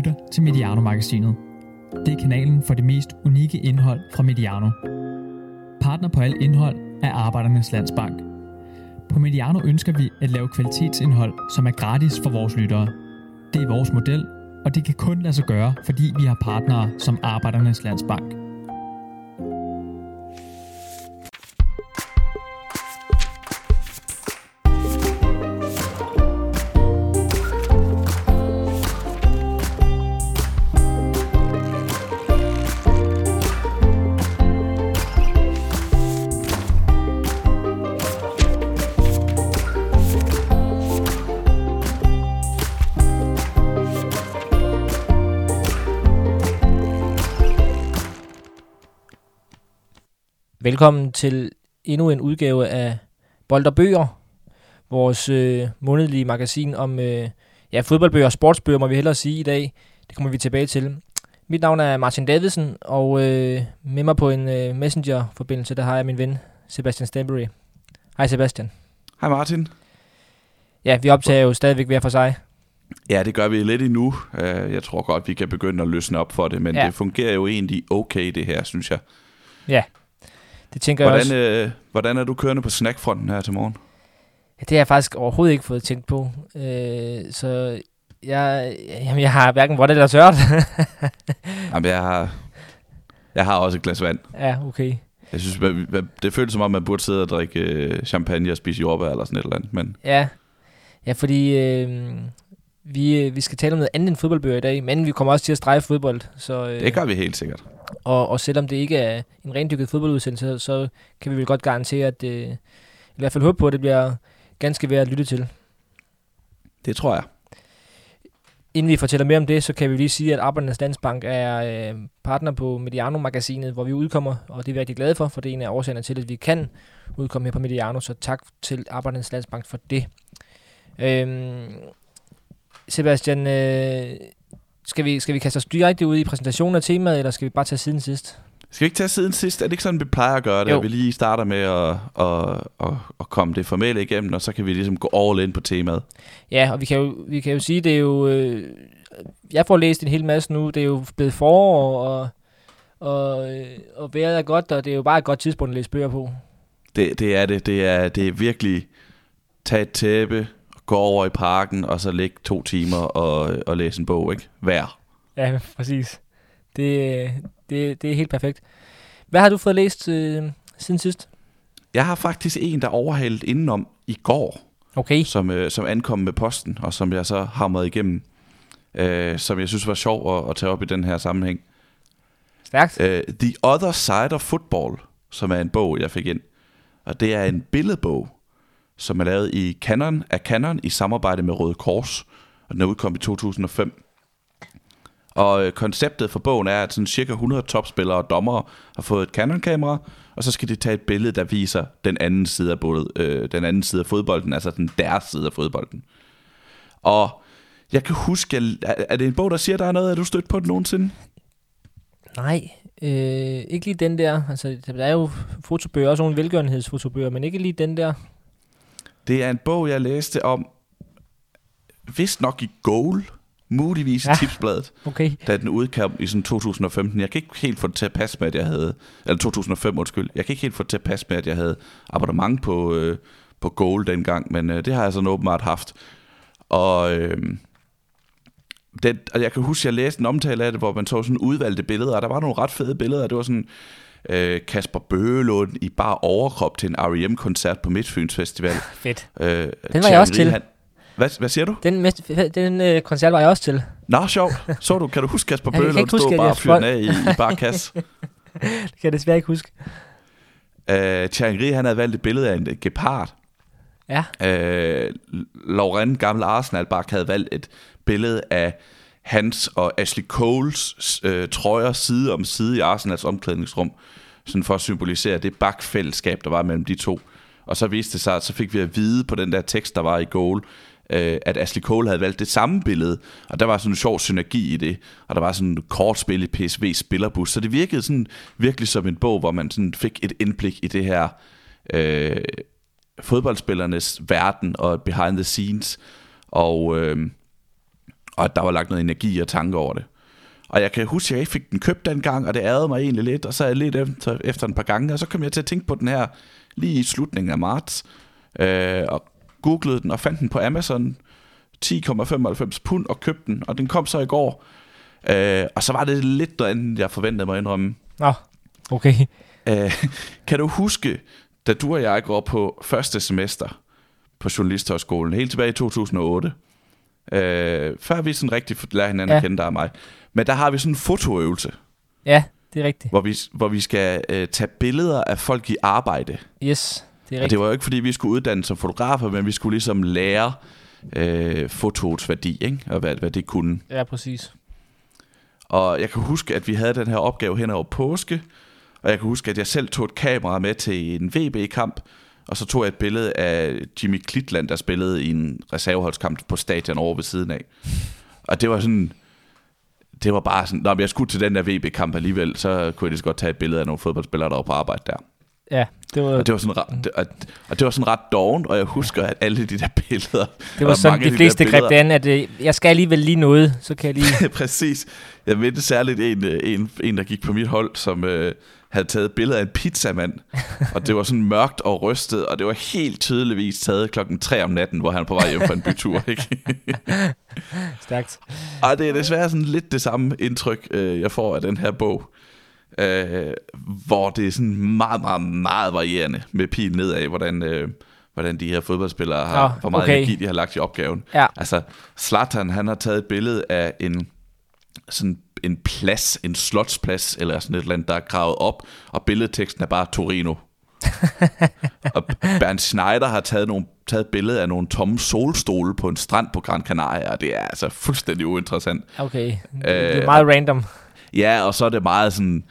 lytter til Mediano-magasinet. Det er kanalen for det mest unikke indhold fra Mediano. Partner på alt indhold er Arbejdernes Landsbank. På Mediano ønsker vi at lave kvalitetsindhold, som er gratis for vores lyttere. Det er vores model, og det kan kun lade sig gøre, fordi vi har partnere som Arbejdernes Landsbank. Velkommen til endnu en udgave af Bold og Bøger, vores øh, månedlige magasin om øh, ja, fodboldbøger og sportsbøger, må vi hellere sige i dag. Det kommer vi tilbage til. Mit navn er Martin Davidsen, og øh, med mig på en øh, messenger-forbindelse, der har jeg min ven Sebastian Stanbury. Hej Sebastian. Hej Martin. Ja, vi optager jo stadigvæk hver for sig. Ja, det gør vi lidt endnu. Øh, Jeg tror godt, vi kan begynde at løsne op for det, men Ja. ja. det fungerer jo egentlig okay, det her, synes jeg. Ja, det tænker jeg også. Hvordan, øh, hvordan er du kørende på snackfronten her til morgen? Ja, det har jeg faktisk overhovedet ikke fået tænkt på. Øh, så jeg, jamen, jeg har hverken vådt eller tørt. Jamen, jeg har, jeg har også et glas vand. ja, okay. Jeg synes, det føles som om, man burde sidde og drikke øh, champagne og spise jordbær eller sådan et eller andet, men Ja, ja fordi øh, vi, øh, vi skal tale om noget andet end fodboldbøger i dag, men vi kommer også til at strege fodbold. Så, øh, det gør vi helt sikkert. Og, og selvom det ikke er en rendykket fodboldudsendelse, så kan vi vel godt garantere, at øh, i hvert fald håbe på, at det bliver ganske værd at lytte til. Det tror jeg. Inden vi fortæller mere om det, så kan vi lige sige, at Arbejdernes Landsbank er øh, partner på Mediano-magasinet, hvor vi udkommer, og det er vi rigtig glade for, for det er en af årsagerne til, at vi kan udkomme her på Mediano, så tak til Arbejdernes Landsbank for det. Øhm, Sebastian, øh, skal, vi, skal vi kaste os direkte ud i præsentationen af temaet, eller skal vi bare tage siden sidst? Skal vi ikke tage siden sidst? Er det ikke sådan, vi plejer at gøre det? Jo. At vi lige starter med at, at, at, at komme det formelle igennem, og så kan vi ligesom gå all in på temaet. Ja, og vi kan jo, vi kan jo sige, det er jo... Øh, jeg får læst en hel masse nu. Det er jo blevet forår, og, og, øh, og vejret er godt, og det er jo bare et godt tidspunkt at læse bøger på. Det, det er det. Det er, det er virkelig tage et tæppe, gå over i parken, og så ligge to timer og, og læse en bog, ikke? Hver. Ja, præcis. Det, det, det er helt perfekt. Hvad har du fået læst øh, siden sidst? Jeg har faktisk en, der overhalede indenom i går, Okay. som, øh, som ankom med posten, og som jeg så hamrede igennem, øh, som jeg synes var sjov at, at tage op i den her sammenhæng. Stærkt. Øh, The Other Side of Football, som er en bog, jeg fik ind. Og det er en billedbog, som er lavet i Canon, af Canon i samarbejde med Røde Kors. Og den er udkommet i 2005. Og øh, konceptet for bogen er, at sådan cirka 100 topspillere og dommere har fået et Canon-kamera, og så skal de tage et billede, der viser den anden side af, både, øh, den anden side af fodbolden, altså den deres side af fodbolden. Og jeg kan huske, jeg, er, er det en bog, der siger, der er noget, er du stødt på den nogensinde? Nej, øh, ikke lige den der. Altså, der er jo fotobøger, også nogle velgørenhedsfotobøger, men ikke lige den der. Det er en bog, jeg læste om, vist nok i Goal, muligvis Ja. tipsbladet, Okay. da den udkom i sådan 2015. Jeg kan ikke helt få det til at passe med, at jeg havde, eller 2005, undskyld. Jeg kan ikke helt få det til at passe med, at jeg havde abonnement på, øh, på Goal dengang, men øh, det har jeg sådan åbenbart haft. Og, øh, den, og jeg kan huske, at jeg læste en omtale af det, hvor man så sådan udvalgte billeder, og der var nogle ret fede billeder. Det var sådan øh, Kasper Bøgelund i bare overkrop til en R.E.M.-koncert på Midtfyns Festival. Fedt. Øh, Den var jeg også til. Han, hvad, hvad siger du? Den, den øh, koncert var jeg også til. Nå, sjovt. Så du, kan du huske Kasper Bøgelund stå bare og fyre af i, i bare kasse? Det kan jeg desværre ikke huske. Uh, Thierry, han havde valgt et billede af en gepard. Ja. Uh, Lauren, gammel Arsenal-bak, havde valgt et billede af hans og Ashley Coles øh, trøjer side om side i Arsenals omklædningsrum, sådan for at symbolisere det bakfællesskab, der var mellem de to. Og så viste det sig, at så fik vi at vide på den der tekst, der var i goal, øh, at Ashley Cole havde valgt det samme billede, og der var sådan en sjov synergi i det, og der var sådan et kortspil i PSV spillerbus, så det virkede sådan virkelig som en bog, hvor man sådan fik et indblik i det her øh, fodboldspillernes verden og behind the scenes, og, øh, og at der var lagt noget energi og tanke over det. Og jeg kan huske, at jeg ikke fik den købt dengang, og det ærede mig egentlig lidt, og så er jeg lidt efter, efter en par gange, og så kom jeg til at tænke på den her lige i slutningen af marts, øh, og googlede den og fandt den på Amazon, 10,95 pund og købte den, og den kom så i går, øh, og så var det lidt noget andet, jeg forventede mig at indrømme. Nå, okay. Øh, kan du huske, da du og jeg går på første semester på Journalisthøjskolen, helt tilbage i 2008, øh, før vi sådan rigtig lærer hinanden ja. At kende dig og mig, men der har vi sådan en fotoøvelse, Ja, det er rigtigt. hvor vi, hvor vi skal øh, tage billeder af folk i arbejde. Yes, det er Og rigtigt. det var jo ikke, fordi vi skulle uddanne som fotografer, men vi skulle ligesom lære øh, fotoets værdi, ikke? og hvad, hvad det kunne. Ja, præcis. Og jeg kan huske, at vi havde den her opgave hen over påske, og jeg kan huske, at jeg selv tog et kamera med til en VB-kamp, og så tog jeg et billede af Jimmy Klitland, der spillede i en reserveholdskamp på stadion over ved siden af. Og det var sådan, det var bare sådan, når jeg skulle til den der VB-kamp alligevel, så kunne jeg lige så godt tage et billede af nogle fodboldspillere, der var på arbejde der. Ja, det var, Og det var sådan, ret- det, og, det var sådan ret doven, og jeg husker, at alle de der billeder... det var sådan, de fleste greb det an, at øh, jeg skal alligevel lige noget, så kan jeg lige... Præcis. Jeg mente særligt en, øh, en, en, der gik på mit hold, som øh, havde taget et billede af en pizzamand. og det var sådan mørkt og rystet, og det var helt tydeligvis taget klokken 3 om natten, hvor han var på vej hjem fra en bytur. Ikke? Stærkt. og det er desværre sådan lidt det samme indtryk, øh, jeg får af den her bog. Øh, hvor det er sådan meget, meget, meget varierende med pil nedad, hvordan, øh, hvordan de her fodboldspillere har, Nå, hvor meget okay. energi de har lagt i opgaven. Ja, Altså, Zlatan, han har taget et billede af en, sådan en plads, en slotsplads, eller sådan et eller andet, der er gravet op, og billedteksten er bare Torino. og Bernd Schneider har taget, nogle, taget et billede af nogle tomme solstole på en strand på Gran Canaria, og det er altså fuldstændig uinteressant. okay. det Øh, er meget random. Ja, og så er det meget sådan,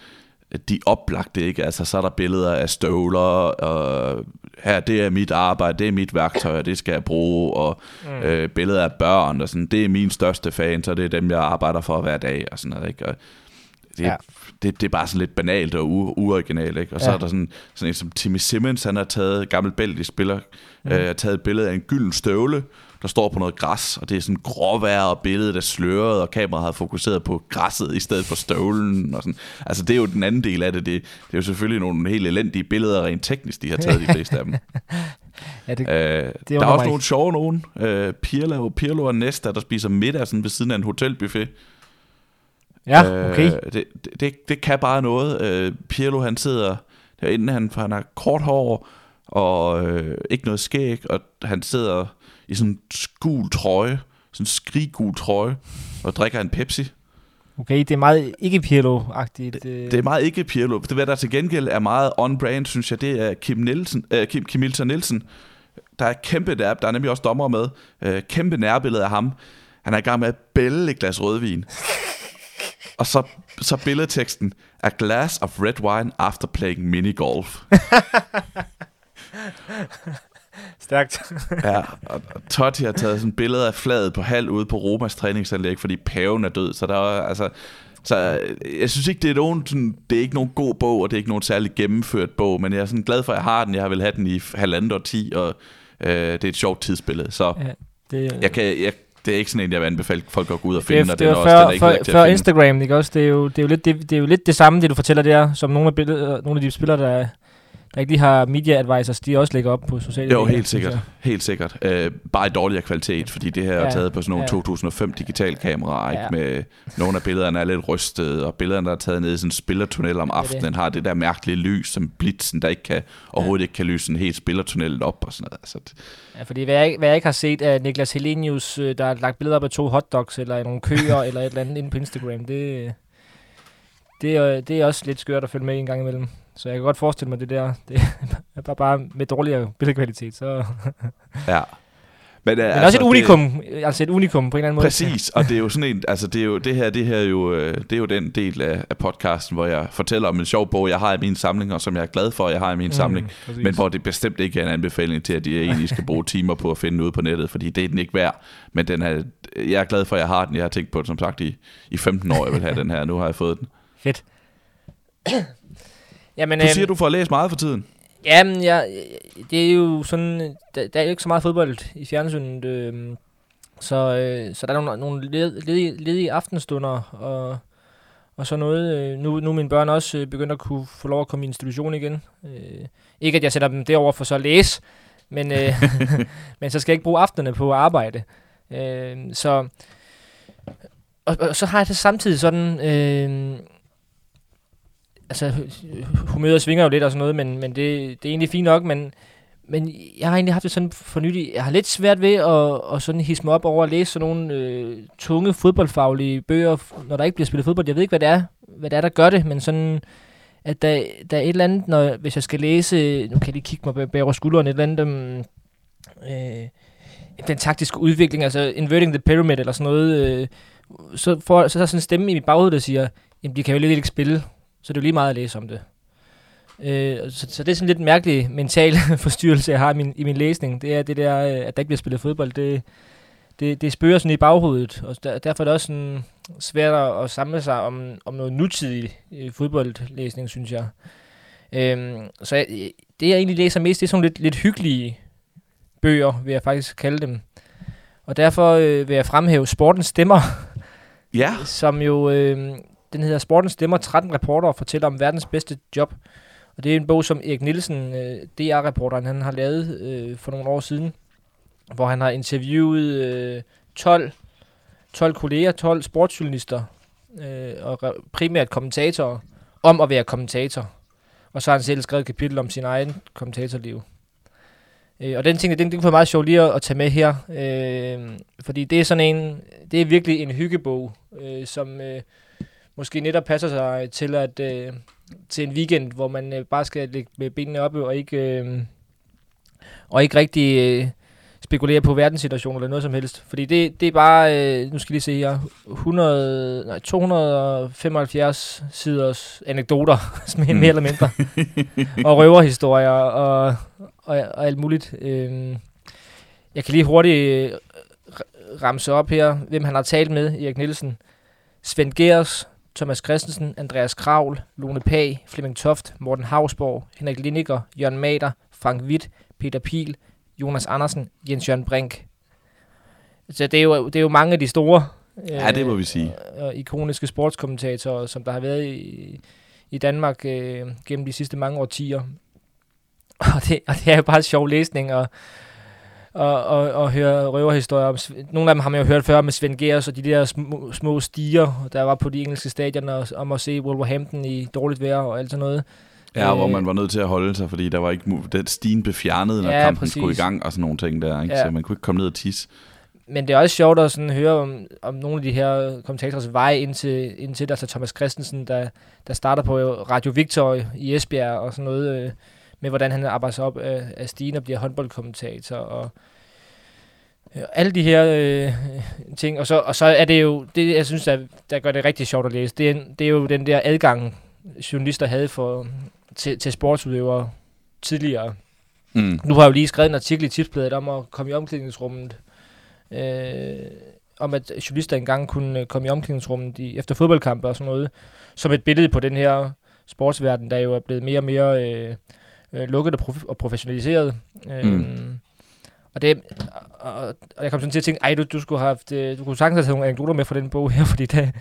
de oplagte, ikke? Altså, så er der billeder af støvler, og her, det er mit arbejde, det er mit værktøj, og det skal jeg bruge, og mm. øh, billeder af børn, og sådan, det er min største fan, så det er dem, jeg arbejder for hver dag, og sådan noget, ikke? Og det, ja. Det, det er bare sådan lidt banalt og uoriginalt, ikke? Og så Ja. er der sådan, sådan en som Timmy Simmons, han har taget, gammel belgisk spiller, mm. øh, har taget et billede af en gylden støvle, der står på noget græs, og det er sådan gråvejr, og billedet er sløret, og kameraet har fokuseret på græsset i stedet for støvlen. Og sådan. Altså, det er jo den anden del af det. det. Det er jo selvfølgelig nogle helt elendige billeder, rent teknisk, de har taget, de fleste af dem. Ja, det, Øh, der er også nogle sjove nogen. Øh, Pirlo, Pirlo og Nesta, der spiser middag sådan ved siden af en hotelbuffet. ja, okay. Øh, det, det, det, det kan bare noget. Øh, Pirlo, han sidder derinde, han, han har kort hår, og øh, ikke noget skæg, og han sidder i sådan en gul trøje, sådan en skriggul trøje, og drikker en Pepsi. Okay, det er meget ikke Pirlo-agtigt. øh. Det er meget ikke Pirlo. Det, hvad der til gengæld er meget on-brand, synes jeg, det er Kim, Nielsen, øh, Kim, Kim Milton Nielsen. Der er kæmpe der, der er nemlig også dommer med. Øh, kæmpe nærbillede af ham. Han er i gang med at bælle et glas rødvin. Og så, så billedteksten. A glass of red wine after playing minigolf. Stærkt. Ja, og, og Totti har taget sådan billeder af flaget på halv ude på Romas træningsanlæg, fordi paven er død. Så der er altså... Så øh, jeg synes ikke, det er, nogen, sådan, det er ikke nogen god bog, og det er ikke nogen særlig gennemført bog, men jeg er sådan glad for, at jeg har den. Jeg har vel have den i halvandet årti, og øh, det er et sjovt tidsbillede. Så Ja, det, jeg kan, jeg, det er ikke sådan en, jeg vil anbefale folk at gå ud og det, finde, er, og det er var også, den er før, ikke før, før finde. Instagram, ikke også? Det er, jo, det, er jo lidt, det, det er jo lidt det samme, det du fortæller der, som nogle af, billeder, nogle af de spillere, der, der ikke lige har media advisors, de også lægger op på sociale Jo, medier, helt synes sikkert. Helt sikkert. Øh, bare i dårligere kvalitet, fordi det her er Ja, taget på sådan nogle ja. 2005 digitalkameraer, ikke? Ja. med nogle af billederne er lidt rystede, og billederne, der er taget ned i sådan en spillertunnel om det. aftenen, har det der mærkelige lys, som blitzen, der ikke kan, overhovedet ikke kan lyse en helt spillertunnel op og sådan noget. Altså, det- Ja, fordi hvad jeg, hvad jeg ikke har set af Niklas Helenius, øh, der har lagt billeder op af to hotdogs, eller nogle køer, eller et eller andet inde på Instagram, det, det, er, det er også lidt skørt at følge med en gang imellem. Så jeg kan godt forestille mig det der. Det er bare, bare med dårligere billedkvalitet. Så. ja. Men, Men altså, også et unikum, det, altså et unikum på en eller anden måde. Præcis, og det er jo sådan en, altså det er jo det her, det her er jo, øh, det er jo den del af, af podcasten, hvor jeg fortæller om en sjov bog, jeg har i min samling, og som jeg er glad for, at jeg har i min mm, samling. præcis. Men hvor det bestemt ikke er en anbefaling til, at de egentlig skal bruge timer på at finde ud på nettet, fordi det er den ikke værd. Men den er, jeg er glad for, at jeg har den. Jeg har tænkt på den som sagt i, i 15 år, jeg vil have den her. Nu har jeg fået den. Fedt. Jamen, Du øhm, siger, du får læst meget for tiden. Jamen, jeg, det er jo sådan, der, der er jo ikke så meget fodbold i fjernsynet. Øh, Så, øh, så der er nogle, nogle led, ledige, ledige aftenstunder og, og så noget. Øh, nu, nu er mine børn også øh, begyndt at kunne få lov at komme i institution igen. Øh, ikke at jeg sætter dem derover for så at læse, men, øh, men så skal jeg ikke bruge aftenerne på at arbejde. Øh, så, og, og så har jeg det samtidig sådan... Øh, altså, øh, humøret svinger jo lidt og sådan noget, men, men det, det er egentlig fint nok, men, men jeg har egentlig haft det sådan for nylig. Jeg har lidt svært ved at, at sådan hisse mig op over at læse sådan nogle øh, tunge fodboldfaglige bøger, når der ikke bliver spillet fodbold. Jeg ved ikke, hvad det er, hvad det er der gør det, men sådan, at der, der er et eller andet, når, hvis jeg skal læse, nu kan jeg lige kigge mig bag, bag skulderen, et eller andet, um, øh, den taktiske udvikling, altså inverting the pyramid eller sådan noget, øh, så, får, så er der sådan en stemme i mit baghoved, der siger, jamen de kan jo lidt ikke spille, så det er jo lige meget at læse om det. Øh, så, så det er sådan lidt mærkelig mental forstyrrelse, jeg har i min, i min læsning. Det er det der, øh, at der ikke bliver spillet fodbold. Det, det, det spørger sådan i baghovedet, og der, derfor er det også sådan svært at samle sig om, om noget nutidig øh, fodboldlæsning, synes jeg. Øhm, så jeg, det, jeg egentlig læser mest, det er sådan lidt, lidt hyggelige bøger, vil jeg faktisk kalde dem. Og derfor øh, vil jeg fremhæve Sportens Stemmer, Ja, som jo, øh, den hedder Sportens Stemmer, 13 reportere fortæller om verdens bedste job. Og det er en bog, som Erik Nielsen, øh, DR-reporteren, han har lavet øh, for nogle år siden, hvor han har interviewet øh, 12, 12 kolleger, 12 sportsjournalister øh, og re- primært kommentatorer om at være kommentator. Og så har han selv skrevet et kapitel om sin egen kommentatorliv. Øh, og den ting, den, den kunne være meget sjov lige at, at tage med her. Øh, fordi det er sådan en, det er virkelig en hyggebog, øh, som øh, måske netop passer sig til at øh, til en weekend, hvor man øh, bare skal ligge med benene oppe og ikke øh, og ikke rigtig øh, spekulere på verdenssituationen eller noget som helst. Fordi det, det er bare, øh, nu skal jeg lige se her, 100, nej, 275 siders anekdoter, mm. mere eller mindre, og røverhistorier og, og, og alt muligt. Øh, jeg kan lige hurtigt øh, ramse op her, hvem han har talt med, Erik Nielsen. Svend Gers, Thomas Christensen, Andreas Kravl, Lone Pag, Flemming Toft, Morten Havsborg, Henrik Liniger, Jørgen Mader, Frank Witt, Peter Pil, Jonas Andersen, Jens Jørgen Brink. Så det er jo, det er jo mange af de store ja det må vi sige. øh, ikoniske sportskommentatorer, som der har været i, i Danmark øh, gennem de sidste mange årtier. Og det, og det er jo bare sjov læsning, og, og, og, og høre røverhistorier. Om, nogle af dem har man jo hørt før med Svend Gers og de der små, små stiger, der var på de engelske stadioner, og- om at se Wolverhampton i dårligt vejr og alt sådan noget. Ja, hvor Øh, man var nødt til at holde sig, fordi der var ikke den stigen blev fjernet, når Ja, kampen præcis. skulle i gang og sådan nogle ting der, ikke? Ja. Så man kunne ikke komme ned og tisse. Men det er også sjovt at sådan høre om, om nogle af de her kommentatorers vej indtil, indtil altså Thomas Christensen, der, der starter på Radio Victor i Esbjerg og sådan noget, øh, med hvordan han arbejder sig op af, af stigen og bliver håndboldkommentator og øh, alle de her øh, ting. Og så, og så er det jo, det jeg synes, der, der gør det rigtig sjovt at læse, det er, det er jo den der adgang, journalister havde for, til, til sportsudøvere tidligere. Mm. Nu har jeg jo lige skrevet en artikel i Tipsbladet om at komme i omklædningsrummet. Øh, om at journalister engang kunne øh, komme i omklædningsrummet i, efter fodboldkampe og sådan noget. Som et billede på den her sportsverden, der jo er blevet mere og mere øh, øh, lukket og, prof- og professionaliseret. Øh, Mm. Og, det, og, og jeg kom sådan til at tænke, ej, du, du skulle have haft, øh, du kunne sagtens have taget nogle anekdoter med fra den bog her, fordi det,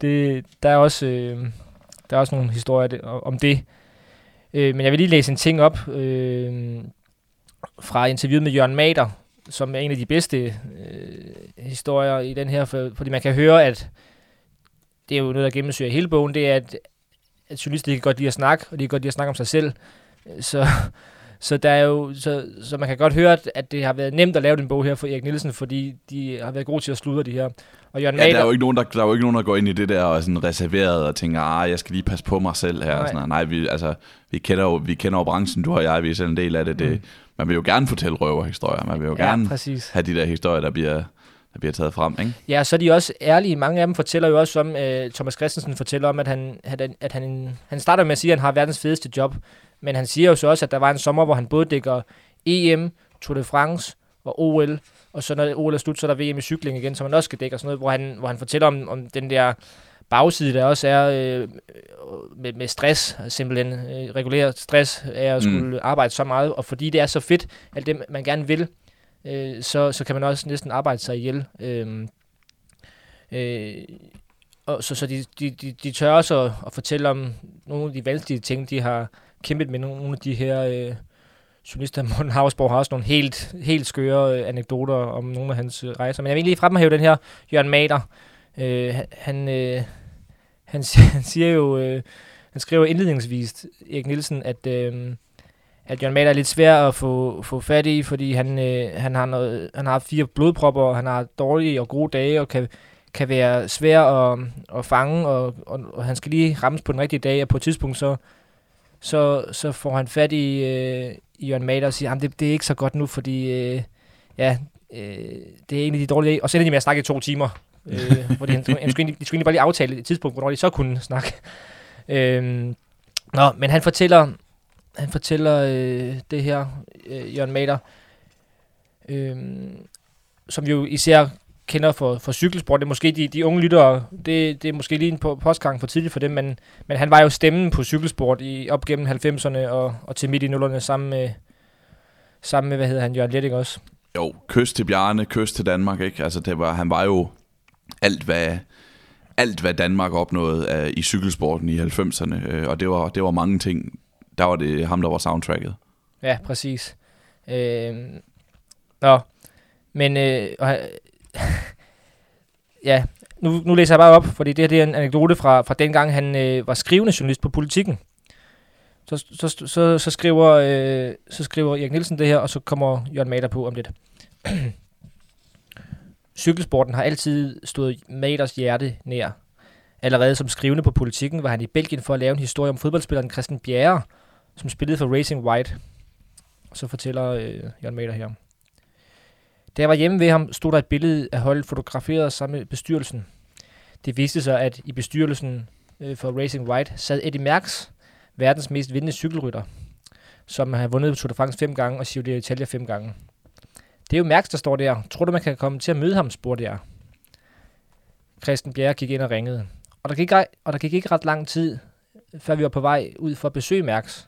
det, der, er også, øh, der er også nogle historier det- om det. Øh, men jeg vil lige læse en ting op øh, fra interviewet med Jørgen Mader, som er en af de bedste øh, historier i den her, for, fordi man kan høre, at det er jo noget, der gennemsyrer hele bogen, det er, at, at journalister de kan godt lide at snakke, og de kan godt lide at snakke om sig selv. Så, så, der er jo, så, så man kan godt høre, at, det har været nemt at lave den bog her for Erik Nielsen, fordi de har været gode til at sludre de her. Og Jørgen Ja, der er, Mader, jo ikke nogen, der, der er jo ikke nogen, der går ind i det der og er sådan reserveret og tænker, ah, jeg skal lige passe på mig selv her. Nej. Nej, sådan. Nej vi, altså, vi, kender jo, vi kender jo branchen, du og jeg, vi er selv en del af det. det Mm. Man vil jo gerne fortælle røverhistorier. Man vil jo ja, gerne præcis. have de der historier, der bliver, der bliver taget frem. Ikke? Ja, så er de også ærlige. Mange af dem fortæller jo også om, øh, Thomas Christensen fortæller om, at han, at, han- at han, han starter med at sige, at han har verdens fedeste job. Men han siger jo så også, at der var en sommer, hvor han både dækker EM, Tour de France og OL. Og så når OL er slut, så er der VM i cykling igen, som han også skal dække og sådan noget, hvor han, hvor han fortæller om, om den der bagside, der også er øh, med, med stress, simpelthen øh, regulær stress af at skulle mm. arbejde så meget, og fordi det er så fedt, alt det, man gerne vil, øh, så, så kan man også næsten arbejde sig ihjel. Øh, øh, og så, så de, de, de, de tør også at, at fortælle om nogle af de vanskelige ting, de har kæmpet med. Nogle af de her øh, journalister, Morten Havsborg har også nogle helt, helt skøre øh, anekdoter om nogle af hans øh, rejser. Men jeg vil lige fremhæve den her Jørgen Mader. Øh, han, øh, han, han siger jo, øh, han skriver indledningsvis, Erik Nielsen, at, øh, at Jørgen Mader er lidt svær at få, få fat i, fordi han, øh, han, har noget, han har fire blodpropper, og han har dårlige og gode dage, og kan, kan være svær at, at fange, og, og, og han skal lige rammes på den rigtige dag, og på et tidspunkt så, så, så får han fat i, øh, i Jørgen Mader og siger, at det, det er ikke så godt nu, fordi øh, ja, øh, det er en af de dårlige dage. Og så ender de med at snakke i to timer, øh, hvor de, de, skulle egentlig, de skulle egentlig bare lige aftale et tidspunkt, hvornår de så kunne snakke. Øh, nå, men han fortæller, han fortæller øh, det her, øh, Jørgen Mader, øh, som jo især kender for, for cykelsport. Det er måske de, de unge lyttere, det, det er måske lige en postgang for tidligt for dem, men, men han var jo stemmen på cykelsport i, op gennem 90'erne og, og til midt i nullerne sammen med, sammen med, hvad hedder han, Jørgen Letting også. Jo, kys til Bjarne, kys til Danmark, ikke? Altså, det var, han var jo alt, hvad, alt, hvad Danmark opnåede uh, i cykelsporten i 90'erne, uh, øh, og det var, det var mange ting. Der var det ham, der var soundtracket. Ja, præcis. Øh, nå, men øh, ja, nu, nu læser jeg bare op, fordi det her det er en anekdote fra, fra dengang, han øh, var skrivende journalist på politikken. Så, så, så, så, skriver, øh, så skriver Erik Nielsen det her, og så kommer Jørgen Mader på om lidt. Cykelsporten har altid stået Maders hjerte nær. Allerede som skrivende på politikken var han i Belgien for at lave en historie om fodboldspilleren Christian Bjerre, som spillede for Racing White. Så fortæller øh, Jørgen Mader her. Da jeg var hjemme ved ham, stod der et billede af holdet fotograferet sammen med bestyrelsen. Det viste sig, at i bestyrelsen øh, for Racing White sad Eddie Merckx, verdens mest vindende cykelrytter, som har vundet Tour de France fem gange og Giro d'Italia fem gange. Det er jo Merckx, der står der. Tror du, man kan komme til at møde ham, spurgte jeg. Christian Bjerre gik ind og ringede. Og der gik, og der gik ikke ret lang tid, før vi var på vej ud for at besøge Merckx.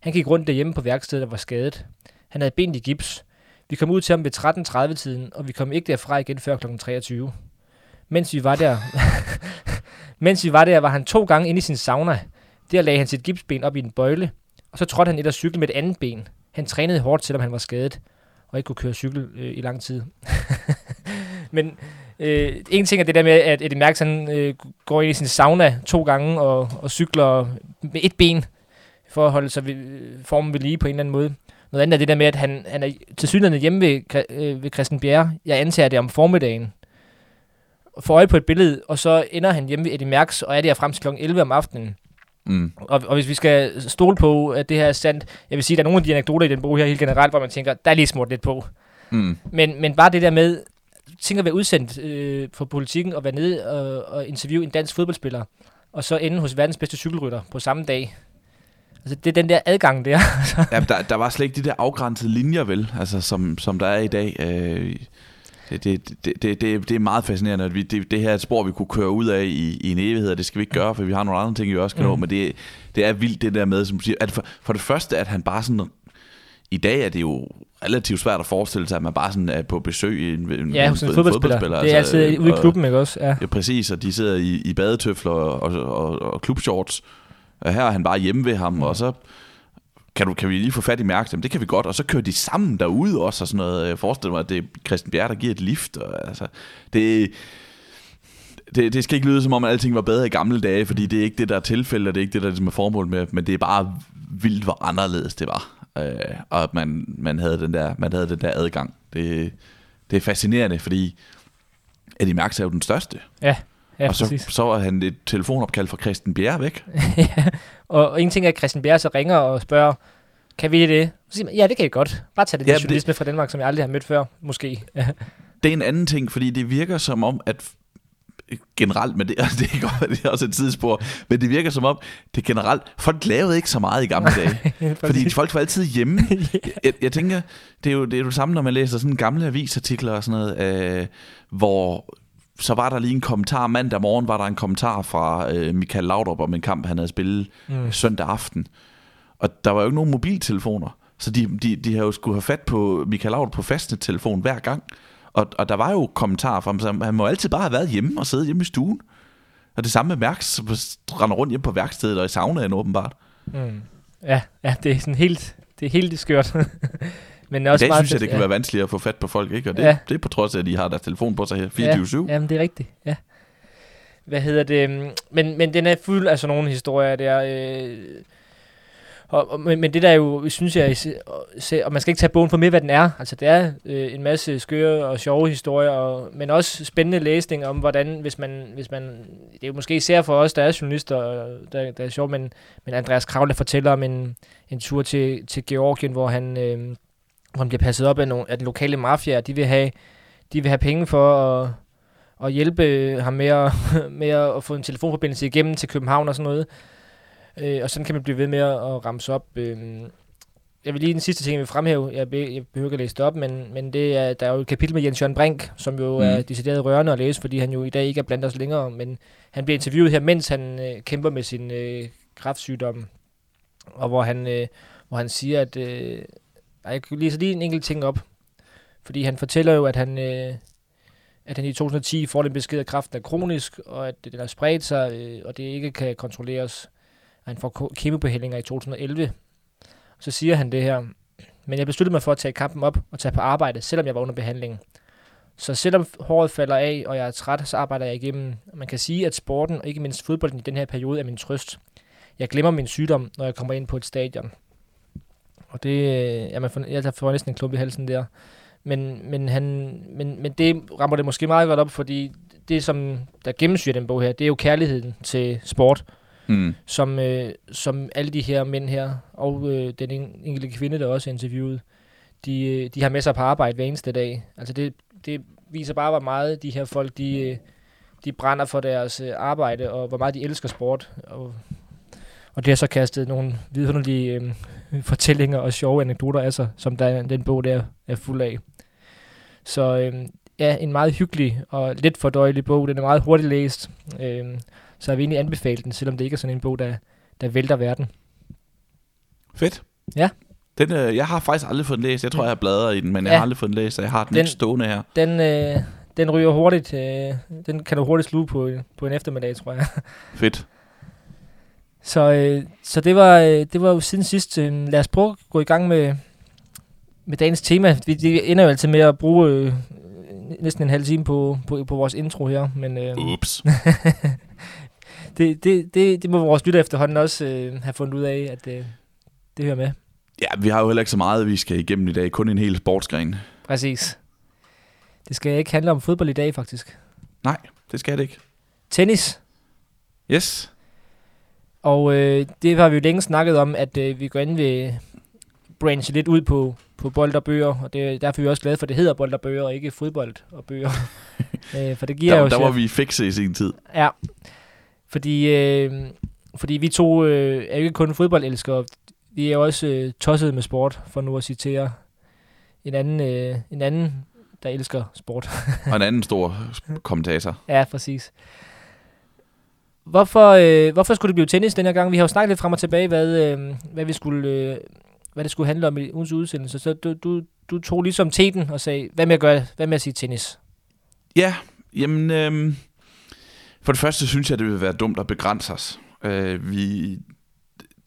Han gik rundt derhjemme på værkstedet og var skadet. Han havde ben i gips, vi kom ud til ham ved 13.30-tiden, og vi kom ikke derfra igen før kl. 23. Mens vi var der, mens vi var der, var han to gange inde i sin sauna. Der lagde han sit gipsben op i en bøjle, og så trådte han et af cykel med et andet ben. Han trænede hårdt, selvom han var skadet, og ikke kunne køre cykel øh, i lang tid. Men øh, en ting er det der med, at Eddie Mærks han, øh, går ind i sin sauna to gange og, og cykler med et ben, for at holde sig ved, øh, formen ved lige på en eller anden måde. Noget andet er det der med, at han, han er til synligheden hjemme ved, øh, ved Christian Bjerre. Jeg antager det om formiddagen. Får øje på et billede, og så ender han hjemme ved Eddie Merckx, og er der frem til kl. 11 om aftenen. Mm. Og, og hvis vi skal stole på, at det her er sandt, jeg vil sige, at der er nogle af de anekdoter i den bog her helt generelt, hvor man tænker, der er lige smurt lidt på. Mm. Men, men bare det der med, tænker at være udsendt øh, for politikken og være nede og, og interviewe en dansk fodboldspiller, og så ende hos verdens bedste cykelrytter på samme dag. Altså, det er den der adgang der. ja, der, der var slet ikke de der afgrænsede linjer, vel, altså, som, som der er i dag. Øh, det, det, det, det, det, er meget fascinerende, at vi, det, det her er et spor, vi kunne køre ud af i, i en evighed, og det skal vi ikke gøre, for vi har nogle andre ting, vi også kan mm. nå, men det, det er vildt det der med, som siger, at for, for det første, at han bare sådan, i dag er det jo relativt svært at forestille sig, at man bare sådan er på besøg i en, en, ja, hos en, en fodboldspiller. fodboldspiller. Det er altså, altid ude i klubben, ikke også? Ja. ja, præcis, og de sidder i, i badetøfler og, og, og, og klubshorts, og her er han bare hjemme ved ham, mm. og så kan, du, kan vi lige få fat i mærke det kan vi godt, og så kører de sammen derude også, og sådan noget. Jeg forestiller mig, at det er Christian Bjerre, der giver et lift, og, altså, det, det, det skal ikke lyde som om, at alting var bedre i gamle dage, fordi det er ikke det, der er tilfældet, og det er ikke det, der er formålet formål med, men det er bare vildt, hvor anderledes det var. Øh, og at man, man, havde den der, man havde den der adgang. Det, det er fascinerende, fordi Eddie Mærks er jo den største. Ja. Ja, og så, så var han et telefonopkald fra Christian Bjerre væk. ja, og, og en ting er, at Christian Bjerre så ringer og spørger, kan vi det? Så siger man, ja, det kan I godt. Bare tag det ja, journalisme det, fra Danmark, som jeg aldrig har mødt før, måske. det er en anden ting, fordi det virker som om, at generelt, men det, det, er godt, det er også et tidsspor, men det virker som om, det generelt, folk lavede ikke så meget i gamle dage, fordi folk var altid hjemme. yeah. jeg, jeg tænker, det er, jo, det er jo det samme, når man læser sådan gamle avisartikler og sådan noget, øh, hvor så var der lige en kommentar, mandag morgen var der en kommentar fra øh, Michael Laudrup om en kamp, han havde spillet mm. søndag aften. Og der var jo ikke nogen mobiltelefoner. Så de, de, de har jo skulle have fat på Michael Laud på telefon hver gang. Og, og der var jo kommentarer fra ham, så han må altid bare have været hjemme og sidde hjemme i stuen. Og det samme med Mærks, som render rundt hjemme på værkstedet og i saunaen åbenbart. Mm. Ja, ja, det er sådan helt, det er helt skørt. Men også I dag meget synes jeg, det kan ja. være vanskeligt at få fat på folk, ikke? Og det, ja. det er på trods af, at de har deres telefon på sig her 24-7. Ja, jamen, det er rigtigt, ja. Hvad hedder det? Men, men den er fuld af sådan nogle historier der. Øh, og, og, men, men det der jo, synes jeg, og man skal ikke tage bogen for mere, hvad den er. Altså det er øh, en masse skøre og sjove historier, og, men også spændende læsning om, hvordan, hvis man, hvis man, det er jo måske især for os, der er journalister, der, der er sjovt, men, men Andreas Kravle fortæller om en, en tur til, til Georgien, hvor han, øh, hvor han bliver passet op af, nogle, af den lokale mafia, de vil have, de vil have penge for at, at hjælpe ham med at, med at få en telefonforbindelse igennem til København og sådan noget. Øh, og sådan kan man blive ved med at, at ramse op. Øh, jeg vil lige den sidste ting, jeg vil fremhæve. Jeg, be, jeg behøver ikke at læse det op, men, men det er, der er jo et kapitel med Jens Jørgen Brink, som jo mm. er decideret rørende at læse, fordi han jo i dag ikke er blandt os længere. Men han bliver interviewet her, mens han øh, kæmper med sin øh, kræftsygdom. Og hvor han, øh, hvor han siger, at... Øh, jeg kan lige så lige en enkelt ting op. Fordi han fortæller jo, at han, øh, at han i 2010 får den besked, at kræften er kronisk, og at den har spredt sig, øh, og det ikke kan kontrolleres. Han får kemobehandlinger i 2011. Så siger han det her. Men jeg besluttede mig for at tage kampen op og tage på arbejde, selvom jeg var under behandling. Så selvom håret falder af, og jeg er træt, så arbejder jeg igennem. Man kan sige, at sporten, og ikke mindst fodbolden i den her periode, er min trøst. Jeg glemmer min sygdom, når jeg kommer ind på et stadion. Og det, øh, ja, man får, jeg får næsten en klub i halsen der. Men, men, han, men, men det rammer det måske meget godt op, fordi det, som der gennemsyrer den bog her, det er jo kærligheden til sport mm. som, øh, som alle de her mænd her, og øh, den enkelte kvinde, der også er interviewet, de, øh, de har med sig på arbejde hver eneste dag. Altså det, det viser bare, hvor meget de her folk, de, øh, de brænder for deres arbejde, og hvor meget de elsker sport. Og, og det har så kastet nogle vidunderlige øh, fortællinger og sjove anekdoter af sig, som der, den bog der er fuld af. Så øh, ja, en meget hyggelig og lidt fordøjelig bog. Den er meget hurtigt læst. Øh, så jeg vil egentlig anbefale den, selvom det ikke er sådan en bog, der, der vælter verden. Fedt. Ja. Den, øh, jeg har faktisk aldrig fået den læst. Jeg tror, jeg har bladret i den, men ja. jeg har aldrig fået den læst, så jeg har den, den ikke stående her. Den, øh, den ryger hurtigt. Øh, den kan du hurtigt sluge på, på en eftermiddag, tror jeg. Fedt. Så, øh, så det, var, øh, det var jo siden sidst. Øh, lad os prøve at gå i gang med, med dagens tema. Vi det ender jo altid med at bruge øh, næsten en halv time på, på, på vores intro her. Men, øh, Ups. det, det, det, det må vores lytter efterhånden også øh, have fundet ud af, at øh, det hører med. Ja, vi har jo heller ikke så meget, vi skal igennem i dag. Kun en hel sportsgren. Præcis. Det skal ikke handle om fodbold i dag, faktisk. Nej, det skal det ikke. Tennis. Yes. Og øh, det har vi jo længe snakket om, at øh, vi går ind ved branche lidt ud på, på bold og bøger, og det, derfor er vi også glade for, at det hedder bold og bøger, og ikke fodbold og bøger. øh, for det giver der, jo... Der var vi fikse i sin tid. Ja, fordi, øh, fordi vi to øh, er ikke kun fodboldelskere, vi er også øh, tosset med sport, for nu at citere en anden, øh, en anden der elsker sport. og en anden stor kommentator. Ja, præcis. Hvorfor, øh, hvorfor skulle det blive tennis den her gang? Vi har jo snakket lidt frem og tilbage, hvad, øh, hvad, vi skulle, øh, hvad det skulle handle om i ugens udsendelse. Så du, du, du tog ligesom teten og sagde, hvad med at, gøre, hvad med at sige tennis? Ja, jamen... Øh for det første synes jeg, det vil være dumt at begrænse os. Øh, vi,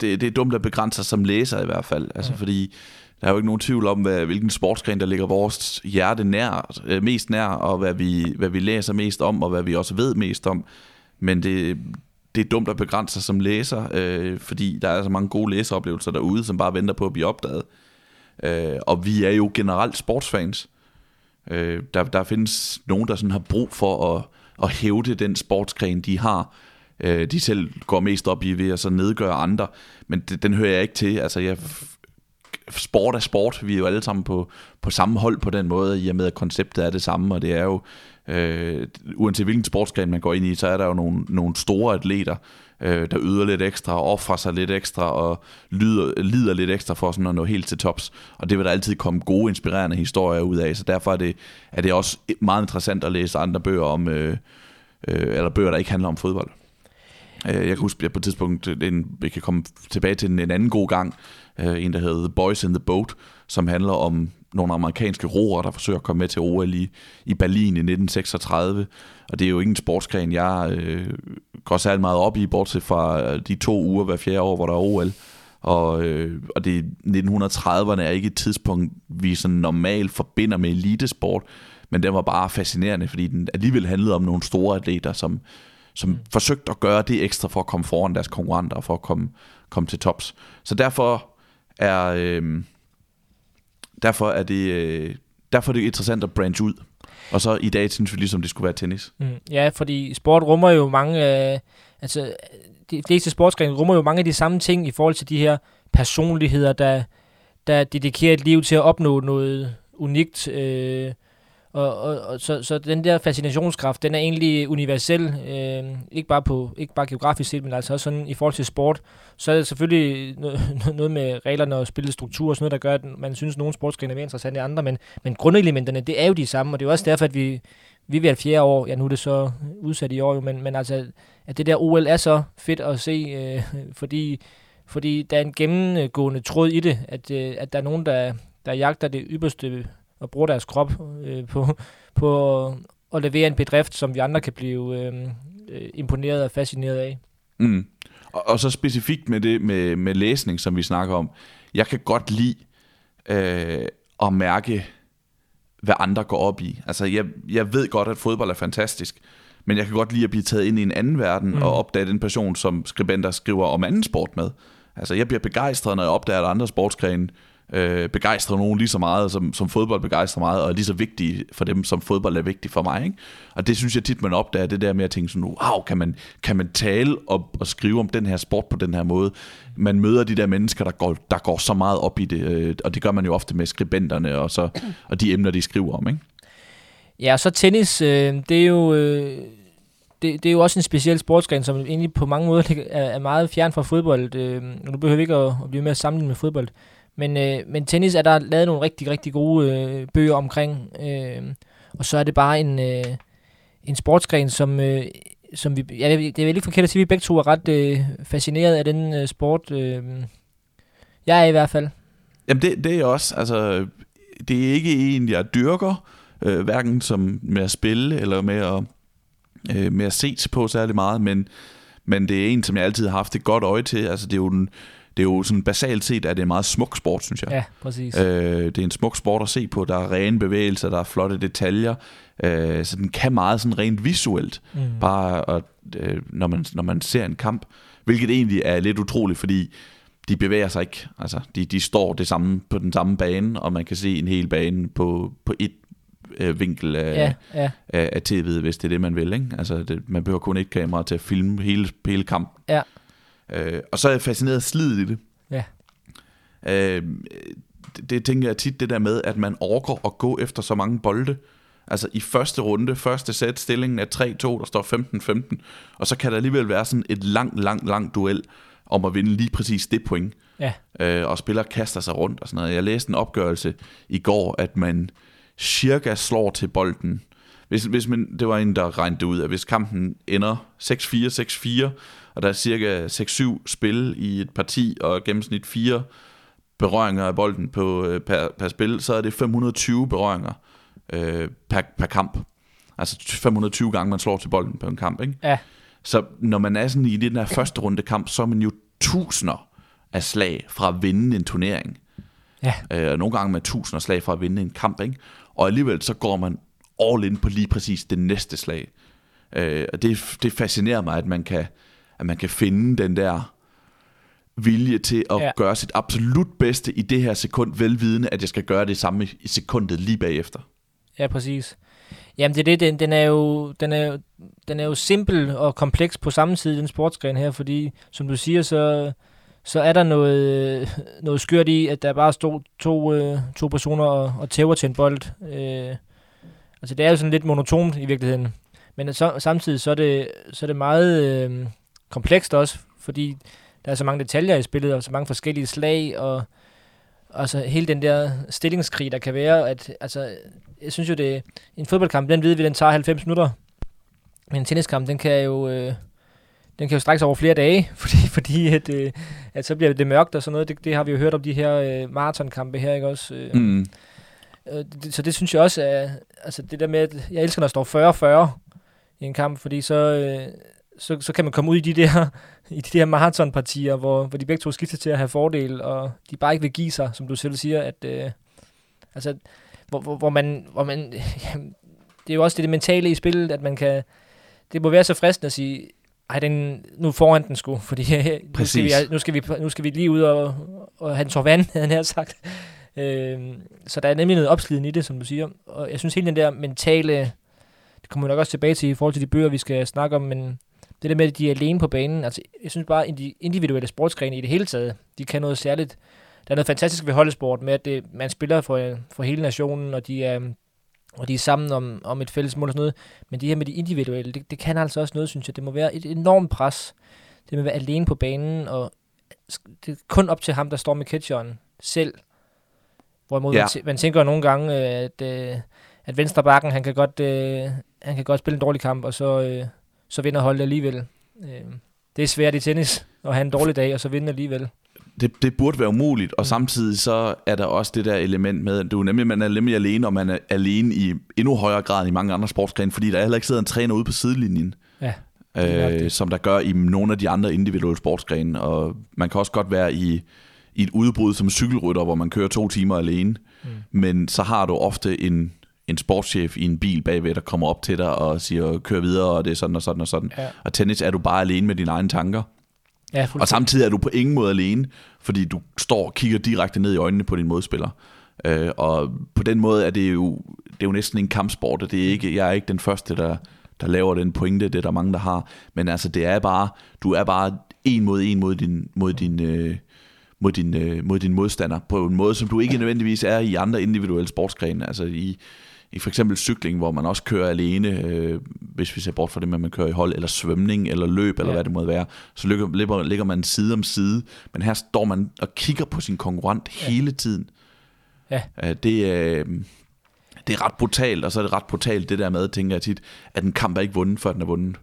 det, det er dumt at begrænse os som læser i hvert fald. Altså, ja. Fordi der er jo ikke nogen tvivl om, hvad, hvilken sportsgren, der ligger vores hjerte nær, øh, mest nær, og hvad vi, hvad vi læser mest om, og hvad vi også ved mest om. Men det, det er dumt at begrænse sig som læser, øh, fordi der er så mange gode læseoplevelser derude, som bare venter på at blive opdaget. Øh, og vi er jo generelt sportsfans. Øh, der, der findes nogen, der sådan har brug for at at hævde den sportsgren, de har. Øh, de selv går mest op i ved at så nedgøre andre, men det, den hører jeg ikke til. Altså, jeg, sport er sport. Vi er jo alle sammen på, på samme hold på den måde, i og med at konceptet er det samme, og det er jo, øh, uanset hvilken sportsgren man går ind i, så er der jo nogle, nogle store atleter, øh, der yder lidt ekstra, offrer sig lidt ekstra og lider, lider lidt ekstra for sådan at nå helt til tops. Og det vil der altid komme gode, inspirerende historier ud af, så derfor er det, er det også meget interessant at læse andre bøger om, øh, øh, eller bøger, der ikke handler om fodbold. Øh, jeg kan huske, at på et tidspunkt, en, vi kan komme tilbage til en, en anden god gang, øh, en der hedder Boys in the Boat, som handler om nogle amerikanske roere, der forsøger at komme med til OL i, i Berlin i 1936. Og det er jo ingen sportsgren, jeg øh, går særlig meget op i, bortset fra de to uger hver fjerde år, hvor der er OL. Og, øh, og det 1930'erne er ikke et tidspunkt, vi sådan normalt forbinder med elitesport, men den var bare fascinerende, fordi den alligevel handlede om nogle store atleter, som, som mm. forsøgte at gøre det ekstra for at komme foran deres konkurrenter og for at komme, komme til tops. Så derfor er, øh, derfor er det øh, derfor er det interessant at branche ud. Og så i dag synes vi ligesom, det skulle være tennis. Mm, ja, fordi sport rummer jo mange... Øh, altså, de fleste sportsgrene rummer jo mange af de samme ting i forhold til de her personligheder, der, der dedikerer et liv til at opnå noget unikt. Øh, og, og, og så, så den der fascinationskraft, den er egentlig universel, øh, ikke, bare på, ikke bare geografisk set, men altså også sådan i forhold til sport. Så er det selvfølgelig noget, noget med reglerne og spillets struktur og sådan noget, der gør, at man synes, at nogle sportsgrene er mere interessante end andre, men, men grundelementerne, det er jo de samme, og det er jo også derfor, at vi, vi er fjerde år, ja nu er det så udsat i år, jo, men, men altså, at det der OL er så fedt at se, øh, fordi, fordi der er en gennemgående tråd i det, at, øh, at der er nogen, der, der jagter det ypperste og bruger deres krop øh, på, på at levere en bedrift, som vi andre kan blive øh, øh, imponeret og fascineret af. Mm. Og, og så specifikt med det med, med læsning, som vi snakker om. Jeg kan godt lide øh, at mærke, hvad andre går op i. Altså, jeg, jeg ved godt, at fodbold er fantastisk, men jeg kan godt lide at blive taget ind i en anden verden mm. og opdage den person, som skribenter skriver om anden sport med. Altså, jeg bliver begejstret, når jeg opdager, at andre sportsgrene øh, Øh, begejstrer nogen lige så meget, som, som fodbold begejstrer meget, og er lige så vigtige for dem, som fodbold er vigtig for mig. Ikke? Og det synes jeg tit, man opdager, det der med at tænke sådan, wow, kan man, kan man tale og, og skrive om den her sport på den her måde? Man møder de der mennesker, der går, der går så meget op i det, øh, og det gør man jo ofte med skribenterne og, så, og de emner, de skriver om. Ikke? Ja, så tennis, øh, det er jo... Øh det, det er jo også en speciel sportsgren, som egentlig på mange måder er, er meget fjern fra fodbold. Øh, nu behøver vi ikke at, at blive mere sammenlignet med fodbold. Men, øh, men tennis er der lavet nogle rigtig, rigtig gode øh, bøger omkring. Øh, og så er det bare en, øh, en sportsgren, som, øh, som vi... Ja, det er vel ikke forkert at sige, at vi begge to er ret øh, fascineret af den øh, sport. Øh, jeg er i hvert fald. Jamen det, det er også, altså... Det er ikke en, jeg dyrker, øh, hverken som med at spille eller med at, øh, med at se på særlig meget, men, men det er en, som jeg altid har haft et godt øje til. Altså det er jo den, det er jo sådan basalt set, at det er en meget smuk sport, synes jeg. Ja, præcis. Øh, det er en smuk sport at se på. Der er rene bevægelser, der er flotte detaljer. Øh, så den kan meget sådan rent visuelt. Mm. Bare at, øh, når, man, når man ser en kamp. Hvilket egentlig er lidt utroligt, fordi de bevæger sig ikke. Altså, de, de står det samme på den samme bane, og man kan se en hel bane på, på et øh, vinkel af, ja, ja. af, af tv'et, hvis det er det, man vil. Ikke? Altså, det, man behøver kun et kamera til at filme hele, hele kampen. Ja. Øh, og så er jeg fascineret af slid i det. Ja. Øh, det, det tænker jeg tit, det der med, at man orker at gå efter så mange bolde. Altså i første runde, første sæt, stillingen er 3-2, der står 15-15, og så kan der alligevel være sådan et langt, langt, langt duel om at vinde lige præcis det point. Ja. Øh, og spiller kaster sig rundt og sådan noget. Jeg læste en opgørelse i går, at man cirka slår til bolden. Hvis, hvis man, det var en, der regnede ud, at hvis kampen ender 6-4, 6-4, og der er cirka 6-7 spil i et parti, og gennemsnit 4 berøringer af bolden på, øh, per, per spil, så er det 520 berøringer øh, per, per kamp. Altså 520 gange, man slår til bolden på en kamp, ikke? Ja. Så når man er sådan i den her første runde kamp, så er man jo tusinder af slag fra at vinde en turnering. Ja. Øh, nogle gange med tusinder af slag fra at vinde en kamp, ikke? Og alligevel så går man all in på lige præcis det næste slag. Øh, og det, det fascinerer mig, at man kan, at man kan finde den der vilje til at ja. gøre sit absolut bedste i det her sekund, velvidende, at jeg skal gøre det samme i sekundet lige bagefter. Ja, præcis. Jamen det er det, den, den, er jo, den, er den er jo simpel og kompleks på samme tid, den sportsgren her, fordi som du siger, så, så er der noget, noget skørt i, at der bare stod to, øh, to personer og, og tæver til en bold. Øh, altså det er jo sådan lidt monotont i virkeligheden. Men så, samtidig så er det, så er det meget øh, komplekst også, fordi der er så mange detaljer i spillet, og så mange forskellige slag, og altså hele den der stillingskrig, der kan være, at altså, jeg synes jo, det en fodboldkamp, den ved vi, den tager 90 minutter, men en tenniskamp, den kan jo, øh, den kan jo strække sig over flere dage, fordi, fordi at, øh, at så bliver det mørkt og sådan noget. Det, det har vi jo hørt om de her øh, maratonkampe her, ikke også? Øh, Mm. øh, det, så det synes jeg også er, altså det der med, at jeg elsker, når der står 40-40 i en kamp, fordi så, øh, så, så kan man komme ud i de der, i de der maratonpartier, hvor, hvor de begge to skifter til at have fordel, og de bare ikke vil give sig, som du selv siger, at øh, altså, hvor, hvor, hvor man, hvor man jamen, det er jo også det, det mentale i spillet, at man kan, det må være så fristende at sige, ej, den, nu foran den sgu, fordi nu skal, vi, nu, skal vi, nu skal vi lige ud og, og have en tår vand, havde han her sagt. Øhm, så der er nemlig noget opsliden i det, som du siger. Og jeg synes hele den der mentale, det kommer vi nok også tilbage til i forhold til de bøger, vi skal snakke om, men det der med, at de er alene på banen, altså jeg synes bare, at de individuelle sportsgrene i det hele taget, de kan noget særligt. Der er noget fantastisk ved holdesport med, at det, man spiller for, for hele nationen, og de er, og de er sammen om, om et fælles mål og sådan noget. Men det her med de individuelle, det, det kan altså også noget, synes jeg. Det må være et enormt pres. Det må være alene på banen, og det er kun op til ham, der står med catcheren selv. Hvorimod Ja. man, tæ- man tænker nogle gange, øh, at, øh, at venstre bakken, han kan godt, øh, han kan godt spille en dårlig kamp, og så, så vinder holdet alligevel. Øh, det er svært i tennis at have en dårlig dag, og så vinde alligevel. Det, det burde være umuligt, Mm. og samtidig så er der også det der element med, at du nemlig, man er nemlig alene, og man er alene i endnu højere grad end i mange andre sportsgrene, fordi der heller ikke sidder en træner ude på sidelinjen, Ja, øh, som der gør i nogle af de andre individuelle sportsgrene, og man kan også godt være i, i et udbrud som cykelrytter, hvor man kører to timer alene, Mm. men så har du ofte en, en sportschef i en bil bagved, der kommer op til dig og siger, kør videre, og det er sådan og sådan og sådan. Ja, Og tennis er du bare alene med dine egne tanker. ja Og samtidig er du på ingen måde alene, fordi du står og kigger direkte ned i øjnene på din modspiller. Øh, og på den måde er det jo, det er jo næsten en kampsport, og det er ikke, jeg er ikke den første, der, der laver den pointe, det er der mange, der har. Men altså, det er bare, du er bare en mod en mod din, mod din, øh, mod din, øh, mod din modstander, på en måde, som du ikke nødvendigvis er i andre individuelle sportsgrene. Altså i, i for eksempel cykling, hvor man også kører alene, øh, hvis vi ser bort fra det med, at man kører i hold, eller svømning, eller løb, eller Ja. hvad det måtte være, så ligger, ligger, man side om side, men her står man og kigger på sin konkurrent Ja. hele tiden. Ja. Øh, det, øh, det er ret brutalt, og så er det ret brutalt det der med, tænker jeg tit, at en kamp er ikke vundet, før den er vundet.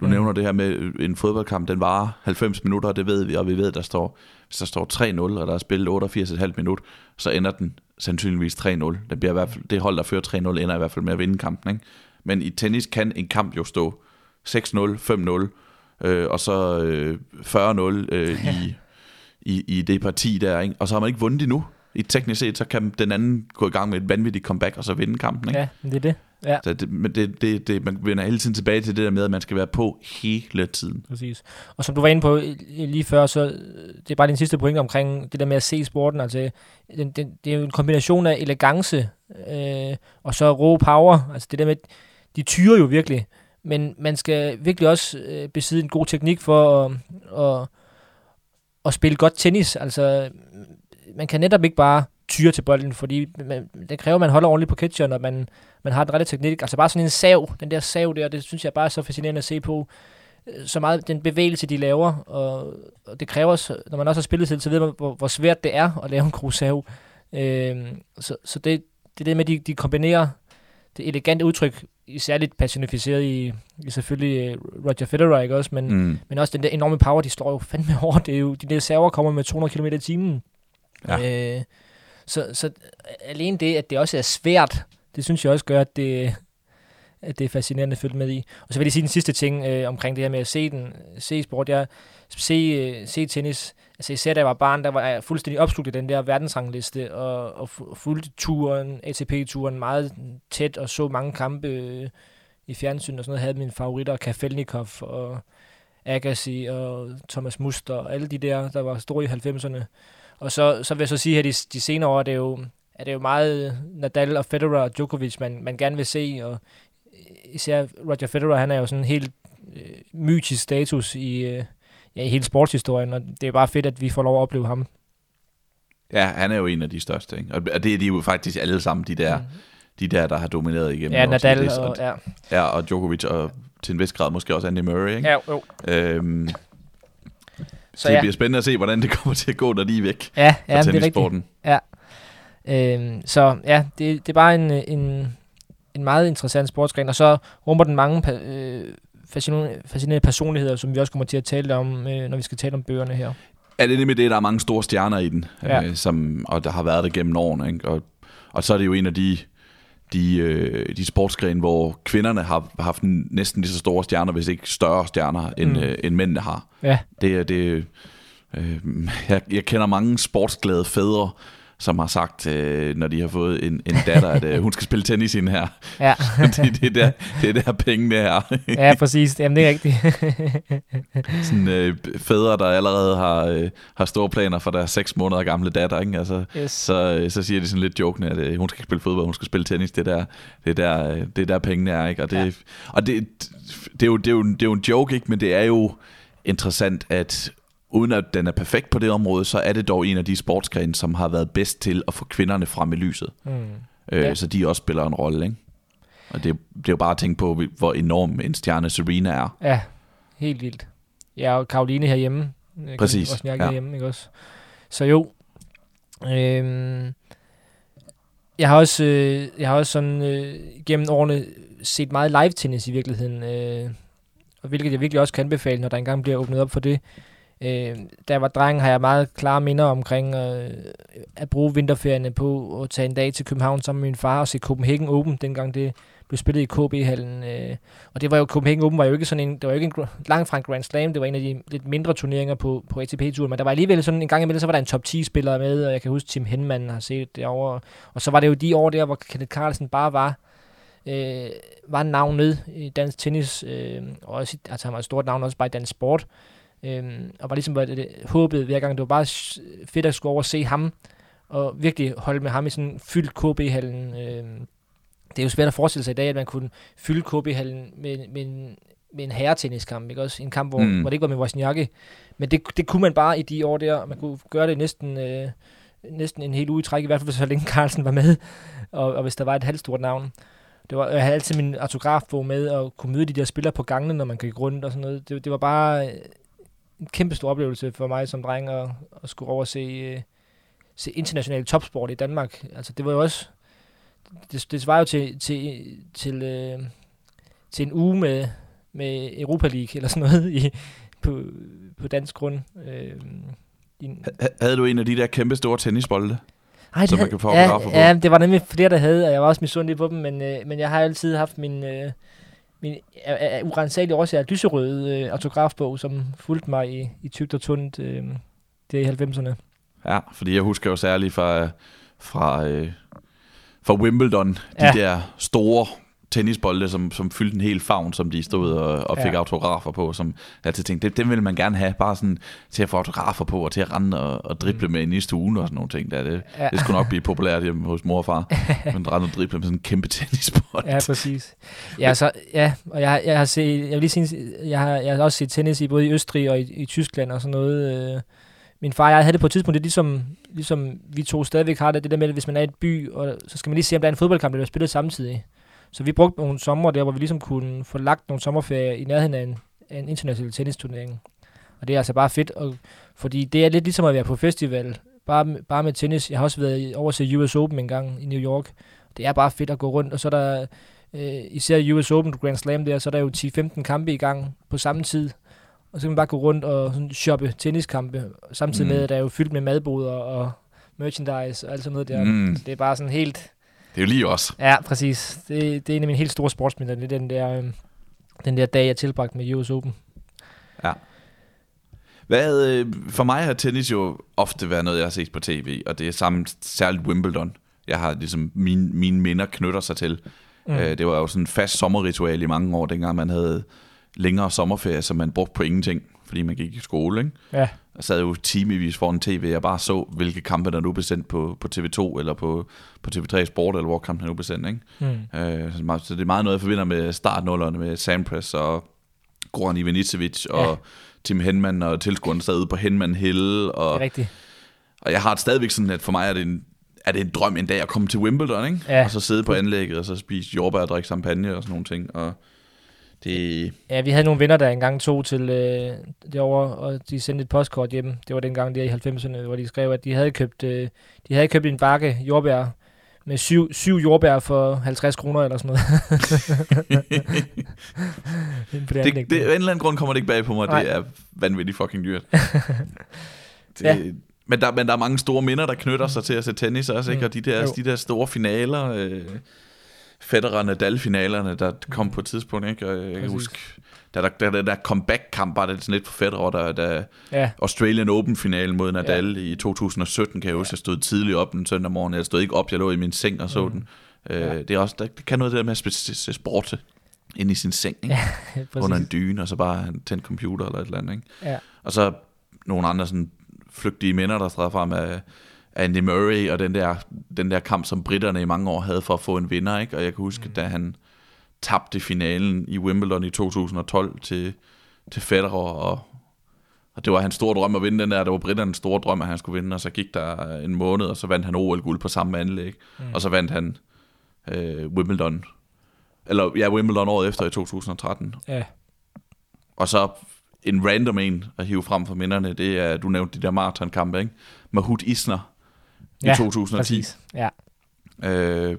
Du Mm. mm. nævner det her med øh, en fodboldkamp, den varer 90 minutter, og det ved vi, og vi ved, der står, hvis der står 3-0, og der er spillet 88,5 minut, så ender den sandsynligvis 3-0. Den bliver i hvert fald, det hold, der fører 3-0, ender i hvert fald med at vinde kampen. Ikke? Men i tennis kan en kamp jo stå 6-0, 5-0, øh, og så øh, 40-0 øh, i, i, i det parti der, ikke? og så har man ikke vundet endnu. I teknisk set, så kan den anden gå i gang med et vanvittigt comeback, og så vinde kampen. Ikke? Ja, det er det. Ja. Så det, men det, det, det, man vender hele tiden tilbage til det der med, at man skal være på hele tiden. Præcis. Og som du var inde på lige før, så det er bare din sidste pointe omkring det der med at se sporten. Altså, den, den, det er jo en kombination af elegance øh, og så raw power. Altså det der med, de tyrer jo virkelig, men man skal virkelig også øh, besidde en god teknik for at, at, at spille godt tennis. Altså, man kan netop ikke bare tyre til bolden, fordi man, det kræver, at man holder ordentligt på catcheren, og man, man har den rette teknik. Altså bare sådan en sav, den der sav der, det synes jeg bare er så fascinerende at se på. Øh, Så meget den bevægelse, de laver, og, og det kræver, når man også har spillet til, så ved man, hvor, hvor svært det er at lave en god sav. Øhm, så så det, det er det med, at de, de kombinerer det elegante udtryk, særligt personificeret i, i selvfølgelig øh, Roger Federer, ikke også? Men, mm. Men også den der enorme power, de står jo fandme over. Det er jo, de der server kommer med 200 km i timen. Ja. Øh, så, så alene det, at det også er svært, det synes jeg også gør, at det, at det er fascinerende at følge med i. Og så vil jeg sige den sidste ting øh, omkring det her med at se den, se sport. Jeg se, øh, se tennis. Altså især da jeg var barn, der var jeg fuldstændig opslugt i den der verdensrangliste, og, og fulgte turen, ATP-turen meget tæt, og så mange kampe øh, i fjernsyn og sådan noget. Havde mine favoritter, Kafelnikov og Agassi og Thomas Muster, og alle de der, der var store i 90'erne. Og så, så vil jeg så sige, at de, de senere år er det jo, er det jo meget Nadal og Federer og Djokovic, man, man gerne vil se, og især Roger Federer, han er jo sådan en helt øh, mytisk status i, øh, ja, i hele sportshistorien, og det er bare fedt, at vi får lov at opleve ham. Ja, han er jo en af de største. Ikke? Og det er de jo faktisk alle sammen, de der, Mm. de der, der har domineret igennem. Ja. Nadal er- og, ja. Ja, og Djokovic, og til en vis grad måske også Andy Murray. Ikke? Ja, jo. Øhm, Så det ja, bliver spændende at se, hvordan det kommer til at gå, når de er væk ja, fra ja det er rigtigt. tennissporten. Øhm, så ja, det, det er bare en, en, en meget interessant sportsgren, og så rummer den mange øh, fascinerende, personligheder, som vi også kommer til at tale om, øh, når vi skal tale om bøgerne her. Er det nemlig det, der er mange store stjerner i den, Ja. øh, som, og der har været det gennem årene. Ikke? Og, og så er det jo en af de, de, øh, de sportsgrene, hvor kvinderne har haft en- næsten lige så store stjerner, hvis ikke større stjerner, end, mm. øh, end mændene har. Ja, Det, er- det, øh, jeg, jeg kender mange sportsglade fædre, som har sagt, øh, når de har fået en, en datter, at øh, hun skal spille tennis i den her. ja. det, det, er der, det er der pengene er. ja præcis. Jamen, det er rigtigt. Sådan øh, fædre, der allerede har, øh, har store planer for deres seks måneder gamle datter. Ikke? Altså, yes. så, øh, så siger de sådan lidt jokende, at øh, hun skal ikke spille fodbold, hun skal spille tennis. Det er der, det er der, øh, det er der pengene er. Ikke? Og, det, ja. og det, det, er jo, det, er jo, det er jo en joke, ikke? men det er jo interessant, at uden at den er perfekt på det område, så er det dog en af de sportsgrene, som har været bedst til at få kvinderne frem i lyset. Mm. Øh, Ja. Så de også spiller en rolle. Ikke? Og det, det er jo bare at tænke på, hvor enorm en stjerne Serena er. Ja, helt vildt. Ja, og Karoline herhjemme. Jeg Præcis, Også ja. herhjemme, ikke også? Så jo. Øhm, jeg har også, øh, jeg har også sådan øh, gennem årene set meget live tennis i virkeligheden. Øh, og hvilket jeg virkelig også kan anbefale, når der engang bliver åbnet op for det. Øh, da jeg var dreng, har jeg meget klare minder omkring øh, at bruge vinterferierne på at tage en dag til København sammen med min far og se Copenhagen Open, dengang det blev spillet i KB-hallen. Øh, og det var jo, Copenhagen Open var jo ikke sådan en, det var jo ikke en, langt fra en Grand Slam, det var en af de lidt mindre turneringer på, på ATP-turen, men der var alligevel sådan en gang imellem, så var der en top 10 spiller med, og jeg kan huske Tim Henman har set det over. Og så var det jo de år der, hvor Kenneth Carlsen bare var, øh, var navnet i dansk tennis, øh, og også, altså han var et stort navn også bare i dansk sport. Øh, og var ligesom var det, det, håbet hver gang, det var bare fedt at skulle over og se ham, og virkelig holde med ham i sådan fyldt KB-hallen. Øh, det er jo svært at forestille sig i dag, at man kunne fylde KB-hallen med, med, en, med en herretenniskamp, ikke også? En kamp, hvor, mm. Mm. hvor det ikke var med Wozniacki. Men det, det kunne man bare i de år der. Man kunne gøre det næsten, øh, næsten en hel uge i træk, i hvert fald så længe Carlsen var med, og, og hvis der var et halvstort navn. Det var, jeg havde altid min autografbog med, og kunne møde de der spillere på gangene, når man gik rundt og sådan noget. Det, det var bare øh, en kæmpe stor oplevelse for mig som dreng at, at skulle over og se, øh, se international topsport i Danmark. Altså det var jo også, det, det svarer jo til, til, til, øh, til en uge med, med Europa League eller sådan noget i, på, på dansk grund. Øh, Ha- Havde du en af de der kæmpe store tennisbolde? ej, som man kan få ja. Ja, det var nemlig flere, der havde, og jeg var også misundelig på dem, men, øh, men jeg har altid haft min, øh, min af, af urensagelige årsager lyserøde øh, autografbog, som fulgte mig i, i tygt og tundt øh, det i 90'erne. Ja, fordi jeg husker jo særligt fra, fra, øh, fra Wimbledon, de Ja. der store tennisbolde, som, som fyldte en hel favn, som de stod og, og fik Ja. autografer på, som jeg altid tænkte, det, dem ville man gerne have, bare sådan til at få autografer på, og til at rende og, og drible Mm. med i næste uge og sådan nogle ting. Der. Det, Ja. det skulle nok blive populært hjemme hos mor og far, men rende og drible med sådan en kæmpe tennisbold. Ja, præcis. Ja, så, ja og jeg, jeg har set, jeg vil lige sige, jeg har, jeg har også set tennis i både i Østrig og i, i Tyskland og sådan noget. Øh. Min far og jeg havde det på et tidspunkt, det er ligesom, ligesom vi to stadigvæk har det, det der med, at hvis man er i et by, og så skal man lige se, om der er en fodboldkamp, der bliver spillet samtidig. Så vi brugte nogle sommer der, hvor vi ligesom kunne få lagt nogle sommerferier i nærheden af en, af en international tennisturnering. Og det er altså bare fedt, og, fordi det er lidt ligesom at være på festival, bare, bare med tennis. Jeg har også været over til US Open en gang i New York. Det er bare fedt at gå rundt, og så er der øh, især US Open Grand Slam der, så er der jo 10-15 kampe i gang på samme tid. Og så kan man bare gå rundt og sådan shoppe tenniskampe, samtidig Mm. med, at der er jo fyldt med madboder og merchandise og alt sådan noget der. Mm. Så det er bare sådan helt... Det er jo lige os. Ja, præcis. Det, det er en af mine helt store sportsminder, det er den der, øh, den der dag, jeg tilbragte med US Open. Hvad, øh, for mig har tennis jo ofte været noget, jeg har set på tv, og det er samme særligt Wimbledon. Jeg har ligesom, mine, mine minder knytter sig til. Mm. Mm. Øh, det var jo sådan en fast sommerritual i mange år, dengang man havde længere sommerferie, som man brugte på ingenting, fordi man gik i skole, ikke? Ja. Jeg sad jo timevis foran tv, og bare så, hvilke kampe, der nu blev sendt på, på TV2, eller på, på TV3 Sport, eller hvor kampen nu blev sendt, ikke? Mm. Øh, så, det er meget noget, jeg forbinder med startnullerne, med Sampras og Goran Ivanisevic, og Ja. Tim Henman, og tilskuerne sad ude på Henman Hill, Det og, er rigtigt. og jeg har det stadigvæk sådan, at for mig er det en, er det en drøm en dag at komme til Wimbledon, ikke? Ja. Og så sidde på anlægget, og så spise jordbær og drikke champagne og sådan nogle ting, og det... Ja, vi havde nogle venner, der engang tog til øh, derovre, og de sendte et postkort hjem. Det var dengang der i 90'erne, hvor de skrev, at de havde købt, øh, de havde købt en bakke jordbær med syv, syv jordbær for 50 kroner eller sådan noget. Det, Det, det, af en eller anden grund kommer det ikke bag på mig, Nej. det er vanvittigt fucking dyrt. det, Ja. men, der, men der er mange store minder, der knytter sig til at se tennis også, ikke? Mm. Og de der, de der store finaler, øh, Federer Nadal-finalerne, der kom på et tidspunkt, ikke? Og jeg kan Præcis. huske, da der, da der, der comeback-kamp var det sådan lidt for Federer, der, der Ja, Australian Open-finalen mod Nadal ja. i 2017, kan jeg huske, jeg stod tidligt op en søndag morgen, jeg stod ikke op, jeg lå i min seng og så Mm. den. Øh, Ja. det, er også, der, det kan noget det der med at se sport ind i sin seng, ikke? under en dyne, og så bare tænde computer eller et eller andet. Ikke? Ja. Og så nogle andre sådan flygtige minder, der træder frem af Andy Murray, og den der, den der kamp, som britterne i mange år havde for at få en vinder. Ikke? Og jeg kan huske, mm. da han tabte finalen i Wimbledon i 2012 til, til Federer, og, og det var hans store drøm at vinde den der. Det var britternes store drøm, at han skulle vinde, og så gik der en måned, og så vandt han OL-guld på samme anlæg. Mm. Og så vandt han øh, Wimbledon. Eller ja, Wimbledon året efter i 2013. Ja, Og så en random en at hive frem for minderne, det er, du nævnte de der maratonkampe, ikke? Mahut Isner i Ja, 2010, præcis. Ja, øh,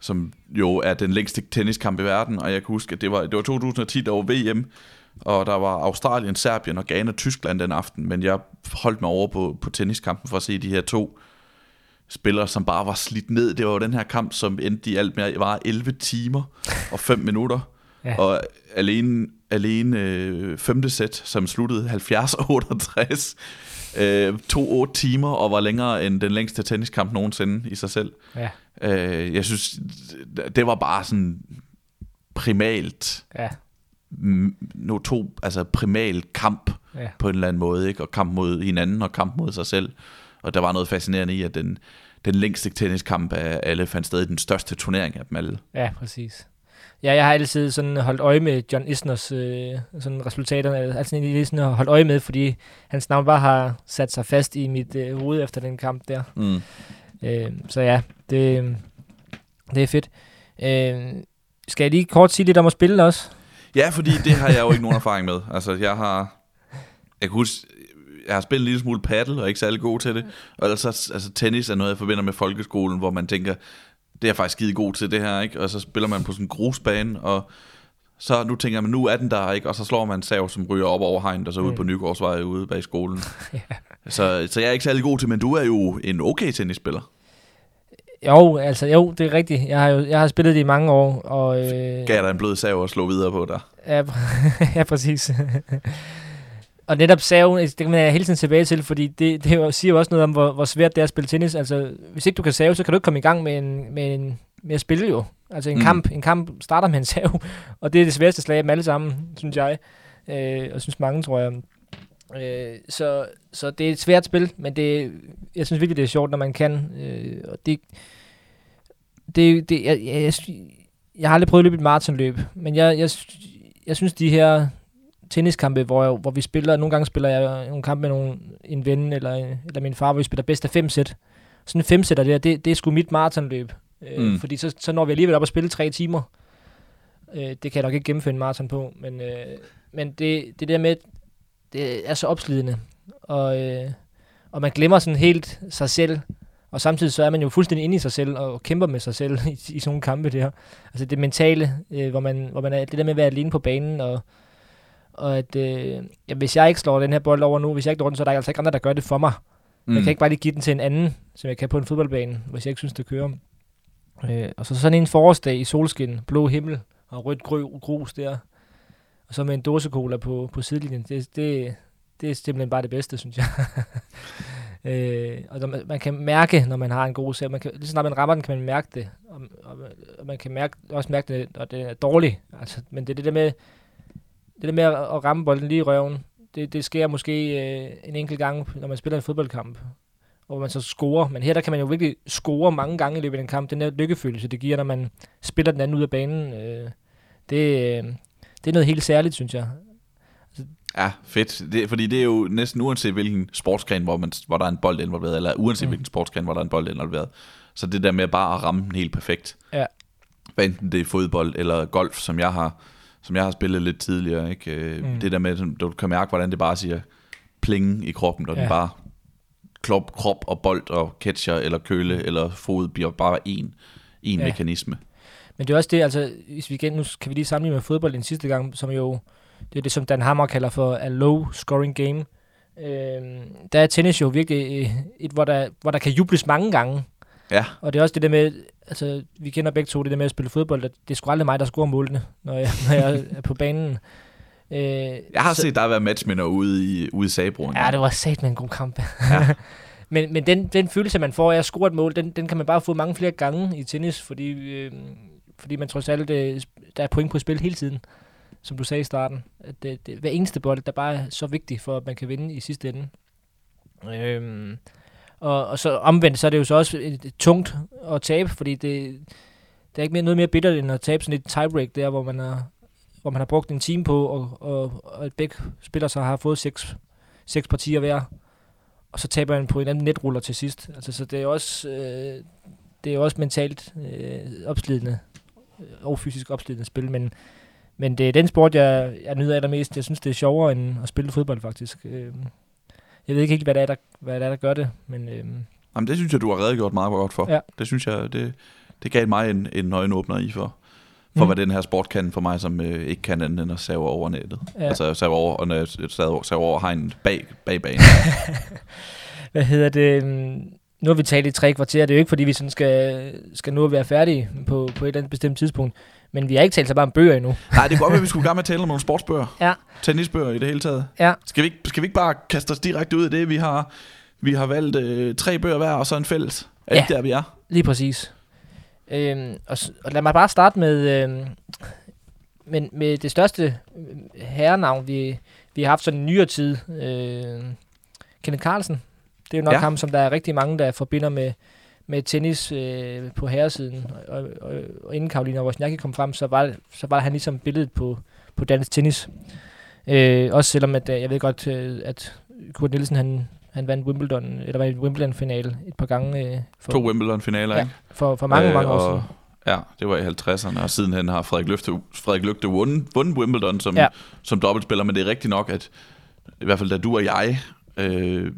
som jo er den længste tenniskamp i verden, og jeg kan huske, at det var, det var 2010, der var VM, og der var Australien, Serbien og Ghana, Tyskland den aften, men jeg holdt mig over på, på tenniskampen for at se de her to spillere, som bare var slidt ned. Det var jo den her kamp, som endte i alt med at vare 11 timer og 5 minutter. Ja. Og alene, alene øh, femte sæt, som sluttede 70-68, øh, tog 8 timer og var længere end den længste tenniskamp nogensinde i sig selv. ja, Øh, jeg synes, det var bare sådan primalt, ja, mm, no, to, altså primal kamp ja. på en eller anden måde, ikke? og kamp mod hinanden og kamp mod sig selv. Og der var noget fascinerende i, at den, den længste tenniskamp af alle fandt sted i den største turnering af dem alle. Ja, præcis. Ja, jeg har altid sådan holdt øje med John Isners øh, sådan resultater, altså lige sådan holdt øje med, fordi hans navn bare har sat sig fast i mit øh, hoved efter den kamp der. Mm. Øh, så ja, det, det er fedt. Øh, skal jeg lige kort sige lidt om at spille også? Ja, fordi det har jeg jo ikke nogen erfaring med. Altså, jeg har... Jeg kan huske, jeg har spillet en lille smule paddle, og er ikke særlig god til det. Og ellers, så- altså, tennis er noget, jeg forbinder med folkeskolen, hvor man tænker, det er jeg faktisk skide god til det her, ikke? Og så spiller man på sådan en grusbane, og så nu tænker man, nu er den der, ikke? Og så slår man en sav, som ryger op over hegnet, og så ud Mm. på Nygårdsvej ude bag skolen. så, så jeg er ikke særlig god til, men du er jo en okay tennisspiller. Jo, altså jo, det er rigtigt. Jeg har jo jeg har spillet det i mange år, og... Øh, Gav dig en blød sav og slå videre på dig. Ja, ja præcis. Og netop saven, det kan man hele tiden tilbage til, fordi det, det siger jo også noget om, hvor, hvor svært det er at spille tennis. Altså, hvis ikke du kan save, så kan du ikke komme i gang med, en, med, en, med at spille jo. Altså en, Mm. kamp, en kamp starter med en sav, og det er det sværeste slag af dem alle sammen, synes jeg. Øh, og synes mange, tror jeg. Øh, så, så det er et svært spil, men det, jeg synes virkelig, det er sjovt, når man kan. Øh, og det, det, det jeg, jeg, jeg, jeg har aldrig prøvet at løbe et maratonløb, men jeg, jeg, jeg synes, de her tenniskampe, hvor, jeg, hvor vi spiller, nogle gange spiller jeg nogle kampe med nogle, en ven eller, eller min far, hvor vi spiller bedst af fem sæt. Sådan en fem sæt der, det, det er sgu mit maratonløb. Øh, Mm. Fordi så, så når vi alligevel op og spille tre timer. Øh, det kan jeg nok ikke gennemføre en maraton på, men, øh, men det, det der med, det er så opslidende. Og, øh, og man glemmer sådan helt sig selv, og samtidig så er man jo fuldstændig inde i sig selv og kæmper med sig selv i, i sådan nogle kampe der. Altså det mentale, øh, hvor, man, hvor man er, det der med at være alene på banen, og, og at øh, ja, hvis jeg ikke slår den her bold over nu, hvis jeg ikke når den, så er der altså ikke andre, der gør det for mig. Mm. Jeg kan ikke bare lige give den til en anden, som jeg kan på en fodboldbane, hvis jeg ikke synes, det kører. Øh, og så sådan en forårsdag i solskin, blå himmel og rødt grø, grus der, og så med en dåse cola på, på sidelinjen, det, det, det er simpelthen bare det bedste, synes jeg. øh, og når man, kan mærke, når man har en god serie, man kan, lige så snart man rammer den, kan man mærke det, og, og, og man kan mærke, også mærke det, når det er dårligt. Altså, men det er det der med, det der med at, ramme bolden lige i røven, det, det sker måske øh, en enkelt gang, når man spiller en fodboldkamp, hvor man så scorer. Men her der kan man jo virkelig score mange gange i løbet af en kamp. Den der lykkefølelse, det giver, når man spiller den anden ud af banen, øh, det, øh, det er noget helt særligt, synes jeg. Ja, fedt. Det, fordi det er jo næsten uanset hvilken sportsgren, hvor, man, hvor der er en bold involveret, eller uanset. Mm. hvilken sportsgren, hvor der er en bold involveret. Så det der med bare at ramme den helt perfekt. Ja. Hvad enten det er fodbold eller golf, som jeg har, som jeg har spillet lidt tidligere. Ikke? Mm. Mm. Det der med, at du kan mærke, hvordan det bare siger pling i kroppen, og ja. den bare krop, krop og bold og catcher eller køle eller fod bliver bare en, en Ja. mekanisme. Men det er også det, altså, hvis vi igen, nu kan vi lige sammenligne med fodbold den sidste gang, som jo, det er det, som Dan Hammer kalder for a low scoring game. Øhm, der er tennis jo virkelig øh, et, hvor der, hvor der kan jubles mange gange. Ja, Og det er også det der med, altså, vi kender begge to det der med at spille fodbold, at det er sgu aldrig mig, der scorer målene, når jeg, når jeg er på banen. Øh, jeg har så- set dig være matchminder ude i, ude i Sabro. Ja, det var sat med en god kamp. Ja. men men den, den følelse, man får af at score et mål, den, den kan man bare få mange flere gange i tennis, fordi, øh, fordi man trods alt, øh, der er point på spil hele tiden, som du sagde i starten. At det, det, hver eneste bold, der bare er så vigtig for, at man kan vinde i sidste ende. Øhm, og, og så omvendt, så er det jo så også et, et tungt at tabe, fordi det, der er ikke mere, noget mere bittert end at tabe sådan et tiebreak der, hvor man har, hvor man har brugt en time på, og, og, og et begge spillere så har fået seks, seks partier hver, og så taber man på en anden netruller til sidst. Altså, så det er også, øh, det er også mentalt øh, opslidende øh, og fysisk opslidende spil, men, men det er den sport, jeg, jeg nyder allermest. Jeg synes, det er sjovere end at spille fodbold, faktisk. Øh, jeg ved ikke helt, hvad det er, der, hvad det er, der gør det, men øh, Jamen, det synes jeg, du har redegjort meget godt for. Ja. Det synes jeg, det, det gav mig en, en øjenåbner i for, for mm. hvad den her sport kan for mig, som øh, ikke kan andet end at save over nettet. Ja. Altså save over, og save over, save over hegnet bag, bag banen. hvad hedder det? øhm, Nu har vi talt i tre kvarter. Det er jo ikke, fordi vi sådan skal, skal at være færdige på, på et eller andet bestemt tidspunkt. Men vi har ikke talt så bare om bøger endnu. Nej, det kunne godt være, at vi skulle i gang med at tale om nogle sportsbøger. Ja. Tennisbøger i det hele taget. Ja. Skal vi ikke, skal vi ikke bare kaste os direkte ud af det? Vi har, vi har valgt øh, tre bøger hver, og så en fælles. Er Ja. der, vi er? Lige præcis. Øhm, og, og lad mig bare starte med, øhm, men med det største øh, herrenavn, vi, vi har haft sådan i nyere tid. Øh, Kenneth Carlsen. Det er jo nok. Ja. ham, som der er rigtig mange, der forbinder med, med tennis øh, på herresiden. Og, og, og inden Karolina Wozniacki kom frem, så var, så var han ligesom billedet på, på dansk tennis. Øh, også selvom, at øh, jeg ved godt, øh, at Kurt Nielsen, han, han vandt Wimbledon, eller var i Wimbledon-finale et par gange. Øh, for, To Wimbledon-finaler, Ja, ikke? for, for mange, øh, mange år siden. Ja, det var i 50'erne, og sidenhen har Frederik Løfte, Frederik Løfte vundet, vundet Wimbledon som, ja. som dobbeltspiller, men det er rigtigt nok, at i hvert fald da du og jeg øh,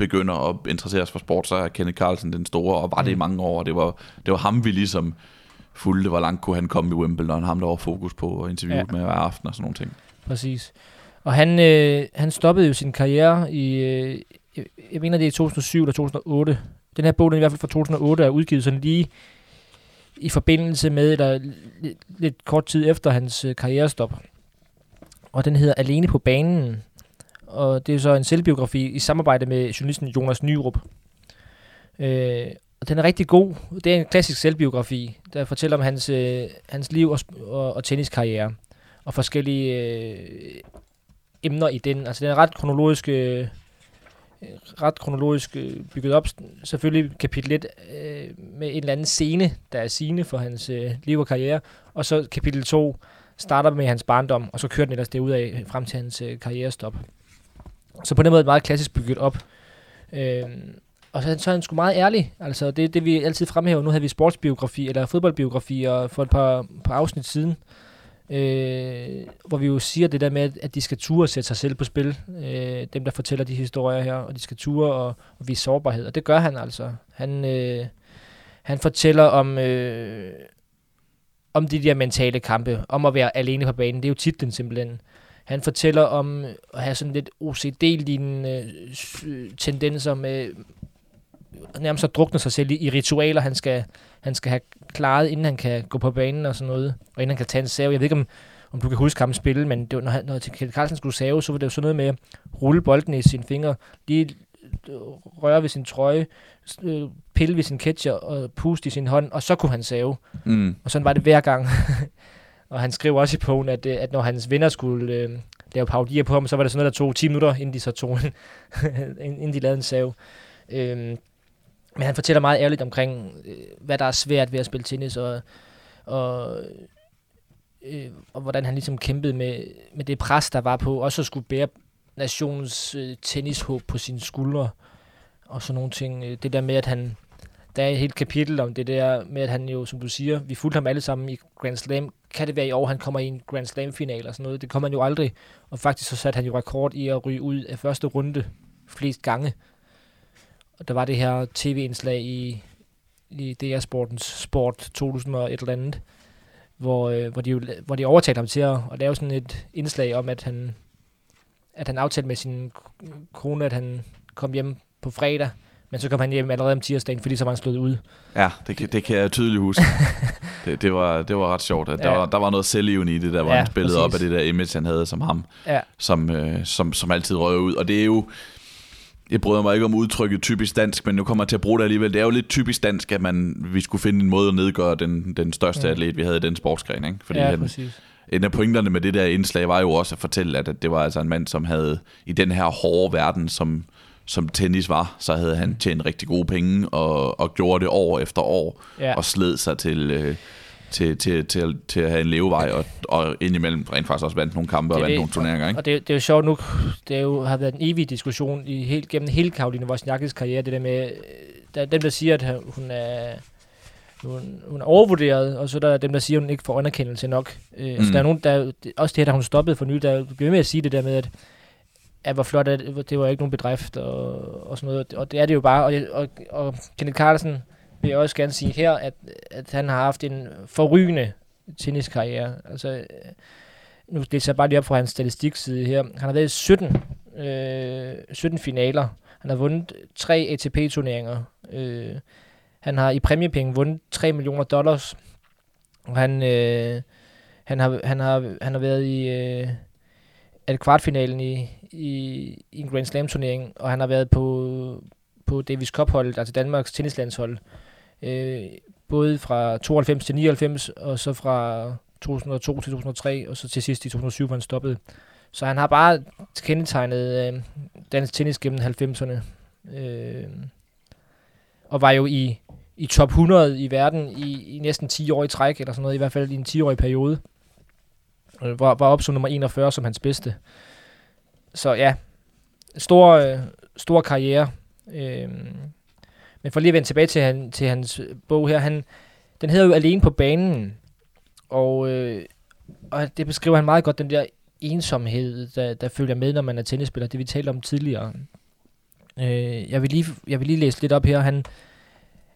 begynder at interessere os for sport, så er Kenneth Carlsen den store, og var det i Mm. mange år, og det var, det var ham, vi ligesom fulgte, hvor langt kunne han komme i Wimbledon, ham der var fokus på og interviewet Ja. med hver aften og sådan nogle ting. Præcis. Og han, øh, han stoppede jo sin karriere i, øh, jeg, mener det er i 2007 eller 2008. Den her bog, den er i hvert fald fra 2008, er udgivet sådan lige i forbindelse med, eller lidt, lidt kort tid efter hans øh, karrierestop. Og den hedder Alene på banen. Og det er så en selvbiografi i samarbejde med journalisten Jonas Nyrup. Øh, og den er rigtig god. Det er en klassisk selvbiografi, der fortæller om hans, øh, hans liv og, og, og tenniskarriere og forskellige øh, emner i den. Altså den er ret kronologisk, øh, ret kronologisk øh, bygget op. Selvfølgelig kapitel 1 øh, med en eller anden scene, der er sigende for hans øh, liv og karriere. Og så kapitel 2 starter med hans barndom, og så kører den ellers derud af frem til hans øh, karrierestop. Så på den måde er det meget klassisk bygget op. Øh, og så, så er han sgu meget ærlig. Altså det er det, vi altid fremhæver. Nu havde vi sportsbiografi eller fodboldbiografi og for et par, par afsnit siden øh, hvor vi jo siger det der med, at- de skal ture sætte sig selv på spil, øh, dem der fortæller de historier her, og de skal ture og, og vise sårbarhed, og det gør han altså. Han, øh, han fortæller om, øh, om de der mentale kampe, om at være alene på banen, det er jo titlen simpelthen. Han fortæller om at have sådan lidt OCD-lignende øh, tendenser med nærmest at drukne sig selv i, i ritualer, han skal, han skal have klaret, inden han kan gå på banen og sådan noget, og inden han kan tage en save. Jeg ved ikke, om, om du kan huske ham spille, men det var, når, han, når Kjeld Carlsen skulle save, så var det jo sådan noget med at rulle bolden i sine fingre, lige øh, røre ved sin trøje, øh, pille ved sin catcher og puste i sin hånd, og så kunne han save. Mm. Og sådan var det hver gang. og han skrev også i pogen, at, øh, at når hans venner skulle øh, lave parodier på ham, så var det sådan noget, der tog 10 minutter, inden de så tog en, inden de lavede en save. Øhm, men han fortæller meget ærligt omkring, øh, hvad der er svært ved at spille tennis, og, og, øh, og hvordan han ligesom kæmpede med, med det pres, der var på, også at skulle bære nationens øh, tennishåb på sine skuldre, og sådan nogle ting. Øh, det der med, at han, der er et helt kapitel om det der med, at han jo, som du siger, vi fulgte ham alle sammen i Grand Slam. Kan det være i år, han kommer i en Grand Slam-final og sådan noget? Det kommer han jo aldrig. Og faktisk så satte han jo rekord i at ryge ud af første runde flest gange. og der var det her tv-indslag i, i DR Sportens Sport 2000 og et eller andet, hvor, øh, hvor, de, jo, hvor de overtalte ham til at, at lave sådan et indslag om, at han, at han aftalte med sin kone, at han kom hjem på fredag, men så kom han hjem allerede om tirsdagen, fordi så var han slået ud. Ja, det, kan- det kan jeg tydeligt huske. det, det, var, det var ret sjovt. At der, Ja. var, der var noget selvlivende i det, der hvor Ja, han spillede op af præcis. det der image, han havde som ham, Ja, som, øh, som, som altid røg ud. Og det er jo, jeg bryder mig ikke om udtrykket typisk dansk, men nu kommer jeg til at bruge det alligevel. Det er jo lidt typisk dansk, at man, vi skulle finde en måde at nedgøre den, den største Mm. atlet, vi havde i den sportsgren. Ikke? Fordi ja han, præcis. en af pointerne med det der indslag var jo også at fortælle, at, at det var altså en mand, som havde i den her hårde verden, som, som tennis var, så havde han tjent rigtig gode penge og, og gjorde det år efter år Ja. og sled sig til, øh, til, til, til, til at have en levevej, og, og indimellem rent faktisk også vandt nogle kampe og vandt det. nogle turneringer. Ikke? Og det, det er jo sjovt nu, det er jo, har været en evig diskussion i helt, gennem hele Karoline Wozniakkis karriere, det der med, øh, der er dem, der siger, at hun er, hun, hun er overvurderet, og så er der dem, der siger, at hun ikke får anerkendelse nok. Øh, mm. altså, Mm. der er nogen, der, også det her, der hun stoppede for nylig, der ved med at sige det der med, at, at hvor flot er det, det var ikke nogen bedrift, og, og sådan noget, og det er det jo bare, og, og, og Kenneth Carlsen vil jeg også gerne sige her, at, at han har haft en forrygende tenniskarriere. Altså, nu læser jeg bare lige op fra hans statistikside her. Han har været i 17, øh, 17 finaler. Han har vundet tre ATP-turneringer. Øh, han har i præmiepenge vundet 3 millioner dollars. Og han, øh, han, har, han, har, han har været i øh, er det kvartfinalen i, i, i en Grand Slam-turnering, og han har været på, på Davis Cup-holdet, altså Danmarks tennislandshold, øh, både fra 92 til 99, og så fra 2002 til 2003, og så til sidst i 2007, hvor han stoppede. Så han har bare kendetegnet øh, dansk tennis gennem 90'erne. Øh, og var jo i, i top 100 i verden i, i næsten 10 år i træk, eller sådan noget, i hvert fald i en 10-årig periode. Øh, var, var op som nummer 41 som hans bedste. Så ja, stor, øh, stor karriere. Øh, men for lige at vende tilbage til, han, til hans øh, bog her, han, den hedder jo Alene på banen, og, øh, og det beskriver han meget godt, den der ensomhed, der, der følger med, når man er tennisspiller, det vi talte om tidligere. Øh, jeg, vil lige, jeg vil lige læse lidt op her. Han,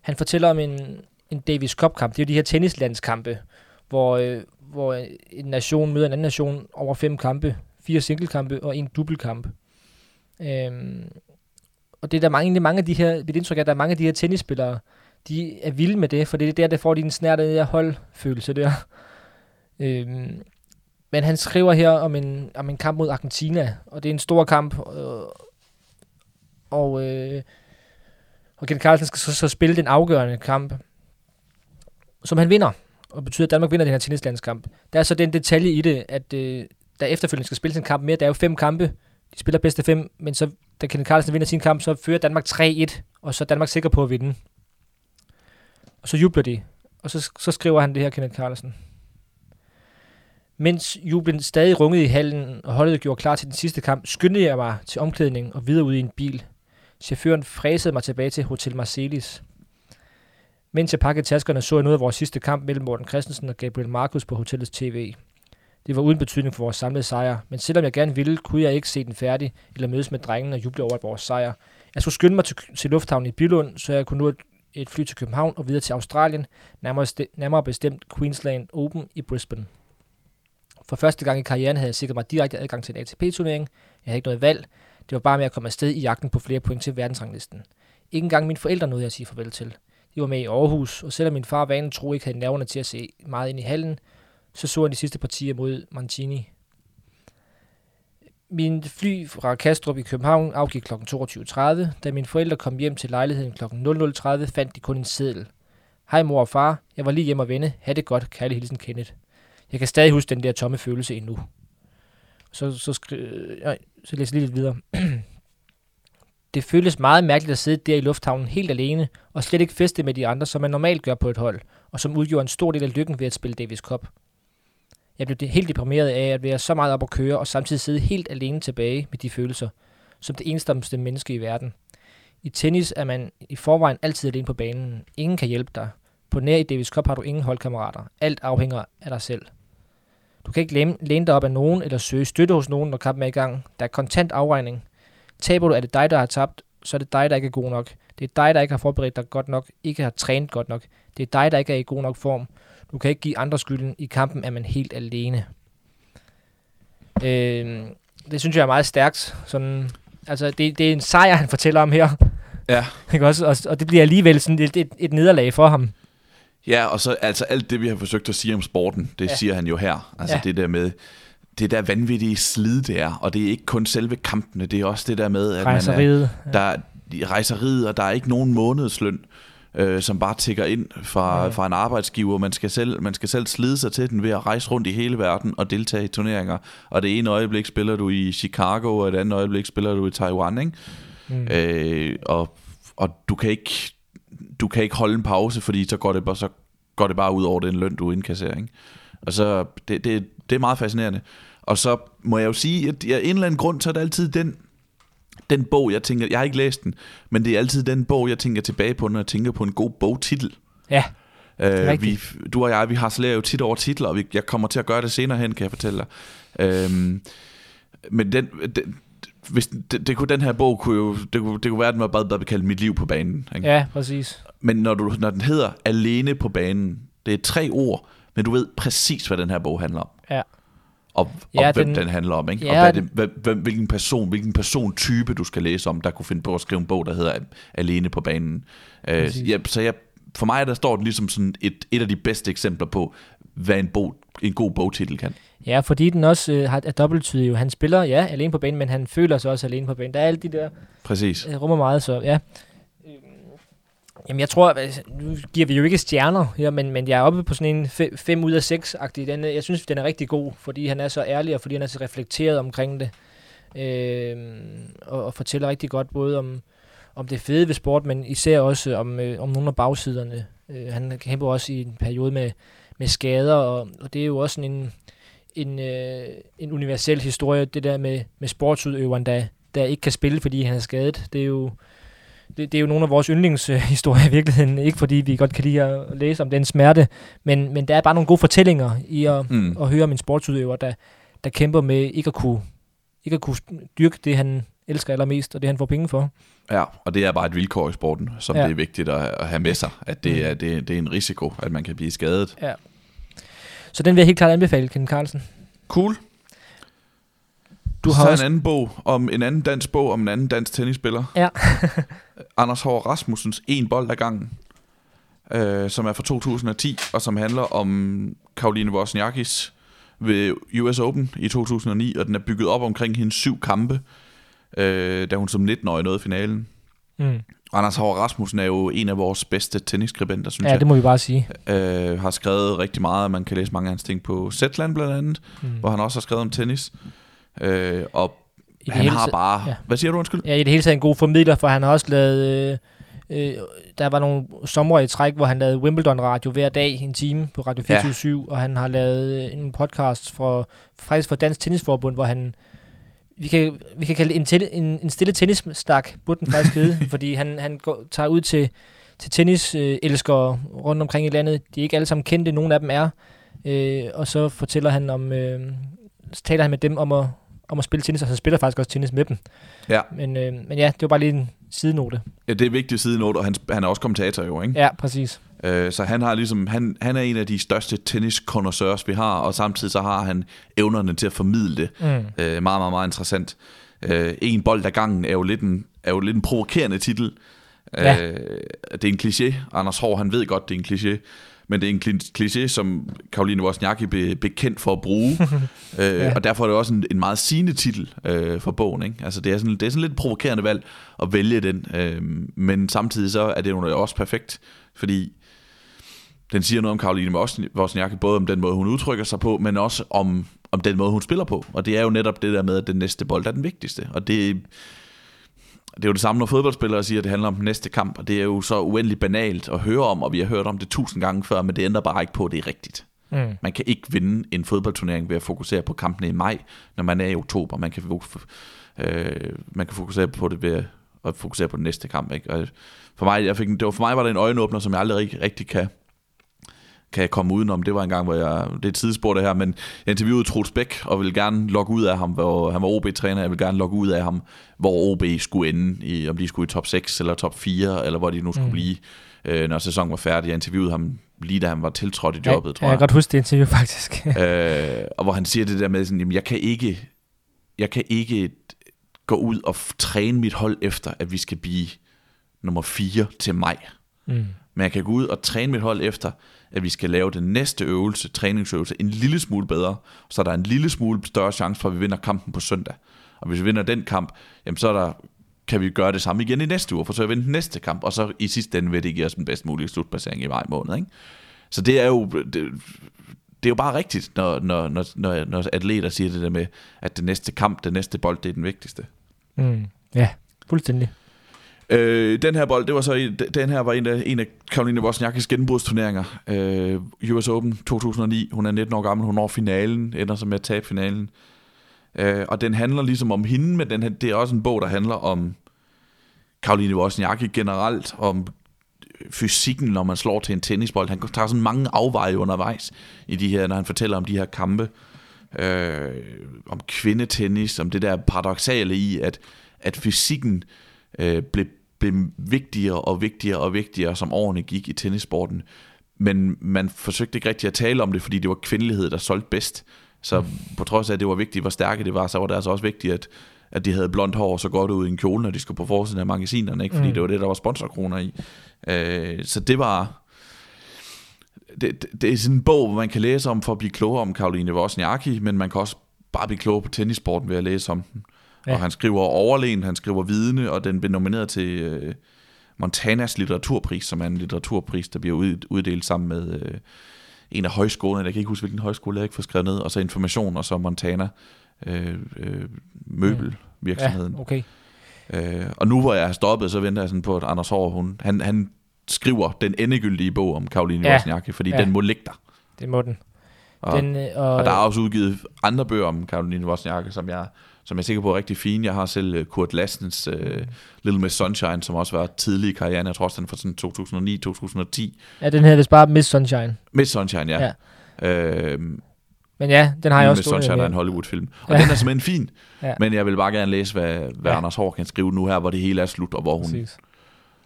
han fortæller om en, en Davis Cup-kamp. Det er jo de her tennislandskampe, hvor, øh, hvor en nation møder en anden nation over fem kampe. Fire singlekampe og en dobbeltkamp. Øhm, og det er der mange, egentlig mange af de her, mit indtryk er, at der er mange af de her tennisspillere, de er vilde med det, for det er der, der får de en snært af den der holdfølelse der. Øhm, men han skriver her om en, om en kamp mod Argentina, og det er en stor kamp, øh, og, øh, og Ken Carlsen skal så, så spille den afgørende kamp, som han vinder, og betyder, at Danmark vinder den her tennislandskamp. Der er så den detalje i det, at øh, der efterfølgende skal spille sin kamp mere. Der er jo fem kampe, de spiller bedste fem, men så da Kenneth Carlsen vinder sin kamp, så fører Danmark 3-1, og så er Danmark sikker på at vinde. Og så jubler de, og så, så skriver han det her, Kenneth Carlsen. Mens jublen stadig rungede i hallen, og holdet gjorde klar til den sidste kamp, skyndte jeg mig til omklædningen og videre ud i en bil. Chaufføren fræsede mig tilbage til Hotel Marcelis. Mens jeg pakkede taskerne, så jeg noget af vores sidste kamp mellem Morten Christensen og Gabriel Markus på hotellets tv. Det var uden betydning for vores samlede sejr, men selvom jeg gerne ville, kunne jeg ikke se den færdig eller mødes med drengene og juble over vores sejr. Jeg skulle skynde mig til, til lufthavnen i Billund, så jeg kunne nå et, et fly til København og videre til Australien, nærmere, nærmere bestemt Queensland Open i Brisbane. For første gang i karrieren havde jeg sikret mig direkte adgang til en ATP-turnering. Jeg havde ikke noget valg. Det var bare med at komme afsted i jagten på flere point til verdensranglisten. Ikke engang mine forældre nåede jeg at sige farvel til. De var med i Aarhus, og selvom min far vanen tro ikke havde nerverne til at se meget ind i hallen, så så han de sidste partier mod Mancini. Min fly fra Kastrup i København afgik kl. 22.30. Da mine forældre kom hjem til lejligheden kl. 00.30, fandt de kun en seddel. Hej mor og far, jeg var lige hjemme og vende. Ha' det godt, kærlig hilsen Kenneth. Jeg kan stadig huske den der tomme følelse endnu. Så, så, skri- øh, så læser jeg lige lidt videre. det føles meget mærkeligt at sidde der i lufthavnen helt alene, og slet ikke feste med de andre, som man normalt gør på et hold, og som udgjorde en stor del af lykken ved at spille Davis Cup. Jeg blev helt deprimeret af at være så meget op at køre, og samtidig sidde helt alene tilbage med de følelser, som det eneste menneske i verden. I tennis er man i forvejen altid alene på banen. Ingen kan hjælpe dig. På nær i Davis Cup har du ingen holdkammerater. Alt afhænger af dig selv. Du kan ikke læne, læne dig op af nogen eller søge støtte hos nogen, når kampen er i gang. Der er kontant afregning. Taber du, er det dig, der har tabt, så er det dig, der ikke er god nok. Det er dig, der ikke har forberedt dig godt nok, ikke har trænet godt nok. Det er dig, der ikke er i god nok form. Du kan ikke give andre skylden. I kampen er man helt alene. Øh, det synes jeg er meget stærkt. Sådan, altså, det, det er en sejr, han fortæller om her. Ja. Ikke også? Og, og det bliver alligevel sådan et, et, et nederlag for ham. Ja, og så altså alt det, vi har forsøgt at sige om sporten, det Ja. siger han jo her. Altså Ja. det der med, det der vanvittige slid, det er. Og det er ikke kun selve kampene, det er også det der med, at man er, Rejseriet. der er rejseriet, og der er ikke nogen månedsløn, øh, som bare tigger ind fra, ja. fra en arbejdsgiver. Man skal, selv, man skal selv slide sig til den ved at rejse rundt i hele verden og deltage i turneringer. Og det ene øjeblik spiller du i Chicago, og det andet øjeblik spiller du i Taiwan, ikke? Mm. Øh, og, og du kan ikke du kan ikke holde en pause, fordi så går det bare, så går det bare ud over den løn, du indkasserer. Ikke? Og så, det, det, det er meget fascinerende. Og så må jeg jo sige, at jeg, en eller anden grund, så er det altid den, den bog, jeg tænker, jeg har ikke læst den, men det er altid den bog, jeg tænker tilbage på, når jeg tænker på en god bogtitel. Ja, Øh, vi, du og jeg, vi har jo tit over titler, og vi, jeg kommer til at gøre det senere hen, kan jeg fortælle dig. Øhm, men den, den, hvis, det, det kunne, den her bog kunne jo, det kunne, det kunne være, at den var bare bedre kaldt Mit liv på banen. Ikke? ja, præcis. Men når, du, når den hedder Alene på banen, det er tre ord, men du ved præcis, hvad den her bog handler om. Ja. Og, Ja, og hvem den- den, handler om, ikke? Ja, og hvad det, hvem, hvem, hvilken person, hvilken persontype du skal læse om, der kunne finde på at skrive en bog, der hedder Alene på banen. Øh, Præcis. ja, så jeg, for mig der står den ligesom sådan et, et af de bedste eksempler på, hvad en, bog, en god bogtitel kan. Ja, fordi den også øh, har, er dobbelttydig. jo. Han spiller, ja, alene på banen, men han føler sig også alene på banen. Der er alle de der, Præcis. øh, rummer meget, så ja. Jamen, jeg tror, altså, nu giver vi jo ikke stjerner her, men, men jeg er oppe på sådan en 5 ud af 6-agtig. Den, jeg synes, den er rigtig god, fordi han er så ærlig, og fordi han er så reflekteret omkring det. Øh, og, og fortæller rigtig godt både om, om det fede ved sport, men især også om, øh, om nogle af bagsiderne. Øh, han kæmper også i en periode med, med skader, og, og det er jo også sådan en, en, øh, en universel historie, det der med, med sportsudøveren, der, der ikke kan spille, fordi han er skadet. Det er jo, det, det er jo nogle af vores yndlingshistorier i virkeligheden, ikke fordi vi godt kan lide at læse om den smerte, men, men der er bare nogle gode fortællinger i at, Mm. at høre om en sportsudøver, der, der kæmper med ikke at kunne, ikke at kunne dyrke det, han elsker allermest, og det han får penge for. Ja, og det er bare et vilkår i sporten, som Ja. ja. det er vigtigt at, at have med sig, at det, Mm. er, det, det er en risiko, at man kan blive skadet. Så den vil jeg helt klart anbefale, Ken Carlsen. Cool. Du har også... en anden bog om en anden dansk bog om en anden dansk tennisspiller. Ja. Anders Hård Rasmussens En bold ad gangen, øh, som er fra 2010, og som handler om Karoline Wozniakis ved US Open i 2009, og den er bygget op omkring hendes syv kampe, øh, da hun som 19-årig nåede finalen. Mm. Anders Hård Rasmussen er jo en af vores bedste tennisskribenter, synes Ja, jeg. det må vi bare sige. Øh, har skrevet rigtig meget, man kan læse mange af hans ting på Zetland blandt andet, Mm. hvor han også har skrevet om tennis. Øh, og I han har bare... ja. Ja. Hvad siger du, undskyld? Ja, i det hele taget en god formidler, for han har også lavet... Øh, øh, der var nogle somre i træk, hvor han lavede Wimbledon-radio hver dag, en time på Radio Ja. 24 og han har lavet øh, en podcast for, faktisk for Dansk Tennisforbund, hvor han... Vi kan, vi kan kalde en, en, en stille tennisstak, burde den faktisk hedde, fordi han, han går, tager ud til, til tenniselskere øh, rundt omkring i landet. De er ikke alle sammen kendte, nogle af dem er. Øh, og så fortæller han om... Øh, så taler han med dem om at, om at spille tennis, og så spiller faktisk også tennis med dem. Ja. Men, øh, men ja, det var bare lige en sidenote. Ja, det er vigtigt sidenote, og han, han er også kommentator jo, ikke? Ja, præcis. Øh, så han har ligesom, han, han er en af de største tennis vi har, og samtidig så har han evnerne til at formidle det. Mm. Øh, meget, meget, meget interessant. Øh, en bold ad gangen er jo lidt en, er jo lidt en provokerende titel. Ja. Øh, det er en kliché. Anders Hård, han ved godt, det er en kliché. Men det er en kli- kliché, som Karoline Wozniacki blev bekendt for at bruge. øh, Ja. Og derfor er det også en, en meget sigende titel øh, for bogen. Ikke? Altså, det, er sådan, det er sådan lidt provokerende valg at vælge den. Øh, men samtidig så er det jo også perfekt, fordi den siger noget om Karoline Wozn- Wozniacki, både om den måde, hun udtrykker sig på, men også om, om den måde, hun spiller på. Og det er jo netop det der med, at den næste bold er den vigtigste. Og det, det er jo det samme, når fodboldspillere siger, at det handler om den næste kamp. Og det er jo så uendeligt banalt at høre om, og vi har hørt om det tusind gange før, men det ændrer bare ikke på, at det er rigtigt. Mm. Man kan ikke vinde en fodboldturnering ved at fokusere på kampene i maj, når man er i oktober. Man kan, øh, man kan fokusere på det ved at fokusere på den næste kamp. Ikke? Og for mig, jeg fik, det var, for mig var det en øjenåbner, som jeg aldrig rigtig, rigtig kan, kan jeg komme udenom. Det var en gang, hvor jeg, det er tidsspor det her, men jeg interviewede Troels Bæk, og ville gerne logge ud af ham, hvor han var OB-træner, jeg ville gerne logge ud af ham, hvor OB skulle ende, i, om de skulle i top 6 eller top 4, eller hvor de nu skulle mm. blive, øh, når sæsonen var færdig. Jeg interviewede ham lige da han var tiltrådt i jobbet, ja, tror jeg. Jeg kan godt huske det interview, faktisk. øh, og hvor han siger det der med, sådan, jamen, jeg kan ikke, jeg kan ikke gå ud og træne mit hold efter, at vi skal blive nummer 4 til maj. Mm. Men jeg kan gå ud og træne mit hold efter, at vi skal lave den næste øvelse, træningsøvelse, en lille smule bedre, så der er en lille smule større chance for, at vi vinder kampen på søndag. Og hvis vi vinder den kamp, jamen så er der, kan vi gøre det samme igen i næste uge, for så at vinde den næste kamp, og så i sidste ende vil det give os den bedst mulige slutplacering i maj måned. Ikke? Så det er jo, det, det er jo bare rigtigt, når, når, når, når, når atleter siger det der med, at den næste kamp, den næste bold, det er den vigtigste. Mm. Ja, fuldstændig. Øh, den her bold, det var så den her var en af, en af Karoline Wozniakis genbrudsturneringer. Øh, US Open 2009. Hun er 19 år gammel, hun når finalen, ender så med at tabe finalen. Øh, og den handler ligesom om hende, men den, det er også en bog, der handler om Karoline Wozniacki generelt, om fysikken, når man slår til en tennisbold. Han tager sådan mange afveje undervejs i de her, når han fortæller om de her kampe. Øh, om kvindetennis, om det der paradoxale i, at, at fysikken øh, blev, blev vigtigere og vigtigere og vigtigere, som årene gik i tennissporten. Men man forsøgte ikke rigtig at tale om det, fordi det var kvindelighed, der solgte bedst. Så på trods af, at det var vigtigt, hvor stærke det var, så var det altså også vigtigt, at, at de havde blondt hår så godt ud i en kjole, når de skulle på forsiden af magasinerne, ikke? fordi mm. det var det, der var sponsorkroner i. Øh, så det var... Det, det, det er sådan en bog, hvor man kan læse om for at blive klogere om Karoline Wozniacki, men man kan også bare blive klogere på tennissporten ved at læse om den. Ja. Og han skriver overlegen, han skriver vidne, og den blev nomineret til øh, Montanas litteraturpris, som er en litteraturpris, der bliver ud, uddelt sammen med øh, en af højskolerne. Jeg kan ikke huske, hvilken højskole jeg ikke får skrevet ned. Og så Information, og så Montana øh, øh, møbelvirksomheden. Ja, okay. Øh, og nu hvor jeg har stoppet, så venter jeg sådan på, at Anders Hård, hun, han, han skriver den endegyldige bog om Karoline ja. Wozniacki, fordi ja. den må ligge der. Det må den. Og, den øh, og, og der er også udgivet andre bøger om Karoline Wozniacki, som jeg som jeg er sikker på er rigtig fine. Jeg har selv øh, Kurt Lassens uh, Little Miss Sunshine, som også var tidlig i karrieren. Jeg tror også, den fra sådan 2009-2010. Ja, den hedder vist bare Miss Sunshine. Miss Sunshine, ja. ja. Øh, men ja, den har jeg også Miss Sunshine er en Hollywood-film. Og ja. den er simpelthen fin. Ja. Men jeg vil bare gerne læse, hvad, hvad ja. Anders Hård kan skrive nu her, hvor det hele er slut, og hvor hun,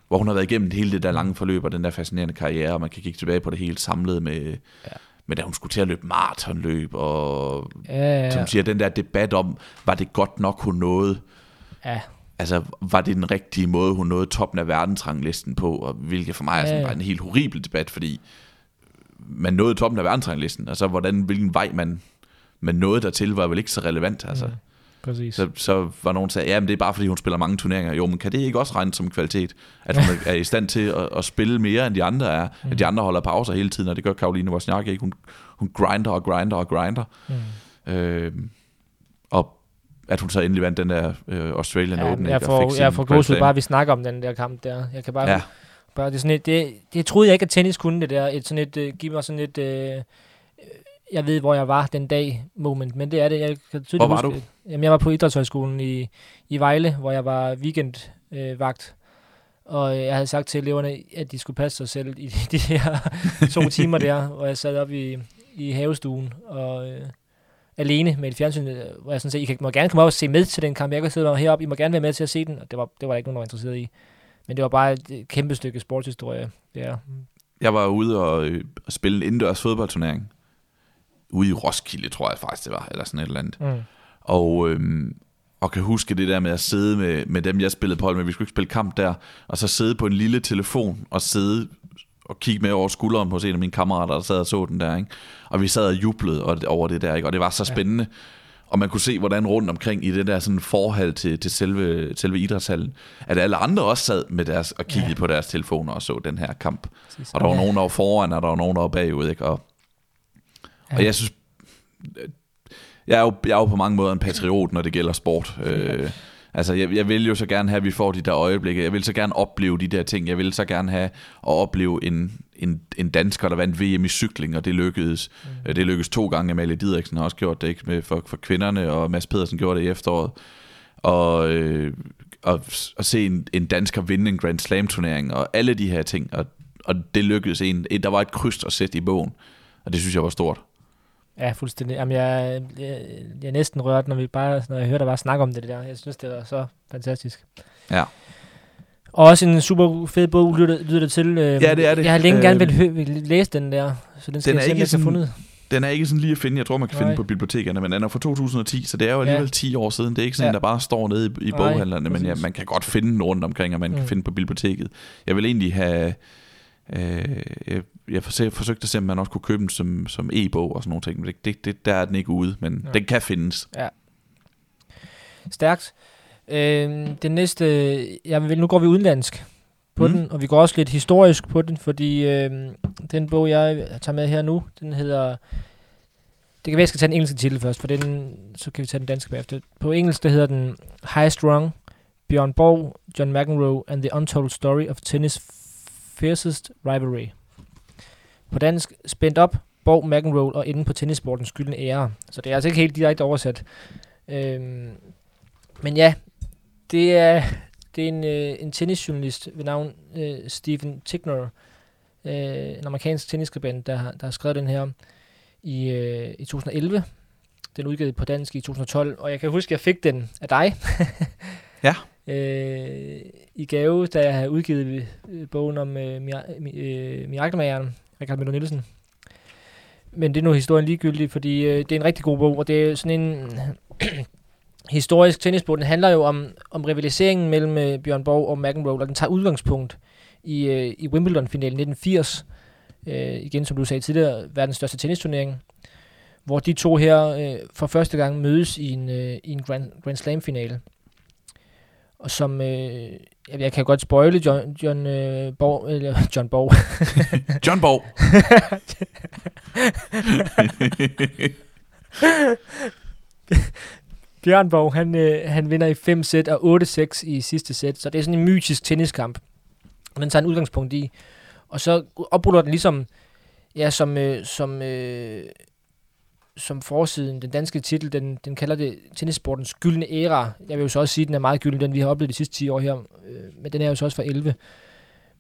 hvor hun har været igennem hele det der lange forløb, og den der fascinerende karriere, og man kan kigge tilbage på det hele samlet med... Ja men da hun skulle til at løbe maratonløb, og ja, ja. som siger, den der debat om, var det godt nok, hun nåede? Ja. Altså, var det den rigtige måde, hun nåede toppen af verdensranglisten på, og hvilket for mig er sådan ja, ja. en helt horribel debat, fordi man nåede toppen af verdensranglisten, altså hvordan, hvilken vej man, man nåede dertil, var vel ikke så relevant, altså. Ja. Præcis. Så, så var nogen, der sagde, ja, men det er bare fordi, hun spiller mange turneringer. Jo, men kan det ikke også regne som kvalitet? At hun er i stand til at, at spille mere, end de andre er. Mm. At de andre holder pauser hele tiden, og det gør Karoline Wozniacki ikke. Hun, hun grinder og grinder og grinder. Mm. Øh, og at hun så endelig vandt den der øh, Australian ja, Open. Jeg får, jeg får gåsud bare, vi snakker om den der kamp der. Jeg kan bare... Ja. bare det, sådan et, det, det troede jeg ikke, at tennis kunne det der. Et, sådan et, uh, give mig sådan et... Uh, jeg ved, hvor jeg var den dag moment, men det er det. Jeg kan hvor var huske, du? Jamen, jeg var på Idrætshøjskolen i, i Vejle, hvor jeg var weekendvagt. Øh, og jeg havde sagt til eleverne, at de skulle passe sig selv i de, de her to timer der, hvor jeg sad op i, i havestuen og øh, alene med et fjernsyn, hvor jeg sådan set, I kan, må gerne komme op og se med til den kamp. Jeg kan sidde heroppe, I må gerne være med til at se den. Og det var, det var ikke nogen, der var interesseret i. Men det var bare et kæmpe stykke sportshistorie. Ja. Jeg var ude og øh, spille en indendørs fodboldturnering. Ude i Roskilde, tror jeg faktisk det var, eller sådan et eller andet. Mm. Og, øhm, og kan huske det der med at sidde med, med dem, jeg spillede på hold med. Vi skulle ikke spille kamp der. Og så sidde på en lille telefon og sidde og kigge med over skulderen hos en af mine kammerater, der sad og så den der. Ikke? Og vi sad og jublede over det der, ikke? og det var så spændende. Ja. Og man kunne se, hvordan rundt omkring i det der sådan forhold til, til selve, selve idrætshallen, at alle andre også sad med deres, og kiggede ja. på deres telefoner og så den her kamp. Præcis. Og der var ja. nogen, der var foran, og der var nogen, der var bagud. Ikke? Og, ja. og jeg synes, jeg er, jo, jeg er jo på mange måder en patriot, når det gælder sport. Øh, altså, jeg, jeg vil jo så gerne have, at vi får de der øjeblikke. Jeg vil så gerne opleve de der ting. Jeg vil så gerne have at opleve en, en, en dansker, der vandt VM i cykling, og det lykkedes. Mm. Det lykkedes to gange. Amalie Didriksen har også gjort det ikke med for, for kvinderne, og Mads Pedersen gjorde det i efteråret. Og, øh, og, og se en, en dansker vinde en Grand Slam turnering, og alle de her ting. Og, og det lykkedes en. Der var et kryds at sætte i bogen, og det synes jeg var stort. Ja, fuldstændig. Jamen, jeg, jeg, jeg er næsten rørt, når, vi bare, når jeg hører der bare snak om det, det der. Jeg synes, det var så fantastisk. Ja. Og også en super fed bog, lyder, lyder det til. Øh, Ja, det er det. Jeg har længe gerne Øh, vil, vil læse den der, så den skal den jeg er ikke jeg kan sådan- fundet. Den er ikke sådan lige at finde. Jeg tror, man kan finde Nej. den på bibliotekerne, men den er fra 2010, så det er jo alligevel Ja. 10 år siden. Det er ikke sådan Ja. en, der bare står nede i, i Nej, boghandlerne, men ja, præcis. man kan godt finde den rundt omkring, og man kan Mm. finde på biblioteket. Jeg vil egentlig have... Øh, jeg, jeg forsøg, forsøgte at se, om man også kunne købe den som, som e-bog og sådan nogle ting, men det, det, det, der er den ikke ude, men Ja. den kan findes. Stærkt. Øh, den næste, ja, nu går vi udenlandsk på mm. den, og vi går også lidt historisk på den, fordi øh, den bog, jeg tager med her nu, den hedder... Det kan være, jeg skal tage den engelske titel først, for den, så kan vi tage den danske bagefter. På engelsk, der hedder den High Strung, Bjørn Borg, John McEnroe and the Untold Story of Tennis Fiercest Rivalry. På dansk, spændt op, Borg, McEnroe og inde på tennissportens gyldne ære. Så det er altså ikke helt direkte oversat. Øhm, men ja, det er, det er en, øh, en tennisjournalist ved navn øh, Stephen Tickner, øh, en amerikansk tennisskribent, der, har- der har skrevet den her i, øh, i 2011. Den er udgivet på dansk i 2012, og jeg kan huske, at jeg fik den af dig. Ja. øh, I gave, da jeg havde udgivet øh, bogen om øh, øh, Mirakelmageren, Richard Møller Nielsen. Men det er nu historien ligegyldig, fordi øh, det er en rigtig god bog, og det er sådan en historisk tennisbog. Den handler jo om, om rivaliseringen mellem øh, Bjørn Borg og McEnroe, og den tager udgangspunkt i, øh, i Wimbledon-finalen 1980. Øh, igen, som du sagde tidligere, verdens største tennisturnering, hvor de to her øh, for første gang mødes i en, øh, i en Grand, Grand Slam-finale. Og som, øh, jeg, jeg kan godt spoile John, John øh, Borg, eller John Borg, John Borg. Bjørn Borg, han, øh, han vinder i 5 sæt og 8-6 i sidste sæt, så det er sådan en mytisk tenniskamp. Og den tager en udgangspunkt i. Og så opruller den ligesom, ja, som, øh, som, øh, som forsiden, den danske titel, den, den kalder det tennissportens gyldne æra. Jeg vil jo så også sige, at den er meget gylden, den vi har oplevet de sidste 10 år her, øh, men den er jo så også fra 11.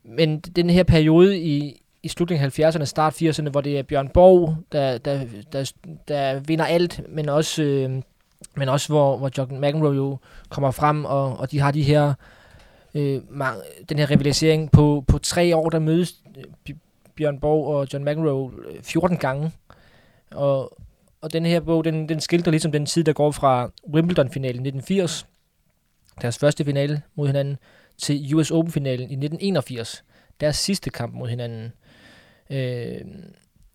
Men den her periode i, i slutningen af 70'erne, start 80'erne, hvor det er Bjørn Borg, der, der, der, der vinder alt, men også, øh, men også hvor, hvor John McEnroe jo kommer frem, og, og de har de her, øh, mang, den her rivalisering på, på tre år, der mødes øh, Bjørn Borg og John McEnroe øh, 14 gange. Og, og den her bog, den, den skildrer ligesom den tid, der går fra Wimbledon-finalen 1980, deres første finale mod hinanden, til US Open-finalen i 1981, deres sidste kamp mod hinanden. Øh,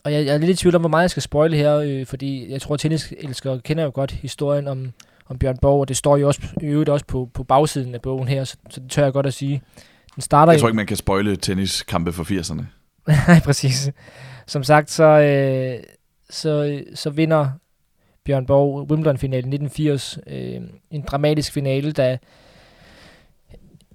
og jeg, jeg er lidt i tvivl om, hvor meget jeg skal spoile her, øh, fordi jeg tror, at tenniselskere kender jo godt historien om, om Bjørn Borg, og det står jo også, i øvrigt også på, på bagsiden af bogen her, så, så det tør jeg godt at sige. Den starter Jeg tror ikke, man kan spoile tenniskampe fra 80'erne. Nej, præcis. Som sagt, så, øh, så, så vinder Bjørn Borg Wimbledon-finalen 1980. Øh, en dramatisk finale, der...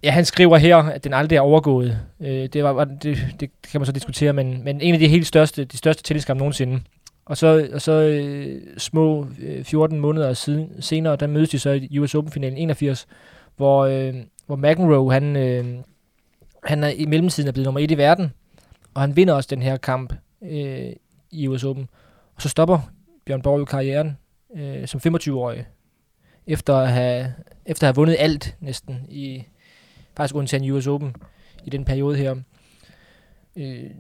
Ja, han skriver her, at den aldrig er overgået. Øh, det, var, var- det, det kan man så diskutere, men, men en af de helt største, de største tenniskampe nogensinde. Og så, og så øh, små øh, 14 måneder siden, senere, der mødes de så i US Open-finalen 81, hvor, øh, hvor McEnroe, han, øh, han er i mellemtiden er blevet nummer et i verden, og han vinder også den her kamp øh, i US Open. Og så stopper Bjørn Borg jo karrieren øh, som 25-årig, efter at, have, efter at have vundet alt næsten, i faktisk undtagen US Open i den periode her. Øh,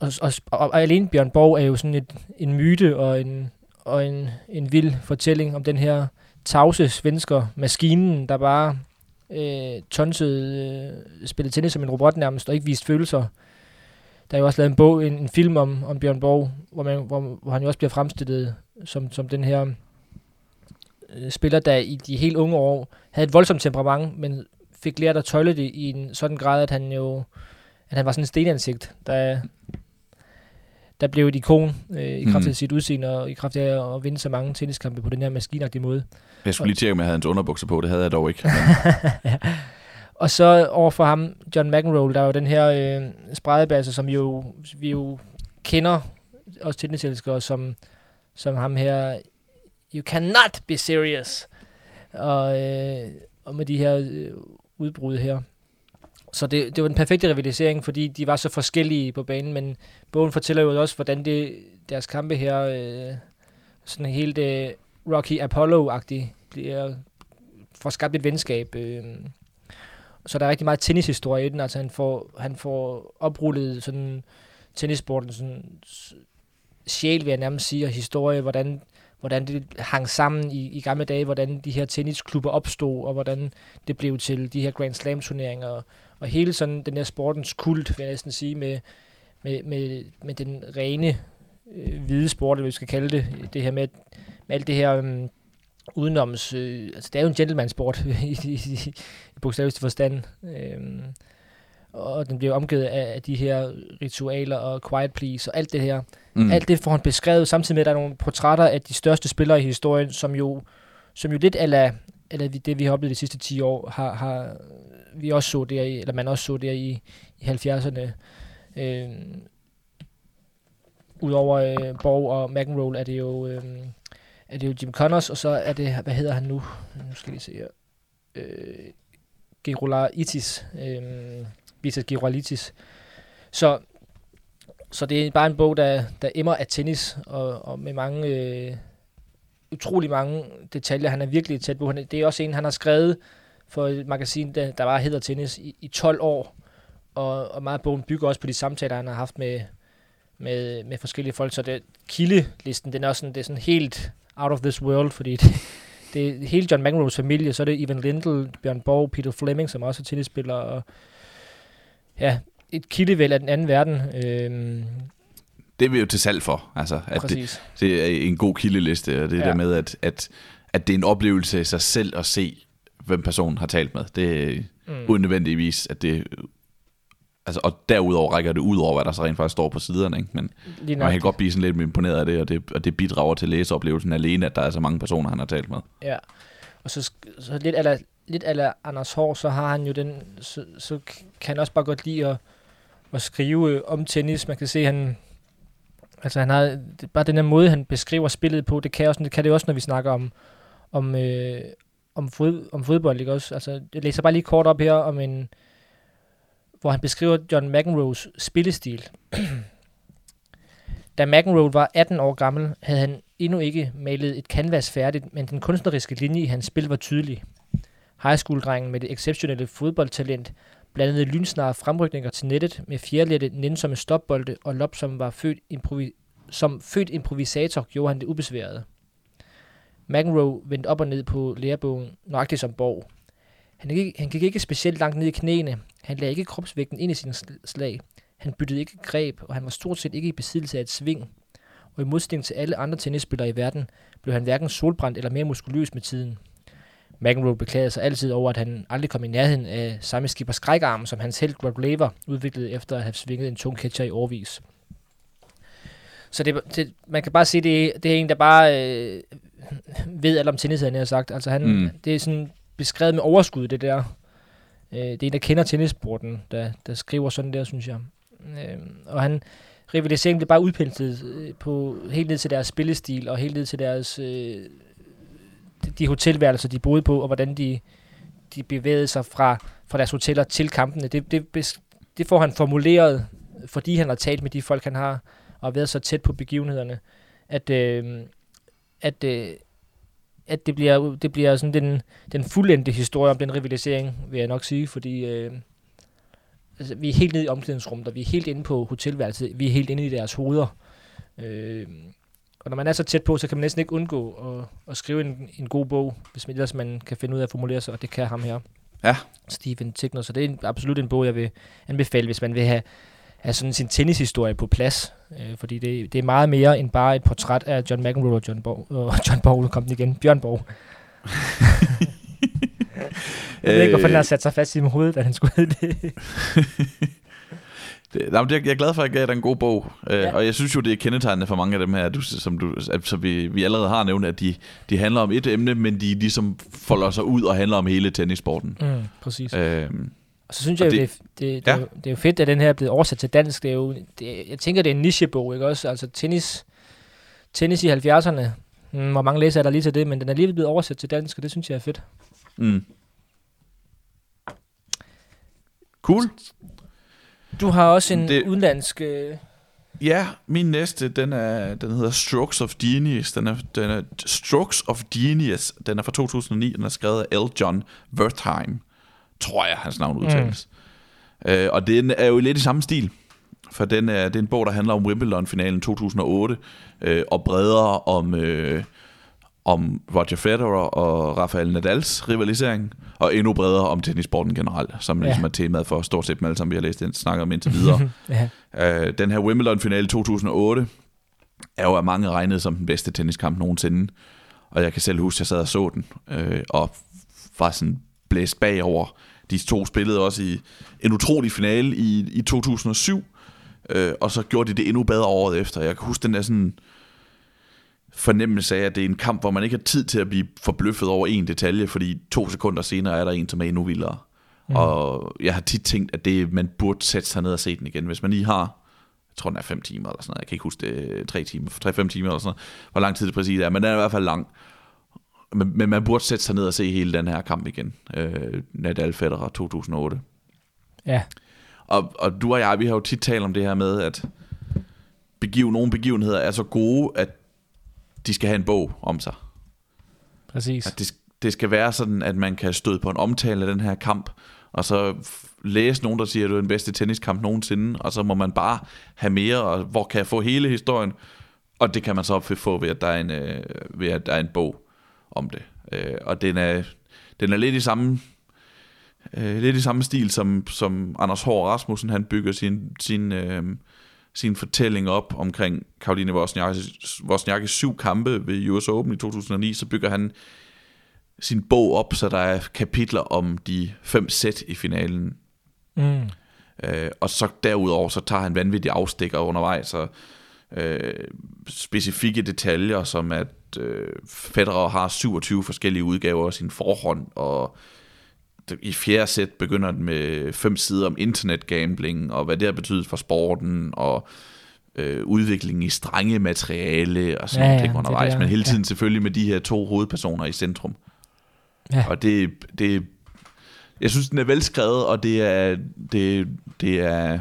og, og, og, og alene Bjørn Borg er jo sådan et, en myte og en, og en, en vild fortælling om den her tavse svensker, maskinen, der bare øh, tonsede, øh, spillede tennis som en robot nærmest, og ikke viste følelser. Der er jo også lavet en bog, en, en film om, om Bjørn Borg, hvor, man, hvor, hvor han jo også bliver fremstillet som, som den her øh, spiller, der i de helt unge år havde et voldsomt temperament, men fik lært at tøjle det i en sådan grad, at han jo at han var sådan en stenansigt, der, der blev et ikon øh, i kraft af Mhm. sit udseende og i kraft af at vinde så mange tenniskampe på den her maskinagtige måde. Jeg skulle lige tjekke, om jeg havde hans underbukser på. Det havde jeg dog ikke. Ja. Og så overfor ham, John McEnroe, der er jo den her øh, spredebasse, som jo, vi jo kender, også tenniselskere, som, som ham her, you cannot be serious. Og, øh, og med de her øh, udbrud her. så det, det var en perfekte rivalisering, fordi de var så forskellige på banen, men bogen fortæller jo også, hvordan det, deres kampe her, øh, sådan helt øh, Rocky Apollo-agtigt, bliver, får skabt et venskab. Øh. Så der er rigtig meget tennishistorie i den, altså han får, han får oprullet sådan tennissporten sådan sjæl, vil jeg nærmest sige, og historie, hvordan, hvordan det hang sammen i, i gamle dage, hvordan de her tennisklubber opstod, og hvordan det blev til de her Grand Slam turneringer, og, og hele sådan den der sportens kult, vil jeg næsten sige, med, med, med, med den rene øh, hvide sport, eller vi skal kalde det, det her med, med alt det her øh, udenoms, øh, altså det er jo en gentleman-sport i, i, i, i bogstaveligste forstand, øh, og den bliver omgivet af, af de her ritualer og quiet please og alt det her. Mm. Alt det får han beskrevet, samtidig med, at der er nogle portrætter af de største spillere i historien, som jo, som jo lidt eller eller det, vi har oplevet de sidste 10 år, har, har vi også så der i, eller man også så der i, i 70'erne. Øh, Udover øh, Borg og McEnroe er det jo øh, er det jo Jim Connors, og så er det, hvad hedder han nu? Nu skal vi se her. Øh, Gerolaitis. Øh, Vitas Gerolaitis. Så, så det er bare en bog, der, der emmer af tennis, og, og med mange, øh, utrolig mange detaljer. Han er virkelig tæt på. Han, det er også en, han har skrevet for et magasin, der, der bare hedder Tennis, i, i 12 år. Og, og meget af bogen bygger også på de samtaler, han har haft med, med, med forskellige folk. Så det, kildelisten, den er også sådan, det er sådan helt out of this world, fordi det, det er hele John McEnroes familie, så er det Ivan Lindell, Bjørn Borg, Peter Fleming, som også er tennisspiller, og ja, et kildevæld af den anden verden. Øhm, det er vi jo til salg for, altså, at det, det er en god kildeliste, og det ja. der med, at, at, at det er en oplevelse i sig selv at se, hvem personen har talt med. Det er mm. unødvendigvis, at det Altså, og derudover rækker det ud over, hvad der så rent faktisk står på siderne. Ikke? Men man kan godt blive sådan lidt imponeret af det, og det, og det bidrager til læseoplevelsen alene, at der er så mange personer, han har talt med. Ja, og så, så lidt eller lidt eller Anders Hård, så har han jo den, så, så kan han også bare godt lide at, at skrive om tennis. Man kan se, han, altså han har, bare den her måde, han beskriver spillet på, det kan, også, det kan det også, når vi snakker om, om, øh, om, fod, om fodbold, ikke også? Altså, jeg læser bare lige kort op her om en, hvor han beskriver John McEnroes spillestil. da McEnroe var 18 år gammel, havde han endnu ikke malet et canvas færdigt, men den kunstneriske linje i hans spil var tydelig. High school-drengen med det exceptionelle fodboldtalent blandede lynsnare fremrykninger til nettet med fjerlette, nænsomme stopbolde og lop, som var født improvi- som født improvisator, gjorde han det ubesværet. McEnroe vendte op og ned på lærebogen, nøjagtigt som Borg. Han gik, han gik ikke specielt langt ned i knæene. Han lagde ikke kropsvægten ind i sine slag. Han byttede ikke greb, og han var stort set ikke i besiddelse af et sving. Og i modsætning til alle andre tennisspillere i verden, blev han hverken solbrændt eller mere muskuløs med tiden. McEnroe beklagede sig altid over, at han aldrig kom i nærheden af samme skipper skrækarm, som hans held Rod Laver udviklede efter at have svinget en tung catcher i årvis. Så det, det, man kan bare sige, det, det er en, der bare øh, ved alt om tennis, han har sagt. Altså han, mm. det er sådan beskrevet med overskud, det der. Øh, det er en, der kender tennisporten, der, der skriver sådan der, synes jeg. Øh, og han, rivaliseringen blev bare udpenslet øh, på helt ned til deres spillestil, og helt ned til deres, øh, de hotelværelser, de boede på, og hvordan de, de bevægede sig fra, fra deres hoteller til kampene. Det, det, det får han formuleret, fordi han har talt med de folk, han har, og været så tæt på begivenhederne, at, øh, at, øh, at det bliver, det bliver sådan den, den fuldendte historie om den rivalisering, vil jeg nok sige, fordi øh, altså, vi er helt nede i omklædningsrummet, og vi er helt inde på hotelværelset, vi er helt inde i deres hoveder. Øh, og når man er så tæt på, så kan man næsten ikke undgå at, at skrive en, en god bog, hvis man ellers man kan finde ud af at formulere sig, og det kan ham her. Ja. Stephen Tigner, så det er en, absolut en bog, jeg vil anbefale, hvis man vil have, have sådan sin tennishistorie på plads. Øh, fordi det, det er meget mere end bare et portræt af John McEnroe og John Borg. Og John Borg, kom den igen. Bjørn Borg. jeg ved ikke, hvorfor den har sat sig fast i mit hoved, da han skulle det. Det, jeg er glad for, at jeg gav dig en god bog. Øh, ja. Og jeg synes jo, det er kendetegnende for mange af dem her, du, som du, altså, vi, vi allerede har nævnt, at de, de handler om et emne, men de ligesom folder sig ud og handler om hele tennissporten. Mm, præcis. Øhm, og så synes jeg, det, det, det, det, ja. det, er jo fedt, at den her er blevet oversat til dansk. Det er jo, det, jeg tænker, det er en nichebog, ikke også? Altså tennis, tennis i 70'erne. Mm, hvor mange læser er der lige til det, men den er lige blevet oversat til dansk, og det synes jeg er fedt. Mm. Cool. Du har også en det... udenlandsk... Øh, Ja, min næste, den, er, den hedder Strokes of Genius. Den er, den er Strokes of Genius. Den er fra 2009, den er skrevet af L. John Wertheim. Tror jeg, hans navn udtales. Mm. Øh, og den er jo lidt i samme stil. For den er, det er en bog, der handler om Wimbledon-finalen 2008. Øh, og bredere om, øh, om Roger Federer og Rafael Nadals rivalisering. Og endnu bredere om tennissporten generelt, som ja. ligesom er temaet for stort set dem alle sammen, vi har læst den, snakker om indtil videre. ja. Øh, den her Wimbledon-finale 2008 er jo af mange regnet som den bedste tenniskamp nogensinde. Og jeg kan selv huske, at jeg sad og så den, øh, og var sådan blæst bagover. De to spillede også i en utrolig finale i, i 2007, øh, og så gjorde de det endnu bedre året efter. Jeg kan huske den der sådan fornemmelse af, at det er en kamp, hvor man ikke har tid til at blive forbløffet over en detalje, fordi to sekunder senere er der en, som er endnu vildere. Mm. Og jeg har tit tænkt, at det, man burde sætte sig ned og se den igen. Hvis man lige har, jeg tror den er 5 timer eller sådan noget, jeg kan ikke huske det, 3 timer, 3-5 timer eller sådan noget, hvor lang tid det præcis er, men den er i hvert fald lang. Men, men man burde sætte sig ned og se hele den her kamp igen. Øh, Nadal Federer 2008. ja. Og, og du og jeg, vi har jo tit talt om det her med, at begiv, nogle begivenheder er så gode, at de skal have en bog om sig. Præcis. At det, det skal være sådan, at man kan støde på en omtale af den her kamp, og så læse nogen, der siger, at det er den bedste tenniskamp nogensinde, og så må man bare have mere, og hvor kan jeg få hele historien? Og det kan man så få ved, at der er en, øh, ved, at der er en bog om det. Øh, og den er, den er lidt i samme øh, lidt i samme stil, som, som Anders Hård Rasmussen, han bygger sin, sin, øh, sin fortælling op omkring Karoline Wozniackis Wozniackis syv kampe ved US Open i 2009, så bygger han sin bog op, så der er kapitler om de fem sæt i finalen. Mm. Øh, og så derudover, så tager han vanvittige afstikker undervejs, og øh, specifikke detaljer, som at øh, Federer har 27 forskellige udgaver af sin forhånd, og i fjerde sæt begynder den med fem sider om internetgambling, og hvad det har betydet for sporten, og øh, udviklingen i strenge materiale, og sådan Ja, ja, ja, ting det er undervejs, det, men hele ja. tiden selvfølgelig med de her to hovedpersoner i centrum. Ja. Og det, det, jeg synes, den er velskrevet, og det er, det, det er,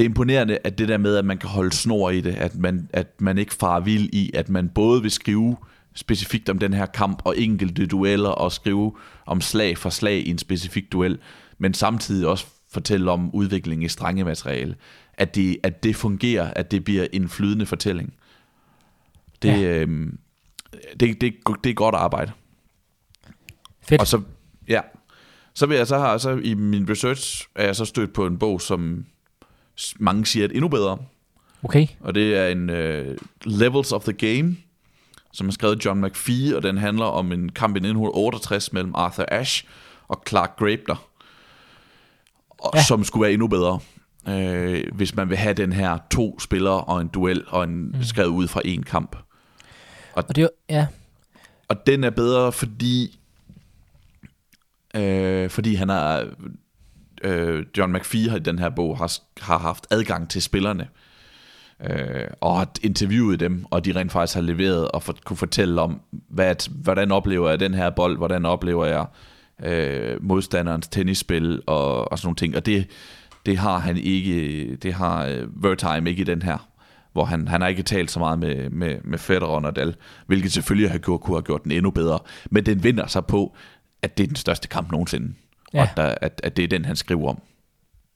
det er imponerende, at det der med, at man kan holde snor i det, at man, at man ikke farer vild i, at man både vil skrive specifikt om den her kamp og enkelte dueller, og skrive om slag for slag i en specifik duel, men samtidig også fortælle om udviklingen i strenge materiale. At det, at det fungerer, at det bliver en flydende fortælling. Det, Ja. øhm, det, det, det er godt arbejde. Fedt. Og så, ja, så vil jeg så have, så i min research er jeg så stødt på en bog, som mange siger er endnu bedre. Okay. Og det er en uh, Levels of the Game, som er skrevet John McPhee, og den handler om en kamp i 1968 mellem Arthur Ashe og Clark Grabner, og, Ja. som skulle være endnu bedre. Øh, hvis man vil have den her to spillere og en duel og en mm. skrevet ud fra en kamp. Og det er jo- ja. Og den er bedre, fordi øh, fordi han er øh, John McPhee har i den her bog har, har haft adgang til spillerne øh, og har interviewet dem, og de rent faktisk har leveret og for, kunne fortælle om, hvad, hvordan oplever jeg den her bold, hvordan oplever jeg øh, modstanderens tennisspil og, og sådan nogle ting. Og det, det har han ikke, det har øh, Vertime ikke i den her hvor han, han har ikke talt så meget med, med, med Federer og Nadal, hvilket selvfølgelig har gjort, kunne have gjort den endnu bedre. Men den vinder sig på, at det er den største kamp nogensinde. Ja. Og at, der, at, at det er den, han skriver om.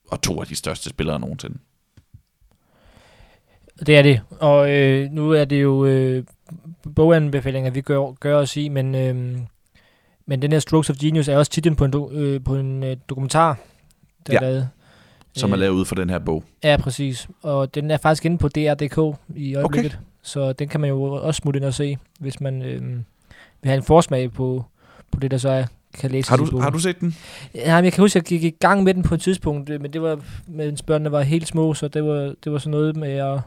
Og to af de største spillere nogensinde. Det er det. Og øh, nu er det jo øh, boganbefalinger, vi gør, gør os i, men, øh, men den her Strokes of Genius er også titlen på en, do, øh, på en øh, dokumentar, der Ja. er lavet. Som er Øh, lavet ud fra den her bog. Ja, præcis. Og den er faktisk inde på DR.dk i øjeblikket. Okay. Så den kan man jo også smutte ind og se, hvis man øh, vil have en forsmag på, på det, der så er, kan læse Har du, har du set den? Ja, men jeg kan huske, at jeg gik i gang med den på et tidspunkt, øh, men det var, mens børnene var helt små, så det var, det var sådan noget med at,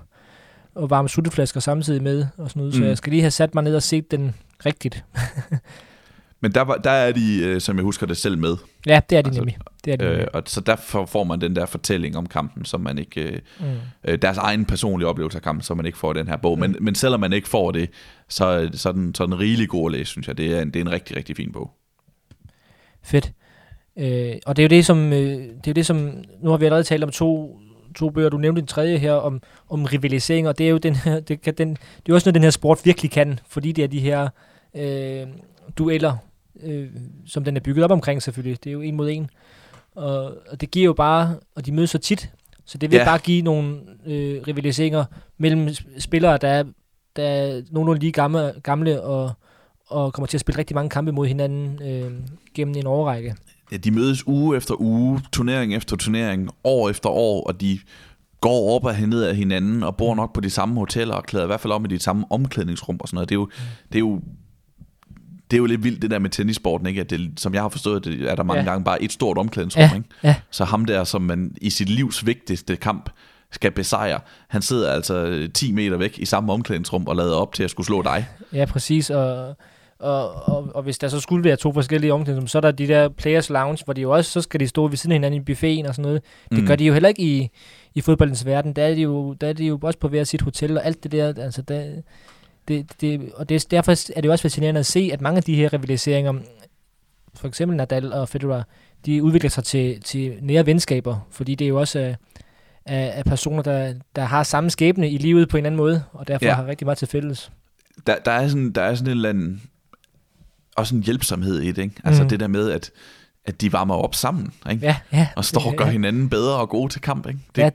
at varme sutteflasker samtidig med, og sådan noget. Mm. Så jeg skal lige have sat mig ned og set den rigtigt. Men der, var, der er de, øh, som jeg husker det selv med. Ja, det er det Altså, nemlig. Det er det Øh, nemlig. og så derfor får man den der fortælling om kampen, som man ikke... Øh, Mm. øh, deres egen personlige oplevelse af kampen, som man ikke får i den her bog. Men, Mm. men selvom man ikke får det, så, så, er den, så er den rigelig god at læse, synes jeg. Det er en, det er en rigtig, rigtig fin bog. Fedt. Øh, og det er jo det, som, øh, det er jo det, som, nu har vi allerede talt om to, to bøger, du nævnte den tredje her, om, om rivalisering, og det er jo den her, det, kan den, det er jo også noget, den her sport virkelig kan, fordi det er de her øh, dueller, øh, som den er bygget op omkring selvfølgelig. Det er jo en mod en. Og, og det giver jo bare, og de mødes så tit, så det vil Ja. bare give nogle øh, rivaliseringer mellem spillere, der er, der er nogenlunde lige gamle, gamle og, og kommer til at spille rigtig mange kampe mod hinanden øh, gennem en årrække. Ja, de mødes uge efter uge, turnering efter turnering, år efter år, og de går op og ned af hinanden og bor nok på de samme hoteller og klæder i hvert fald om i de samme omklædningsrum og sådan noget. Det er jo, det er jo, det er jo lidt vildt det der med tennissporten, ikke? At det, som jeg har forstået, det er der mange Ja. ja. gange bare et stort omklædningsrum. Ja, Ikke? ja. Så ham der, som man i sit livs vigtigste kamp skal besejre, han sidder altså 10 meter væk i samme omklædningsrum og lader op til at skulle slå dig. Ja, præcis. Og, og, og, og hvis der så skulle være to forskellige omklædningsrum, så er der de der Players Lounge, hvor de jo også, så skal de stå ved siden af hinanden i buffeten og sådan noget. Det Mm. gør de jo heller ikke i, i fodboldens verden. Der er, de jo, der er de jo også på hver sit hotel og alt det der. Altså, der, det, det, og det, derfor er det jo også fascinerende at se, at mange af de her rivaliseringer, for eksempel Nadal og Federer, de udvikler sig til, til nære venskaber, fordi det er jo også af, af, af personer, der, der har samme skæbne i livet på en anden måde, og derfor. Ja. har rigtig meget til fælles. der, der, er sådan, der er sådan en eller anden, også en hjælpsomhed i det, ikke? Altså Mm. det der med, at, at de varmer op sammen, ikke? Ja, ja. Og står og gør hinanden bedre og gode til kamp, ikke? Det, Ja.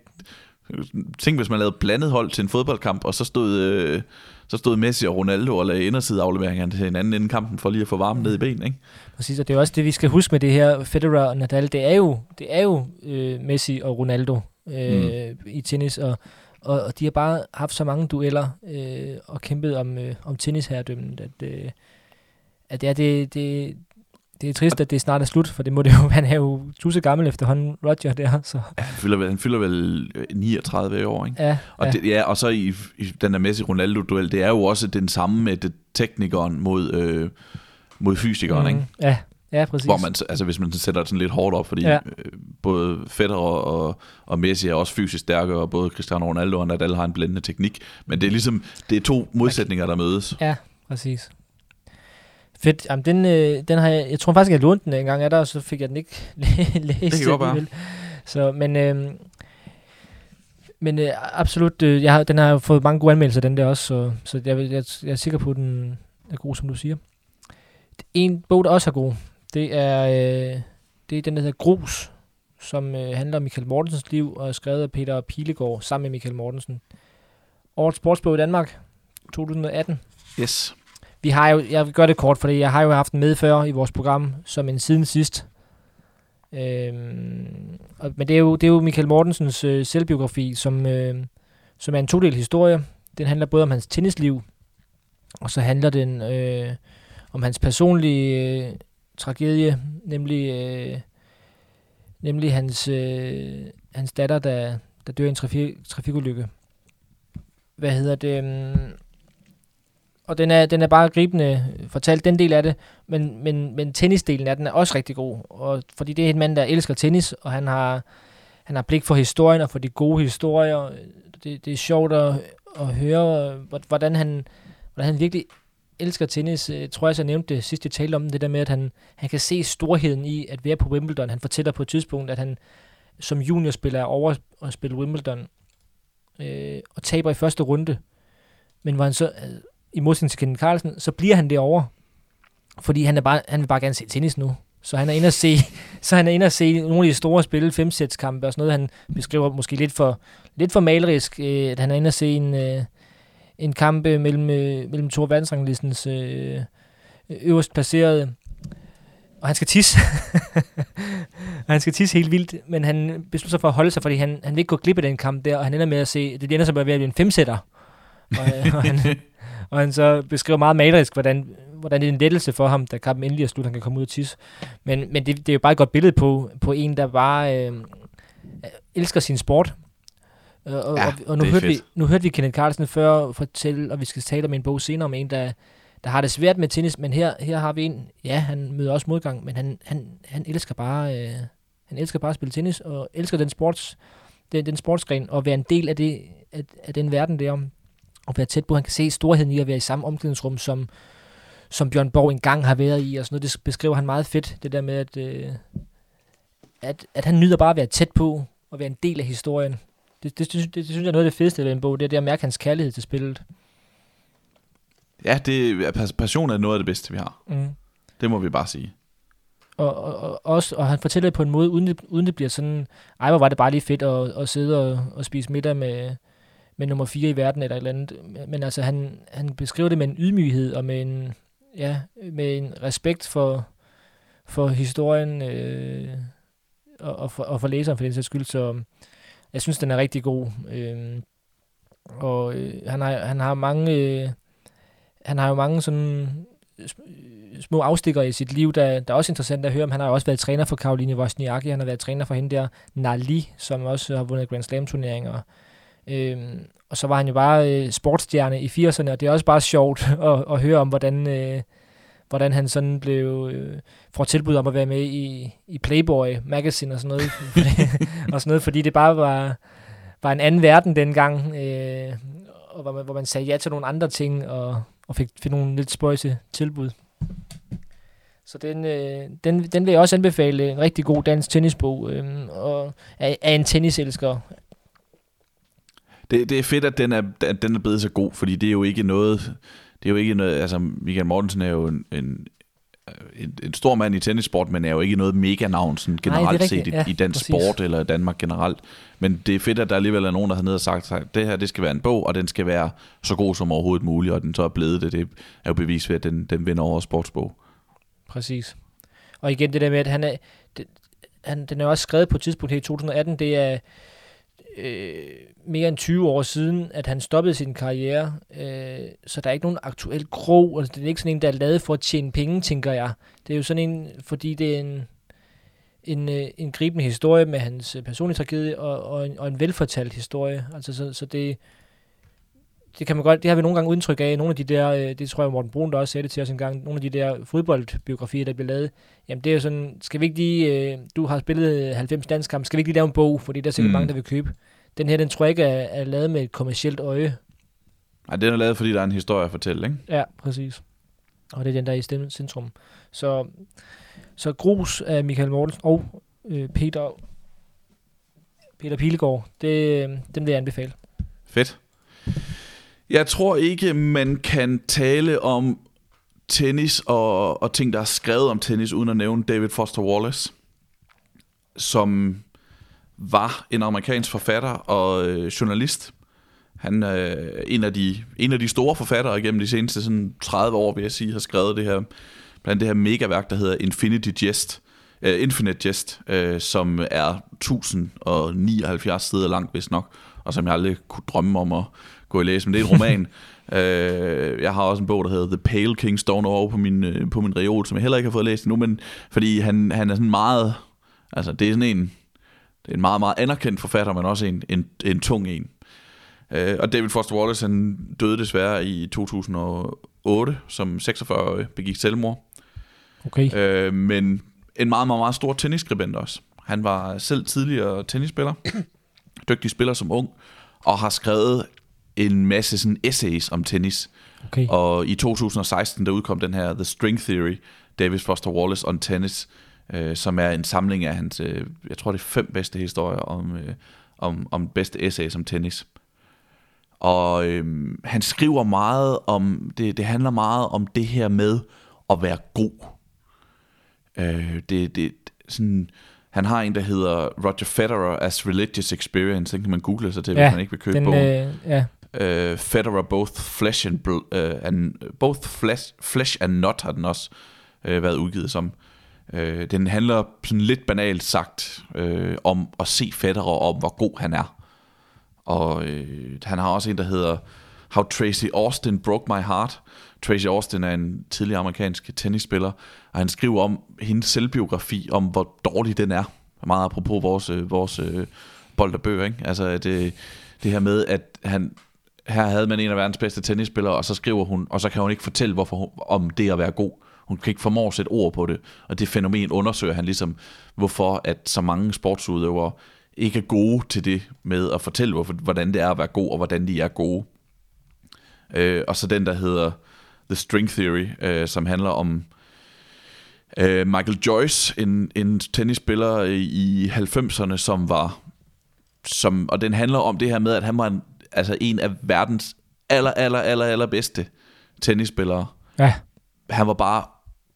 Tænk, hvis man lavede blandet hold til en fodboldkamp, og så stod, øh, så stod Messi og Ronaldo og lagde indersideafleveringerne til hinanden inden kampen, for lige at få varmen ned i ben, ikke? Præcis, og det er også det, vi skal huske med det her Federer og Nadal. Det er jo, det er jo øh, Messi og Ronaldo øh, mm. i tennis, og, og, og de har bare haft så mange dueller øh, og kæmpet om, øh, om tennisherredømmen, at, øh, at det, er, det, det, det er trist, at det snart er slut, for det må det jo, han er jo tusse gammel efterhånden, Roger der, så Ja, han fylder vel, han fylder vel øh, 39 år, ikke? ja, Og, ja. det, ja, og så i, i den der Messi-Ronaldo-duel, det er jo også den samme med det teknikeren mod, øh, mod fysikeren, ikke? Mm, ja, ja, præcis. Hvor man, altså hvis man sætter det sådan lidt hårdt op, fordi Ja. ja. både Federer og, og Messi er også fysisk stærke, og både Cristiano Ronaldo og Nadal har en blændende teknik. Men det er ligesom, det er to modsætninger, der mødes. Ja, præcis. Fedt. Jamen, den, øh, den har jeg, jeg tror faktisk, jeg lånte den en gang af dig, og så fik jeg den ikke læst. Det kan. Så, men, øh, men øh, absolut, øh, jeg har, den har jo fået mange gode anmeldelser, den der også, så, så jeg, jeg, jeg er sikker på, at den er god, som du siger. En bog, der også er god, det er, øh, det er den, der hedder Grus, som øh, handler om Michael Mortensens liv, og er skrevet af Peter Pilegaard sammen med Michael Mortensen. Årets sportsbog i Danmark, 2018. Yes. Vi har jo, jeg vil gøre det kort, fordi jeg har jo haft en medfører i vores program, som en siden sidst. Øhm, og, men det er, jo, det er jo Michael Mortensens øh, selvbiografi, som, øh, som er en todel historie. Den handler både om hans tennisliv, og så handler den øh, om hans personlige øh, tragedie, nemlig, øh, nemlig hans, øh, hans datter, der, der dør i en trafik, trafikulykke. Hvad hedder det? Øh, og den er, den er bare gribende fortalt, den del af det, men, men, men tennisdelen af den er også rigtig god, og, fordi det er en mand, der elsker tennis, og han har, han har blik for historien og for de gode historier. Det, det er sjovt at, at høre, hvordan han, hvordan han virkelig elsker tennis. Jeg tror jeg, jeg nævnte det sidste, jeg talte om det der med, at han, han kan se storheden i at være på Wimbledon. Han fortæller på et tidspunkt, at han som juniorspiller er over at spille Wimbledon øh, og taber i første runde. Men hvor han så, i modsætning til Kenneth Carlsen, så bliver han derovre. Fordi han, er bare, han vil bare gerne se tennis nu. Så han er inde at se, så han er inde at se nogle af de store spil, femsætskampe og sådan noget. Han beskriver måske lidt for, lidt for malerisk, øh, at han er inde at se en, øh, en kamp øh, mellem, øh, mellem to verdensranglistens øh, øh, øverst placerede. Og han skal tisse. og han skal tisse helt vildt, men han beslutter sig for at holde sig, fordi han, han vil ikke gå glip af den kamp der, og han ender med at se, det ender så med at blive en femsætter. Og, øh, og, han, og han så beskriver meget malerisk, hvordan, hvordan det er en lettelse for ham, da kampen endelig er slut, han kan komme ud og tisse. Men, men det, det er jo bare et godt billede på, på en, der bare øh, elsker sin sport. Øh, Og, Ja, og, og nu, hørte vi, fedt. nu hørte vi Kenneth Carlsen før fortælle, og vi skal tale om en bog senere om en, der, der har det svært med tennis, men her, her har vi en, ja, han møder også modgang, men han, han, han elsker bare øh, han elsker bare at spille tennis, og elsker den sports, den, den sportsgren, og være en del af, det, af, af den verden der, og være tæt på, han kan se storheden i at være i samme omklædningsrum, som, som Bjørn Borg engang har været i, og sådan noget, det beskriver han meget fedt, det der med, at, øh, at, at han nyder bare at være tæt på og være en del af historien. Det, det, det, det, det synes jeg er noget af det fedeste ved en bog, det er det at mærke hans kærlighed til spillet. Ja, det, er- passion er noget af det bedste, vi har. Mm. Det må vi bare sige. Og, og, og, også, og han fortæller det på en måde, uden det, uden det bliver sådan, ej, hvor var det bare lige fedt at, at sidde og, og spise middag med, med nummer 4 i verden eller et eller andet. Men altså, han, han beskriver det med en ydmyghed og med en, ja, med en respekt for, for historien øh, og, og, for, og for læseren for den sags skyld. Så øhm, jeg synes, den er rigtig god. Øh, og øh, han, har, han har mange... Øh, han har jo mange sådan øh, små afstikker i sit liv, der, der er også interessant at høre om. Han har jo også været træner for Karoline Wozniacki, han har været træner for hende der, Nali, som også har vundet Grand Slam-turneringer. Øhm, og så var han jo bare øh, sportsstjerne i 80'erne, og det er også bare sjovt at, at høre om, hvordan, øh, hvordan han sådan blev, øh, får tilbud om at være med i, i Playboy Magazine og sådan noget, og sådan noget fordi det bare var, var en anden verden dengang, øh, og hvor man, hvor man sagde ja til nogle andre ting, og, og fik, fik nogle lidt spøjse tilbud. Så den, øh, den, den vil jeg også anbefale. En rigtig god dansk tennisbog, øh, og af, af en tenniselsker. Det, det er fedt, at den er, at den er blevet så god, fordi det er jo ikke noget... Det er jo ikke noget... Altså, Michael Mortensen er jo en, en en, en stor mand i tennissport, men er jo ikke noget mega-navn sådan generelt Nej, set i, ja, i dansk præcis. sport eller Danmark generelt. Men det er fedt, at der alligevel er nogen, der har nede og sagt, at det her det skal være en bog, og den skal være så god som overhovedet muligt, og den så er blevet det. Det er jo bevis ved, at den, den vinder over sportsbog. Præcis. Og igen det der med, at han er, det, han, den er også skrevet på et tidspunkt her i 2018, det er øh, mere end 20 år siden, at han stoppede sin karriere, øh, så der er ikke nogen aktuel krog, altså det er ikke sådan en, der er lavet for at tjene penge, tænker jeg. Det er jo sådan en, fordi det er en, en, øh, en gribende historie med hans øh, personlige tragedie, og, og, en, og en velfortalt historie. Altså så, så det, det kan man godt, det har vi nogle gange udtryk af, nogle af de der, øh, det tror jeg Morten Brun der også sagde det til os en gang, nogle af de der fodboldbiografier, der bliver lavet, jamen det er jo sådan, skal vi ikke lige, øh, du har spillet 90 landskampe, skal vi ikke lige lave en bog, fordi der er sikkert mm. mange, der vil købe. Den her, den tror jeg ikke er, er lavet med et kommersielt øje. Nej, den er lavet, fordi der er en historie at fortælle, ikke? Ja, præcis. Og det er den, der er i centrum. Så, så Grus af Michael Mortensen og øh, Peter, Peter Pilegaard, det, den vil jeg anbefale. Fedt. Jeg tror ikke, man kan tale om tennis og, og ting, der er skrevet om tennis, uden at nævne David Foster Wallace, som var en amerikansk forfatter og øh, journalist. Han er øh, en af de, en af de store forfattere gennem de seneste sådan 30 år, vil jeg sige, har skrevet det her, blandt det her megaværk, der hedder Infinity Jest, øh, Infinite Jest, øh, som er 1079 sider langt, hvis nok, og som jeg aldrig kunne drømme om at gå og læse, men det er en roman. uh, jeg har også en bog, der hedder The Pale King, stående over på min, uh, på min reol, som jeg heller ikke har fået læst endnu, men fordi han, han er sådan meget, altså det er sådan en, det er en meget, meget anerkendt forfatter, men også en, en, en tung en. Uh, og David Foster Wallace, han døde desværre i 2008, som 46-årig, begik selvmord. Okay. Uh, men en meget, meget, meget stor tennisskribent også. Han var selv tidligere tennisspiller, dygtig spiller som ung, og har skrevet en masse sådan essays om tennis. Okay. Og i 2016, der udkom den her The String Theory, David Foster Wallace on Tennis, øh, som er en samling af hans, øh, jeg tror det er fem bedste historier om, øh, om, om bedste essays om tennis. Og øh, han skriver meget om, det, det handler meget om det her med at være god. Øh, det, det, sådan, han har en, der hedder Roger Federer as Religious Experience. Den kan man google sig til, ja, hvis man ikke vil købe den, bogen. Øh, ja. Øh, uh, Federer Both Flesh and, uh, and Both Flesh, Flesh and Not har den også uh, været udgivet som. Uh, den handler sådan lidt banalt sagt uh, om at se Federer om hvor god han er. Og uh, han har også en, der hedder How Tracy Austin Broke My Heart. Tracy Austin er en tidligere amerikansk tennisspiller, og han skriver om hendes selvbiografi, om hvor dårlig den er. Meget apropos vores, vores uh, bold og bøger, ikke? Altså det, det her med, at han, her havde man en af verdens bedste tennisspillere, og så skriver hun, og så kan hun ikke fortælle, hvorfor hun, om det at være god. Hun kan ikke formå at sætte ord på det, og det fænomen undersøger han ligesom, hvorfor at så mange sportsudøvere ikke er gode til det med at fortælle, hvorfor, hvordan det er at være god, og hvordan de er gode. Øh, og så den, der hedder The String Theory, øh, som handler om øh, Michael Joyce, en, en tennisspiller i 90'erne, som var... Som, og den handler om det her med, at han var en, altså en af verdens aller, aller, aller, aller bedste tennisspillere. Ja. Han var bare,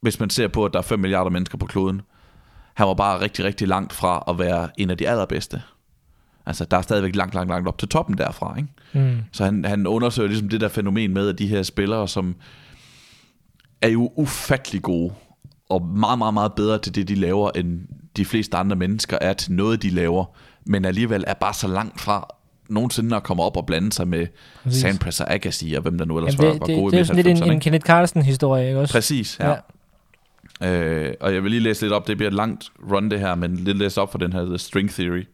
hvis man ser på, at der er 5 milliarder mennesker på kloden, han var bare rigtig, rigtig langt fra at være en af de allerbedste. Altså, der er stadigvæk langt, langt, langt op til toppen derfra, ikke? Mm. Så han, han undersøger ligesom det der fænomen med, at de her spillere, som er jo ufattelig gode, og meget, meget, meget bedre til det, de laver, end de fleste andre mennesker er til noget, de laver, men alligevel er bare så langt fra nogensinde at komme op og blande sig med Præcis. Sampras og Agassi, og hvem der nu ellers Jamen, var, det, var det, gode det, er jo i sådan lidt en, midt-90'erne, en? Kenneth Carlsen-historie, ikke også? Præcis, ja. ja. Øh, og jeg vil lige læse lidt op, det bliver et langt run det her, men lidt læse op for den her The String Theory.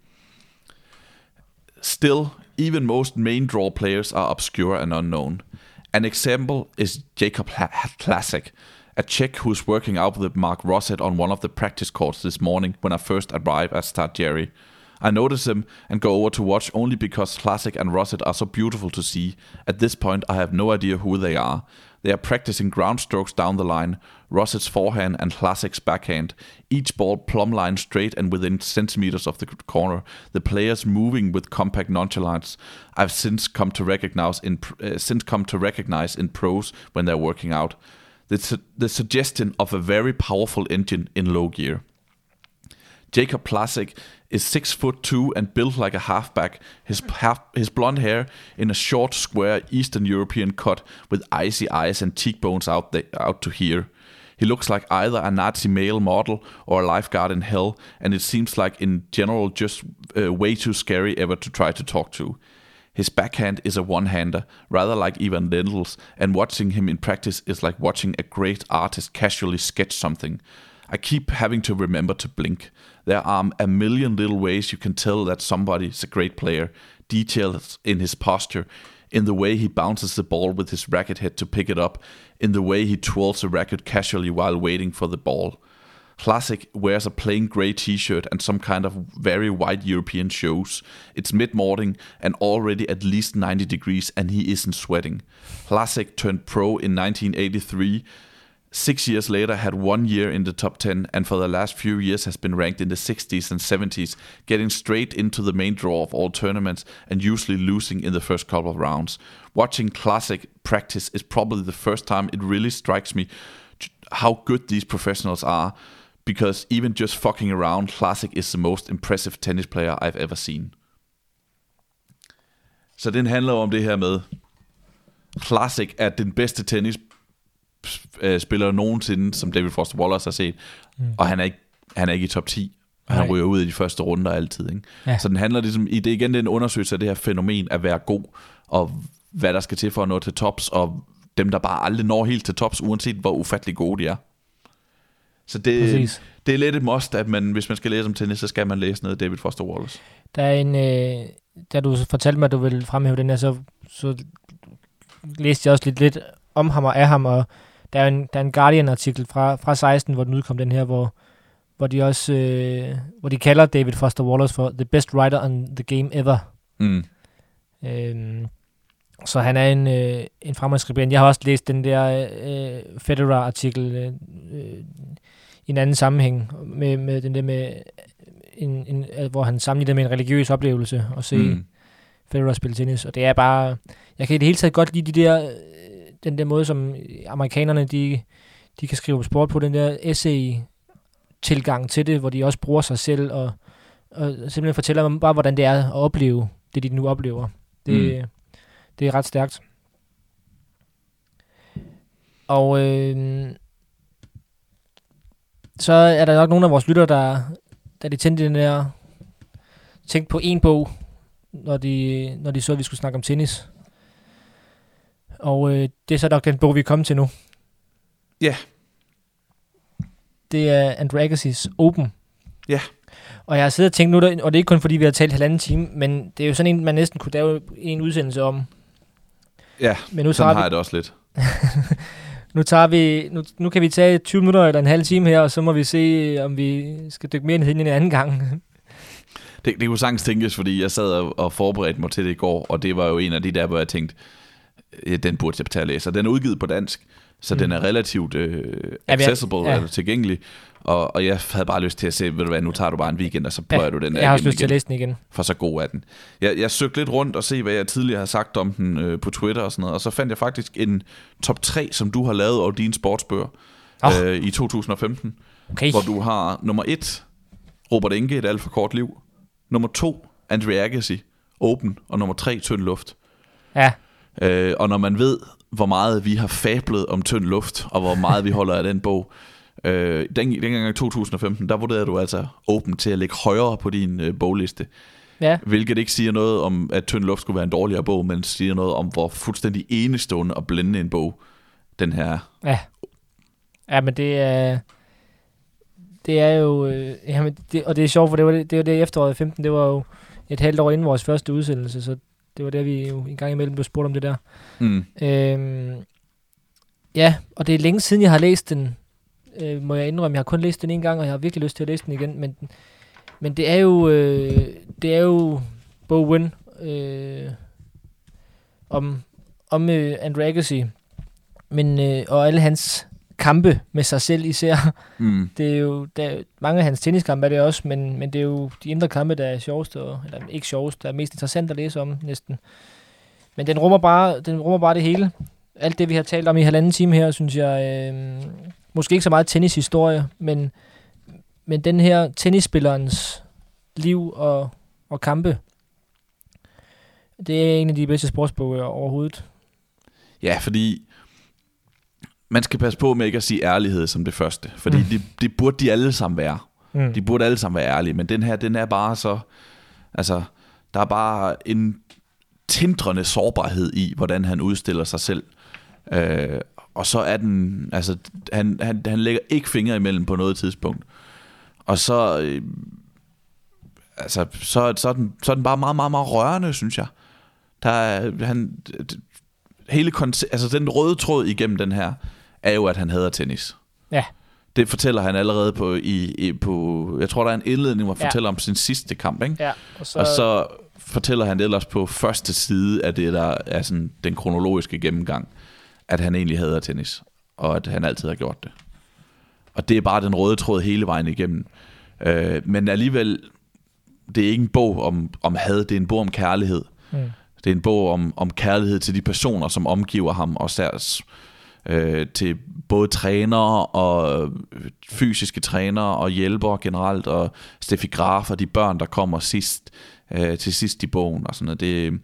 Still, even most main draw players are obscure and unknown. An example is Jacob Classic, a Czech who's working out with Mark Rosset on one of the practice courts this morning when I first arrived at Start Jerry. I notice him and go over to watch only because Classic and Rosset are so beautiful to see. At this point, I have no idea who they are. They are practicing ground strokes down the line, Rosset's forehand and Classic's backhand, each ball plumb line straight and within centimeters of the corner. The players moving with compact nonchalance. I've since come to recognize in uh, since come to recognize in pros when they're working out. The, su- the suggestion of a very powerful engine in low gear. Jacob Plasik is six foot two and built like a halfback. His half, his blonde hair in a short, square Eastern European cut with icy eyes and cheekbones out the, out to here. He looks like either a Nazi male model or a lifeguard in hell, and it seems like in general just uh, way too scary ever to try to talk to. His backhand is a one-hander, rather like Ivan Lendl's, and watching him in practice is like watching a great artist casually sketch something. I keep having to remember to blink. There are a million little ways you can tell that somebody is a great player. Details in his posture, in the way he bounces the ball with his racket head to pick it up, in the way he twirls the racket casually while waiting for the ball. Classic wears a plain grey t-shirt and some kind of very white European shoes. It's mid-morning and already at least 90 degrees and he isn't sweating. Classic turned pro in 1983 Six years later, had one year in the top 10, and for the last few years has been ranked in the 60s and 70s, getting straight into the main draw of all tournaments and usually losing in the first couple of rounds. Watching classic practice is probably the first time it really strikes me how good these professionals are, because even just fucking around, classic is the most impressive tennis player I've ever seen. Så den handler om det her med, Classic er den bedste tennis spiller nogensinde, som David Foster Wallace har set, mm. og han er ikke, han er ikke i top 10. Og han ryger ud i de første runder altid. Ikke? Ja. Så den handler ligesom, i det igen det er en undersøgelse af det her fænomen at være god, og hvad der skal til for at nå til tops, og dem, der bare aldrig når helt til tops, uanset hvor ufattelig gode de er. Så det, Præcis. det er lidt et must, at man, hvis man skal læse om tennis, så skal man læse noget David Foster Wallace. Der er en, øh, da du fortalte mig, at du ville fremhæve den her, så, så læste jeg også lidt, lidt om ham og af ham, og der er en, der er en Guardian-artikel fra, fra 16, hvor den udkom den her, hvor, hvor de også, øh, hvor de kalder David Foster Wallace for the best writer on the game ever. Mm. Øhm, så han er en, øh, en fremragende. Jeg har også læst den der øh, Federer-artikel øh, øh, i en anden sammenhæng, med, med den der med, en, en, øh, hvor han sammenligner det med en religiøs oplevelse at se mm. Federer spille tennis. Og det er bare, jeg kan i det hele taget godt lide de der, den der måde, som amerikanerne, de, de kan skrive sport på, den der essay-tilgang til det, hvor de også bruger sig selv og, og simpelthen fortæller dem bare, hvordan det er at opleve det, de nu oplever. Det, mm. det er ret stærkt. Og øh, så er der nok nogle af vores lyttere, der, der de tændte den der, tænkte på en bog, når de, når de så, at vi skulle snakke om tennis. Og øh, det er så nok den bog, vi er kommet til nu. Ja. Det er Andre Open. Ja. Og jeg har siddet og tænkt nu, og det er ikke kun fordi, vi har talt halvanden time, men det er jo sådan en, man næsten kunne lave en udsendelse om. Ja, Men nu sådan tager har vi, jeg det også lidt. nu, tager vi nu, nu kan vi tage 20 minutter eller en halv time her, og så må vi se, om vi skal dykke mere ned i en anden gang. Det, det kunne sagtens tænkes, fordi jeg sad og, og forberedte mig til det i går, og det var jo en af de der, hvor jeg tænkte, "Ja, den burde jeg tage at læse. Og den er udgivet på dansk, Så mm. den er relativt øh, Ja, accessible, ja. ja. tilgængelig. Og, og jeg havde bare lyst til at se, ved du hvad, nu tager du bare en weekend, og så prøver du den der jeg har også lyst til at igen læse den igen. for så god er den. Jeg, jeg søgte lidt rundt og se, hvad jeg tidligere har sagt om den øh, på Twitter og sådan noget, og så fandt jeg faktisk en top 3, som du har lavet over dine sportsbøger Åh. øh, i 2015, Okay. hvor du har nummer 1, Robert Inge, et alt for kort liv, nummer 2, Andre Agassi, Open, og nummer 3, Tynd Luft. Ja, Øh, og når man ved, hvor meget vi har fablet om tynd luft, og hvor meget vi holder af den bog, øh, den, dengang i 2015, der vurderede du altså Open til at ligge højere på din øh, bogliste. ja. Hvilket ikke siger noget om, at Tynd Luft skulle være en dårligere bog, men siger noget om, hvor fuldstændig enestående og blændende en bog den her er. Ja. Ja, men det er... Det er jo... Øh, jamen, det, og det er sjovt, for det var det, det, var det efteråret 15, det var jo et halvt år inden vores første udsendelse, så det var der, vi jo en gang imellem blev spurgt om det der. Mm. Øhm, ja, og det er længe siden, jeg har læst den, øh, må jeg indrømme. Jeg har kun læst den en gang, og jeg har virkelig lyst til at læse den igen, men, men det er jo... Øh, det er jo Bo Win øh, om, om øh, Andre Agassi, men, øh, og alle hans kampe med sig selv især. Mm. Det er jo, der, er- mange af hans tenniskampe er det også, men, men det er jo de indre kampe, der er sjovest, og, eller ikke sjovest, der er mest interessant at læse om næsten. Men den rummer bare, den rummer bare det hele. Alt det, vi har talt om i halvanden time her, synes jeg, øh, måske ikke så meget tennishistorie, men, men den her tennisspillerens liv og, og kampe, det er en af de bedste sportsbøger overhovedet. Ja, fordi man skal passe på med ikke at sige ærlighed som det første, fordi Mm. det, det burde de alle sammen være. Mm. De burde alle sammen være ærlige, men den her, den er bare så... Altså, der er bare en tindrende sårbarhed i, hvordan han udstiller sig selv. Øh, og så er den... Altså, han, han, han lægger ikke fingre imellem på noget tidspunkt. Og så... Øh, altså, så, så, er den, så er den bare meget, meget, meget rørende, synes jeg. Der er, han, hele konce- altså den røde tråd igennem den her, er jo, at han hader tennis. Ja. Det fortæller han allerede på, i, i, på jeg tror, der er en indledning, hvor han Ja. fortæller om sin sidste kamp, ikke? Ja, og så, Og så fortæller han ellers på første side af det, der er sådan den kronologiske gennemgang, at han egentlig hader tennis, og at han altid har gjort det. Og det er bare den røde tråd hele vejen igennem. Øh, men alligevel, det er ikke en bog om, om had, det er en bog om kærlighed. mm. Det er en bog om, om kærlighed til de personer, som omgiver ham, og særs øh, til både trænere og øh, fysiske trænere og hjælpere generelt, og Steffi Graf og de børn, der kommer sidst, øh, til sidst i bogen og sådan noget. Det,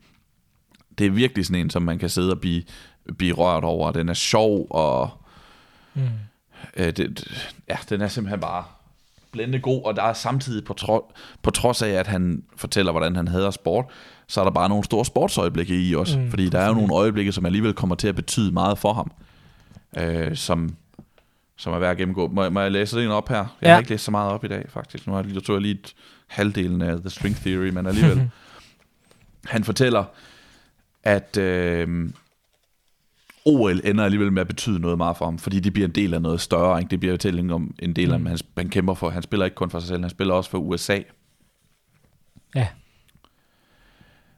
det er virkelig sådan en, som man kan sidde og blive, blive rørt over. Den er sjov, og Mm. øh, det, ja, den er simpelthen bare blændende god, og der er samtidig på, tro, på trods af, at han fortæller, hvordan han hader sport, så er der bare nogle store sportsøjeblikke i også, mm, fordi der er jo nogle øjeblikke, som alligevel kommer til at betyde meget for ham, øh, som, som er værd at gennemgå. Må, må jeg læse det en op her? Jeg Ja. har ikke læst så meget op i dag, faktisk. Nu har jeg, tror jeg lige et halvdelen af The String Theory, men alligevel. han fortæller, at øh, OL ender alligevel med at betyde noget meget for ham, fordi det bliver en del af noget større. Ikke? Det bliver fortælling om en del af, mm. han, han kæmper for. Han spiller ikke kun for sig selv, han spiller også for USA. Ja.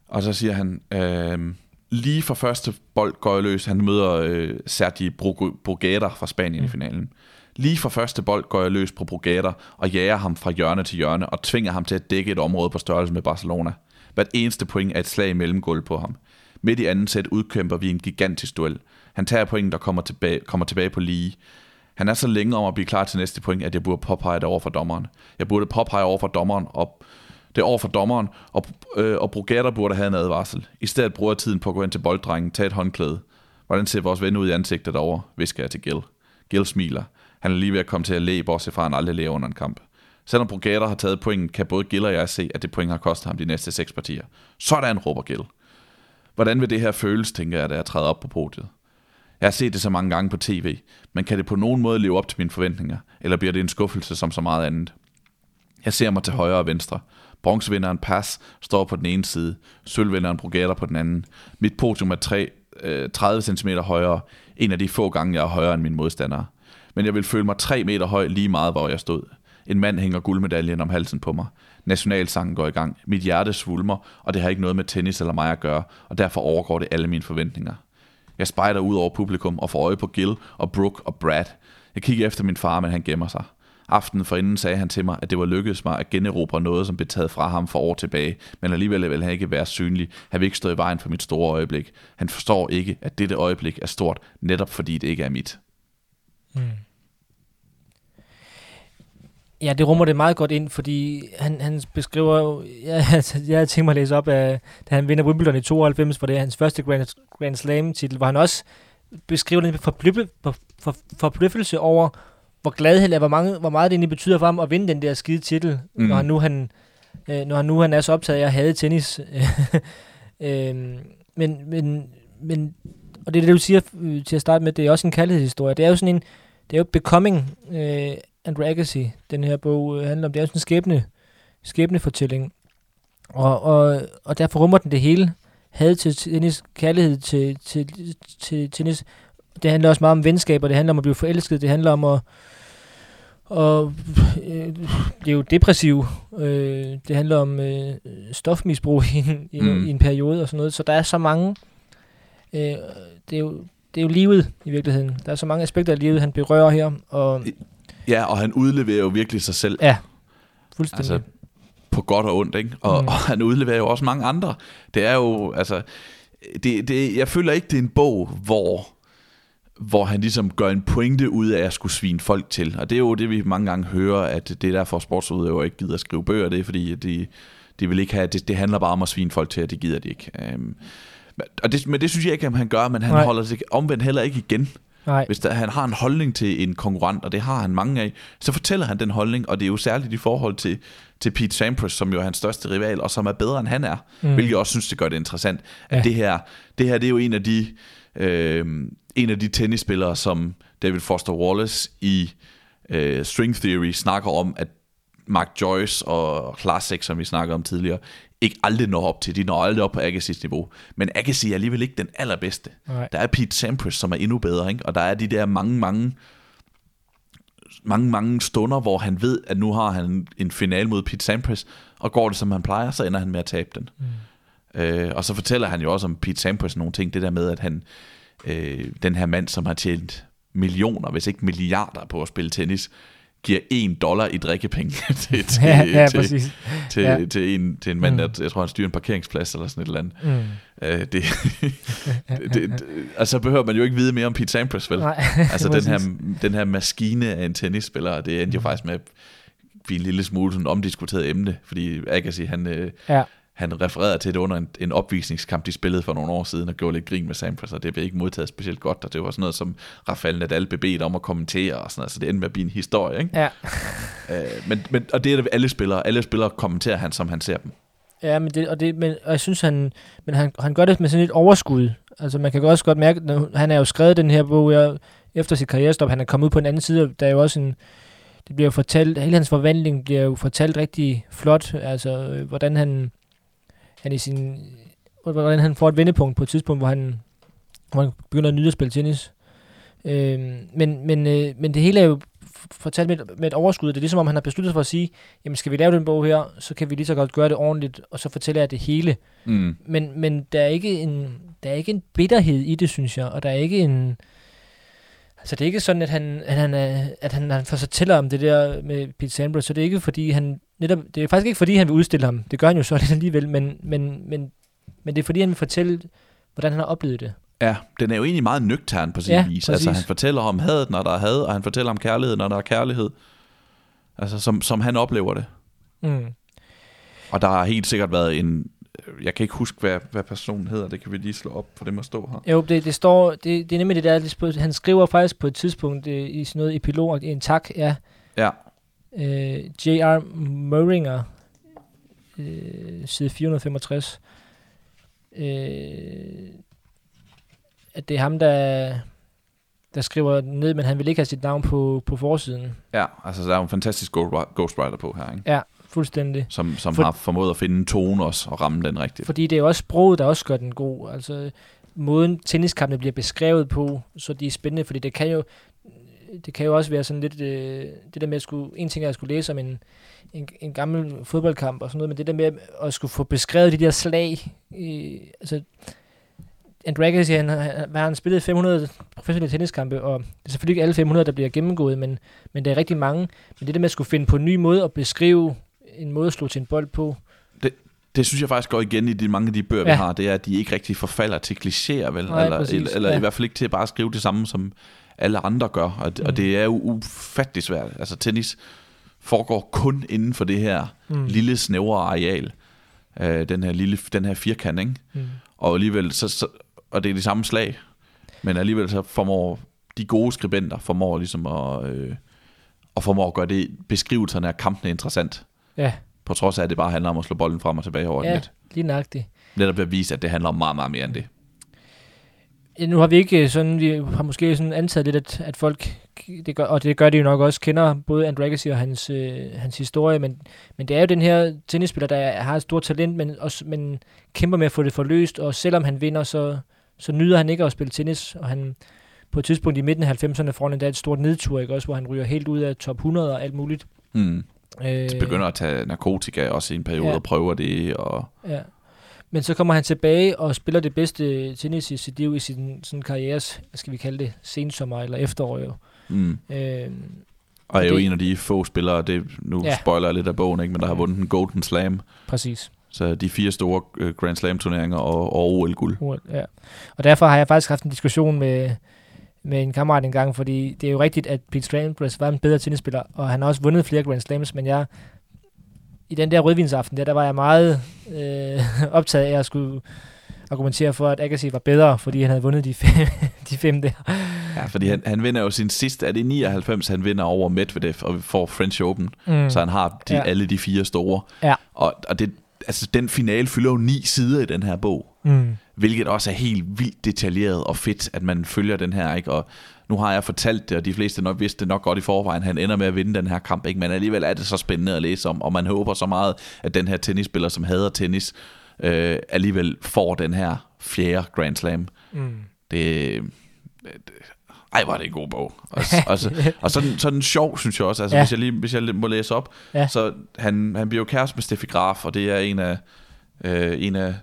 Og så siger han, øh, lige for første bold går jeg løs. Han møder øh, Sergi Bru- Bruguera fra Spanien mm. I finalen. Lige for første bold går jeg løs på Bruguera og jager ham fra hjørne til hjørne og tvinger ham til at dække et område på størrelse med Barcelona. Hvert eneste point er et slag i mellemgulv på ham. Midt i anden sæt udkæmper vi en gigantisk duel. Han tager point, der kommer tilbage, kommer tilbage på lige. Han er så længe om at blive klar til næste point, at jeg burde påpege det over for dommeren. Jeg burde påpege over for dommeren, og det over for dommeren, og, øh, og Brugata burde have en advarsel. I stedet bruger jeg tiden på at gå ind til bolddrengen, tage et håndklæde. Hvordan ser vores ven ud i ansigtet derovre, visker jeg til Gil. Gil smiler. Han er lige ved at komme til at læge, bortset fra at han aldrig læger under en kamp. Selvom Brugata har taget pointen, kan både Gil og jeg se, at det point har kostet ham de næste seks partier. Sådan, råber Gil. Hvordan vil det her føles, tænker jeg, da jeg træder op på podiet. Jeg har set det så mange gange på tv, men kan det på nogen måde leve op til mine forventninger, eller bliver det en skuffelse som så meget andet? Jeg ser mig til højre og venstre. Bronzevinderen Pass står på den ene side, sølvvinderen Brugata på den anden. Mit podium er 3, øh, 30 cm højere, en af de få gange, jeg er højere end mine modstandere. Men jeg vil føle mig 3 meter høj lige meget, hvor jeg stod. En mand hænger guldmedaljen om halsen på mig. Nationalsangen går i gang. Mit hjerte svulmer, og det har ikke noget med tennis eller mig at gøre, og derfor overgår det alle mine forventninger. Jeg spejder ud over publikum og får øje på Gil og Brooke og Brad. Jeg kigger efter min far, men han gemmer sig. Aftenen forinden sagde han til mig, at det var lykkedes mig at generobre noget, som blev taget fra ham for år tilbage, men alligevel ville han ikke være synlig. Han vil ikke stå i vejen for mit store øjeblik. Han forstår ikke, at dette øjeblik er stort, netop fordi det ikke er mit. Mm. Ja, det rummer det meget godt ind, fordi han, han beskriver jo, ja, altså, jeg havde tænkt mig at læse op af, da han vinder Wimbledon i 92, hvor det er hans første Grand, Grand Slam-titel, hvor han også beskriver den forbløffelse for, over, hvor glad han er, hvor, mange, hvor meget det egentlig betyder for ham at vinde den der skide titel, mm. når han nu han, øh, når han nu han er så optaget af at have tennis. øh, men, men, men, og det er det, du siger øh, til at starte med, det er også en kærlighedshistorie. Det er jo sådan en, det er jo Becoming øh, Andre Agassi, den her bog øh, handler om. Det er jo sådan en skæbne, skæbnefortælling. Og, og, og derfor rummer den det hele. Had til tennis, kærlighed til, til, til tennis. Det handler også meget om venskaber, det handler om at blive forelsket, det handler om at og øh, jo depressiv. Øh, det handler om øh, stofmisbrug i en, i, mm. i en periode og sådan noget. Så der er så mange... Øh, det, er jo, det er jo livet i virkeligheden. Der er så mange aspekter af livet, han berører her. Og ja, og han udleverer jo virkelig sig selv. Ja, fuldstændig. Altså, på godt og ondt, ikke? Og, mm. og han udleverer jo også mange andre. Det er jo, altså... Det, det, jeg føler ikke, det er en bog, hvor hvor han ligesom gør en pointe ud af at skulle svine folk til. Og det er jo det, vi mange gange hører, at det er derfor sportsudøvere ikke gider at skrive bøger, det er fordi, de, de vil ikke have, det, det handler bare om at svine folk til, at det gider de ikke. Um, og det, men det synes jeg ikke, at han gør, men han Nej. holder sig omvendt heller ikke igen. Nej. Hvis der, han har en holdning til en konkurrent, og det har han mange af, så fortæller han den holdning, og det er jo særligt i forhold til, til Pete Sampras, som jo er hans største rival, og som er bedre end han er, mm. hvilket jeg også synes, det gør det interessant. At ja. det, her, det her, det er jo en af de øh, en af de tennisspillere, som David Foster Wallace i øh, String Theory snakker om, at Mark Joyce og Classic, som vi snakkede om tidligere, ikke aldrig når op til. De når aldrig op på Agassi's niveau. Men Agassi er alligevel ikke den allerbedste. Nej. Der er Pete Sampras, som er endnu bedre, ikke? og der er de der mange, mange mange, mange stunder, hvor han ved, at nu har han en final mod Pete Sampras, og går det som han plejer, så ender han med at tabe den. Mm. Øh, og så fortæller han jo også om Pete Sampras nogle ting, det der med, at han øh, den her mand, som har tjent millioner, hvis ikke milliarder på at spille tennis, giver en dollar i drikkepenge til, til, ja, ja, til, til, ja. til, en, til en mand, mm. der, jeg tror, han styrer en parkeringsplads eller sådan et eller andet. Mm. Øh, det, det, det, altså behøver man jo ikke vide mere om Pete Sampras, vel? Nej, altså den her, den her maskine af en tennisspiller, det endte jo mm. faktisk med at blive en lille smule sådan omdiskuteret emne, fordi Agassi, han, øh, ja han refererede til det under en, en opvisningskamp, de spillede for nogle år siden, og gjorde lidt grin med Sampras, og det blev ikke modtaget specielt godt, og det var sådan noget, som Rafael Nadal blev bedt om at kommentere, og sådan noget, så det endte med at blive en historie, ikke? Ja. øh, men, men, og det er det alle spillere, alle spillere kommenterer han, som han ser dem. Ja, men, det, og, det, men og jeg synes, han, men han, han gør det med sådan et overskud. Altså man kan også godt mærke, når han er jo skrevet den her bog, jeg, efter sit karrierestop, han er kommet ud på en anden side, der er jo også en, det bliver jo fortalt, hele hans forvandling bliver jo fortalt rigtig flot, altså øh, hvordan han, han i sin, hvordan han får et vendepunkt på et tidspunkt, hvor han, hvor han begynder at nyde at spille tennis. Øh, men, men, øh, men det hele er jo fortalt med, med et overskud. Det er ligesom om, han har besluttet sig for at sige, jamen skal vi lave den bog her, så kan vi lige så godt gøre det ordentligt, og så fortæller jeg det hele. Mm. Men, men der, er ikke en, der er ikke en bitterhed i det, synes jeg, og der er ikke en... Altså det er ikke sådan, at han, at han, er, at han, han fortæller om det der med Pete Sampras, så det er ikke fordi, han netop, det er faktisk ikke fordi, han vil udstille ham. Det gør han jo så lidt alligevel, men, men, men, men det er fordi, han vil fortælle, hvordan han har oplevet det. Ja, den er jo egentlig meget nøgtern på sin ja, vis. Altså, han fortæller om hadet, når der er had, og han fortæller om kærlighed, når der er kærlighed. Altså, som, som han oplever det. Mm. Og der har helt sikkert været en... Jeg kan ikke huske, hvad, hvad personen hedder. Det kan vi lige slå op, for det må stå her. Jo, det, det står... Det, det er nemlig det der... Han skriver faktisk på et tidspunkt øh, i sådan noget epilog, en tak, ja. Ja øh, J.R. Møringer, øh, side 465, øh, at det er ham, der, der skriver ned, men han vil ikke have sit navn på, på forsiden. Ja, altså der er en fantastisk ghostwriter på her, ikke? Ja, fuldstændig. Som, som For, har formået at finde en tone også, og ramme den rigtigt. Fordi det er jo også sproget, der også gør den god. Altså, måden tenniskampene bliver beskrevet på, så de er spændende, fordi det kan jo, det kan jo også være sådan lidt, øh, det der med at skulle, en ting er at skulle læse om en, en, en gammel fodboldkamp og sådan noget, men det der med at skulle få beskrevet de der slag, øh, altså, Andre Agassi, han, han, han spillet 500 professionelle tenniskampe, og det er selvfølgelig ikke alle 500, der bliver gennemgået, men, men det er rigtig mange. Men det der med at skulle finde på en ny måde at beskrive en måde at slå til en bold på, Det synes jeg faktisk går igen i de mange af de bøger, ja. Ja. vi har, det er, at de ikke rigtig forfalder til klichéer, vel? Nej, eller præcis, eller, eller ja. i hvert fald ikke til at bare skrive det samme, som alle andre gør. Og, mm. og det er jo ufattelig svært. Altså tennis foregår kun inden for det her Mm. lille snævre areal. Øh, den, her lille, den her firkant, ikke? mm. Og alligevel, så, så, og det er de samme slag, men alligevel så formår de gode skribenter formår ligesom at, øh, og formår at gøre det, beskrivelserne af kampene interessant. ja, På trods af, at det bare handler om at slå bolden frem og tilbage over ja. net. lige nøjagtigt. Netop at vise, at det handler om meget, meget mere end det. Ja, Nu har vi ikke øh, sådan, vi har måske sådan antaget lidt, at, at folk, det gør, og det gør de jo nok også, kender både Andre Agassi og hans, øh, hans historie, men, men det er jo den her tennisspiller, der har et stort talent, men, også, men kæmper med at få det forløst, og selvom han vinder, så, så nyder han ikke at spille tennis, og han på et tidspunkt i midten af 90'erne får han endda et stort nedtur, ikke? Også, hvor han ryger helt ud af top 100 og alt muligt. Hmm. Øh, De begynder at tage narkotika også i en periode ja. og prøver det. Og, Ja. Men så kommer han tilbage og spiller det bedste tennis i sit liv i sin sådan karrieres, hvad skal vi kalde det, sensommer eller efterår jo. mm. Øh, og er jo det- en af de få spillere, det, nu Ja. spoiler jeg lidt af bogen, ikke, men der har vundet en Golden Slam. præcis. Så de fire store øh, Grand Slam turneringer og, og OL-guld. Urt, Ja. Og derfor har jeg faktisk haft en diskussion med, med en kammerat en gang, fordi det er jo rigtigt, at Pete Sampras var en bedre tennisspiller, og han har også vundet flere Grand Slams, men jeg i den der rødvinsaften, der, der var jeg meget øh, optaget af at skulle argumentere for, at Agassi var bedre, fordi han havde vundet de fem, de fem der. Ja, fordi han, han vinder jo sin sidste, er det i 99, han vinder over Medvedev og får French Open. Mm. Så han har de, ja. alle de fire store. Ja. Og, og det, altså, den finale fylder jo ni sider i den her bog. Mm. Hvilket også er helt vildt detaljeret og fedt, at man følger den her, ikke? Og nu har jeg fortalt det, og de fleste nok vidste det nok godt i forvejen. Han ender med at vinde den her kamp, ikke? Men alligevel er det så spændende at læse om, og man håber så meget, at den her tennisspiller, som hader tennis, øh, alligevel får den her fjerde Grand Slam. Mm. Det, det ej, hvor er det en god bog. Og, og, og sådan, sådan sjov, synes jeg også. Altså, ja. hvis, jeg lige, hvis jeg må læse op. Ja. Så han, han bliver jo kæreste med Steffi Graf, og det er en af, øh, en af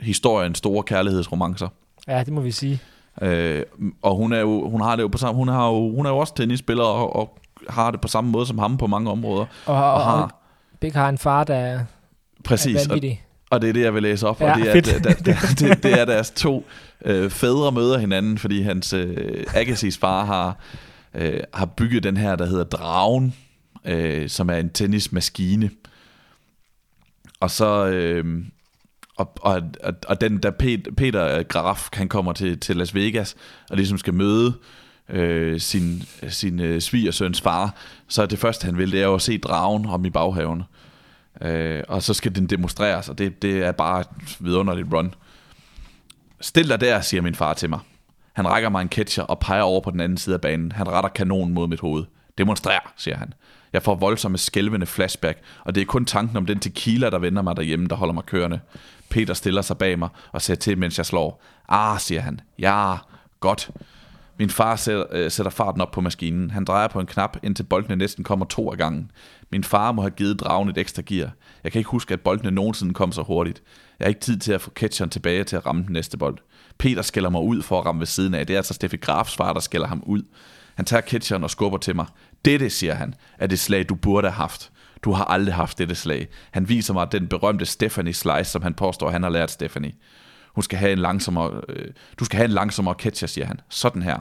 historiens store kærlighedsromancer. Ja, det må vi sige. Øh, og hun, er jo, hun har det jo på samme, hun, har jo, hun er jo også tennisspiller og, og har det på samme måde som ham på mange områder. Og, Og og, og har, Big har en far, der er, præcis, er og, og det er det, jeg vil læse op. Ja, og det er, fedt. det, det, det, det, er deres to øh, fædre møder hinanden, fordi hans øh, Agassis far har, øh, har bygget den her, der hedder Dragen, øh, som er en tennismaskine. Og så... Øh, og, og, og, og den der Peter, Peter Graf, han kommer til, til Las Vegas og ligesom skal møde øh, sin, sin øh, svigersøns far, så er det første, han vil, det er jo at se dragen om i baghaven. Øh, og så skal den demonstreres, og det, det er bare et vidunderligt run. Stil dig der, siger min far til mig. Han rækker mig en catcher og peger over på den anden side af banen. Han retter kanonen mod mit hoved. Demonstrer, siger han. Jeg får voldsomme skælvende flashback, og det er kun tanken om den tequila, der vender mig derhjemme, der holder mig kørende. Peter stiller sig bag mig og ser til, mens jeg slår. Ah, siger han. Ja, godt. Min far sætter, øh, sætter farten op på maskinen. Han drejer på en knap, indtil boldene næsten kommer to af gangen. Min far må have givet dragen et ekstra gear. Jeg kan ikke huske, at boldene nogensinde kom så hurtigt. Jeg har ikke tid til at få catcheren tilbage til at ramme den næste bold. Peter skælder mig ud for at ramme ved siden af. Det er altså Steffi Grafs far, der skælder ham ud. Han tager catcheren og skubber til mig. Dette, siger han, er det slag, du burde have haft. Du har aldrig haft dette slag. Han viser mig den berømte Stephanie slice, som han påstår, han har lært Stephanie. Hun skal have en langsommere, øh, du skal have en langsommere catcher, siger han. Sådan her.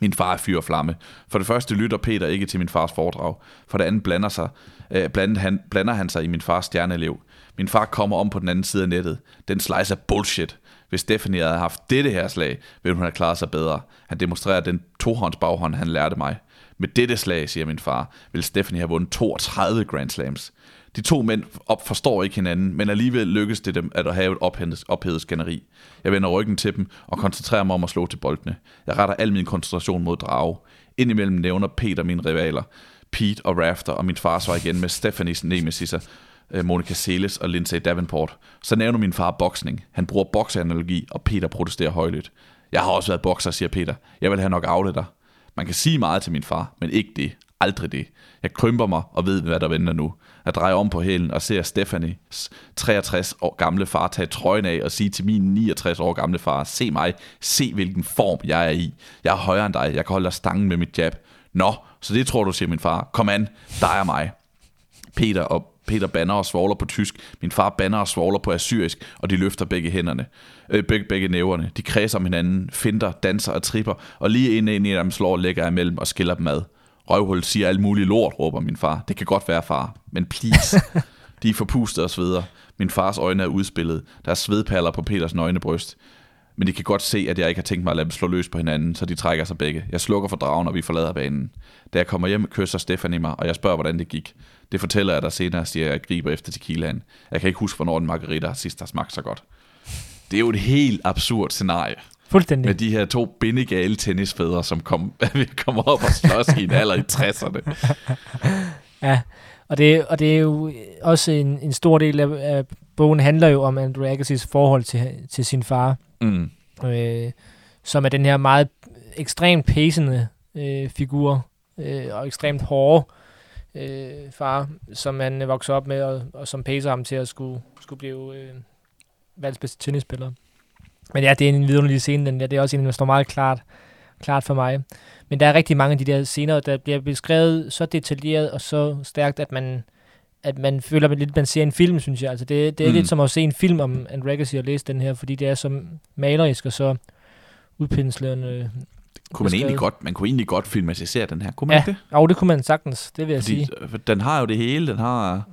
Min far er fyr og flamme. For det første lytter Peter ikke til min fars foredrag. For det andet blander, sig, øh, blander, han, blander han sig i min fars stjerneelev. Min far kommer om på den anden side af nettet. Den slice er bullshit. Hvis Stephanie havde haft dette her slag, ville hun have klaret sig bedre. Han demonstrerer den tohånds baghånd, han lærte mig. Med dette slag, siger min far, vil Stephanie have vundet 32 Grand Slams. De to mænd op forstår ikke hinanden, men alligevel lykkes det dem at have et ophedet, ophedet skænderi. Jeg vender ryggen til dem og koncentrerer mig om at slå til boldene. Jeg retter al min koncentration mod drage. Indimellem nævner Peter mine rivaler, Pete og Rafter, og min far svarer igen med Stephanies nemesiser, øh, Monica Seles og Lindsay Davenport. Så nævner min far boksning. Han bruger bokseanalogi, og Peter protesterer højlydt. Jeg har også været bokser, siger Peter. Jeg vil have nok afle dig. Man kan sige meget til min far, men ikke det. aldrig det. Jeg krymper mig og ved, hvad der venter nu. Jeg drejer om på hælen og ser Stefanis 63 år gamle far tage trøjen af og sige til min 69 år gamle far, se mig, se hvilken form jeg er i. Jeg er højere end dig, jeg kan holde dig stangen med mit jab. Nå, så det tror du, siger min far. Kom an, dig er mig. Peter og Peter banner og svogler på tysk. Min far banner og svogler på assyrisk, og de løfter begge hænderne. Øh, begge, begge næverne. De kredser om hinanden, finder, danser og tripper, og lige inden en af dem slår lægger jeg imellem og skiller dem ad. Røvhul siger alt muligt lort, råber min far. Det kan godt være, far, men please. De er forpustet og sveder. Min fars øjne er udspillet. Der er svedperler på Peters nøgne bryst. Men de kan godt se, at jeg ikke har tænkt mig at lade dem slå løs på hinanden, så de trækker sig begge. Jeg slukker for dragen, og vi forlader banen. Da jeg kommer hjem, kysser Stefanie mig, og jeg spørger, hvordan det gik. Det fortæller jeg dig senere, siger jeg, jeg griber efter tequilaen. Jeg kan ikke huske, hvornår en margarita sidst har smagt så godt. Det er jo et helt absurd scenarie. Fuldstændig. Med de her to bindegale tennisfædre, som kom, kommer op og slås i en alder i 60'erne. Ja, og det, og det er jo også en, en stor del af, af bogen handler jo om Andrew Agassiz forhold til, til sin far, Mm. øh, som er den her meget ekstremt pacende øh, figur, øh, og ekstremt hårde øh, far, som han vokser op med, og, og som pacer ham til at skulle, skulle blive øh, verdens bedste tennisspiller. Men ja, det er en vidunderlig scene, den der. Det er også en, der står meget klart, klart for mig. Men der er rigtig mange af de der scener, der bliver beskrevet så detaljeret og så stærkt, at man, at man føler at lidt, man ser en film, synes jeg. Altså det, det er Mm. lidt som at se en film om Andrew Agassi og læse den her, fordi det er så malerisk og så udpinslende. Kunne man, egentlig godt, man kunne egentlig godt filmatisere den her. Kunne man Ja, ikke det? Og det kunne man sagtens, det vil jeg Fordi sige. øh, den har jo det hele. Den har,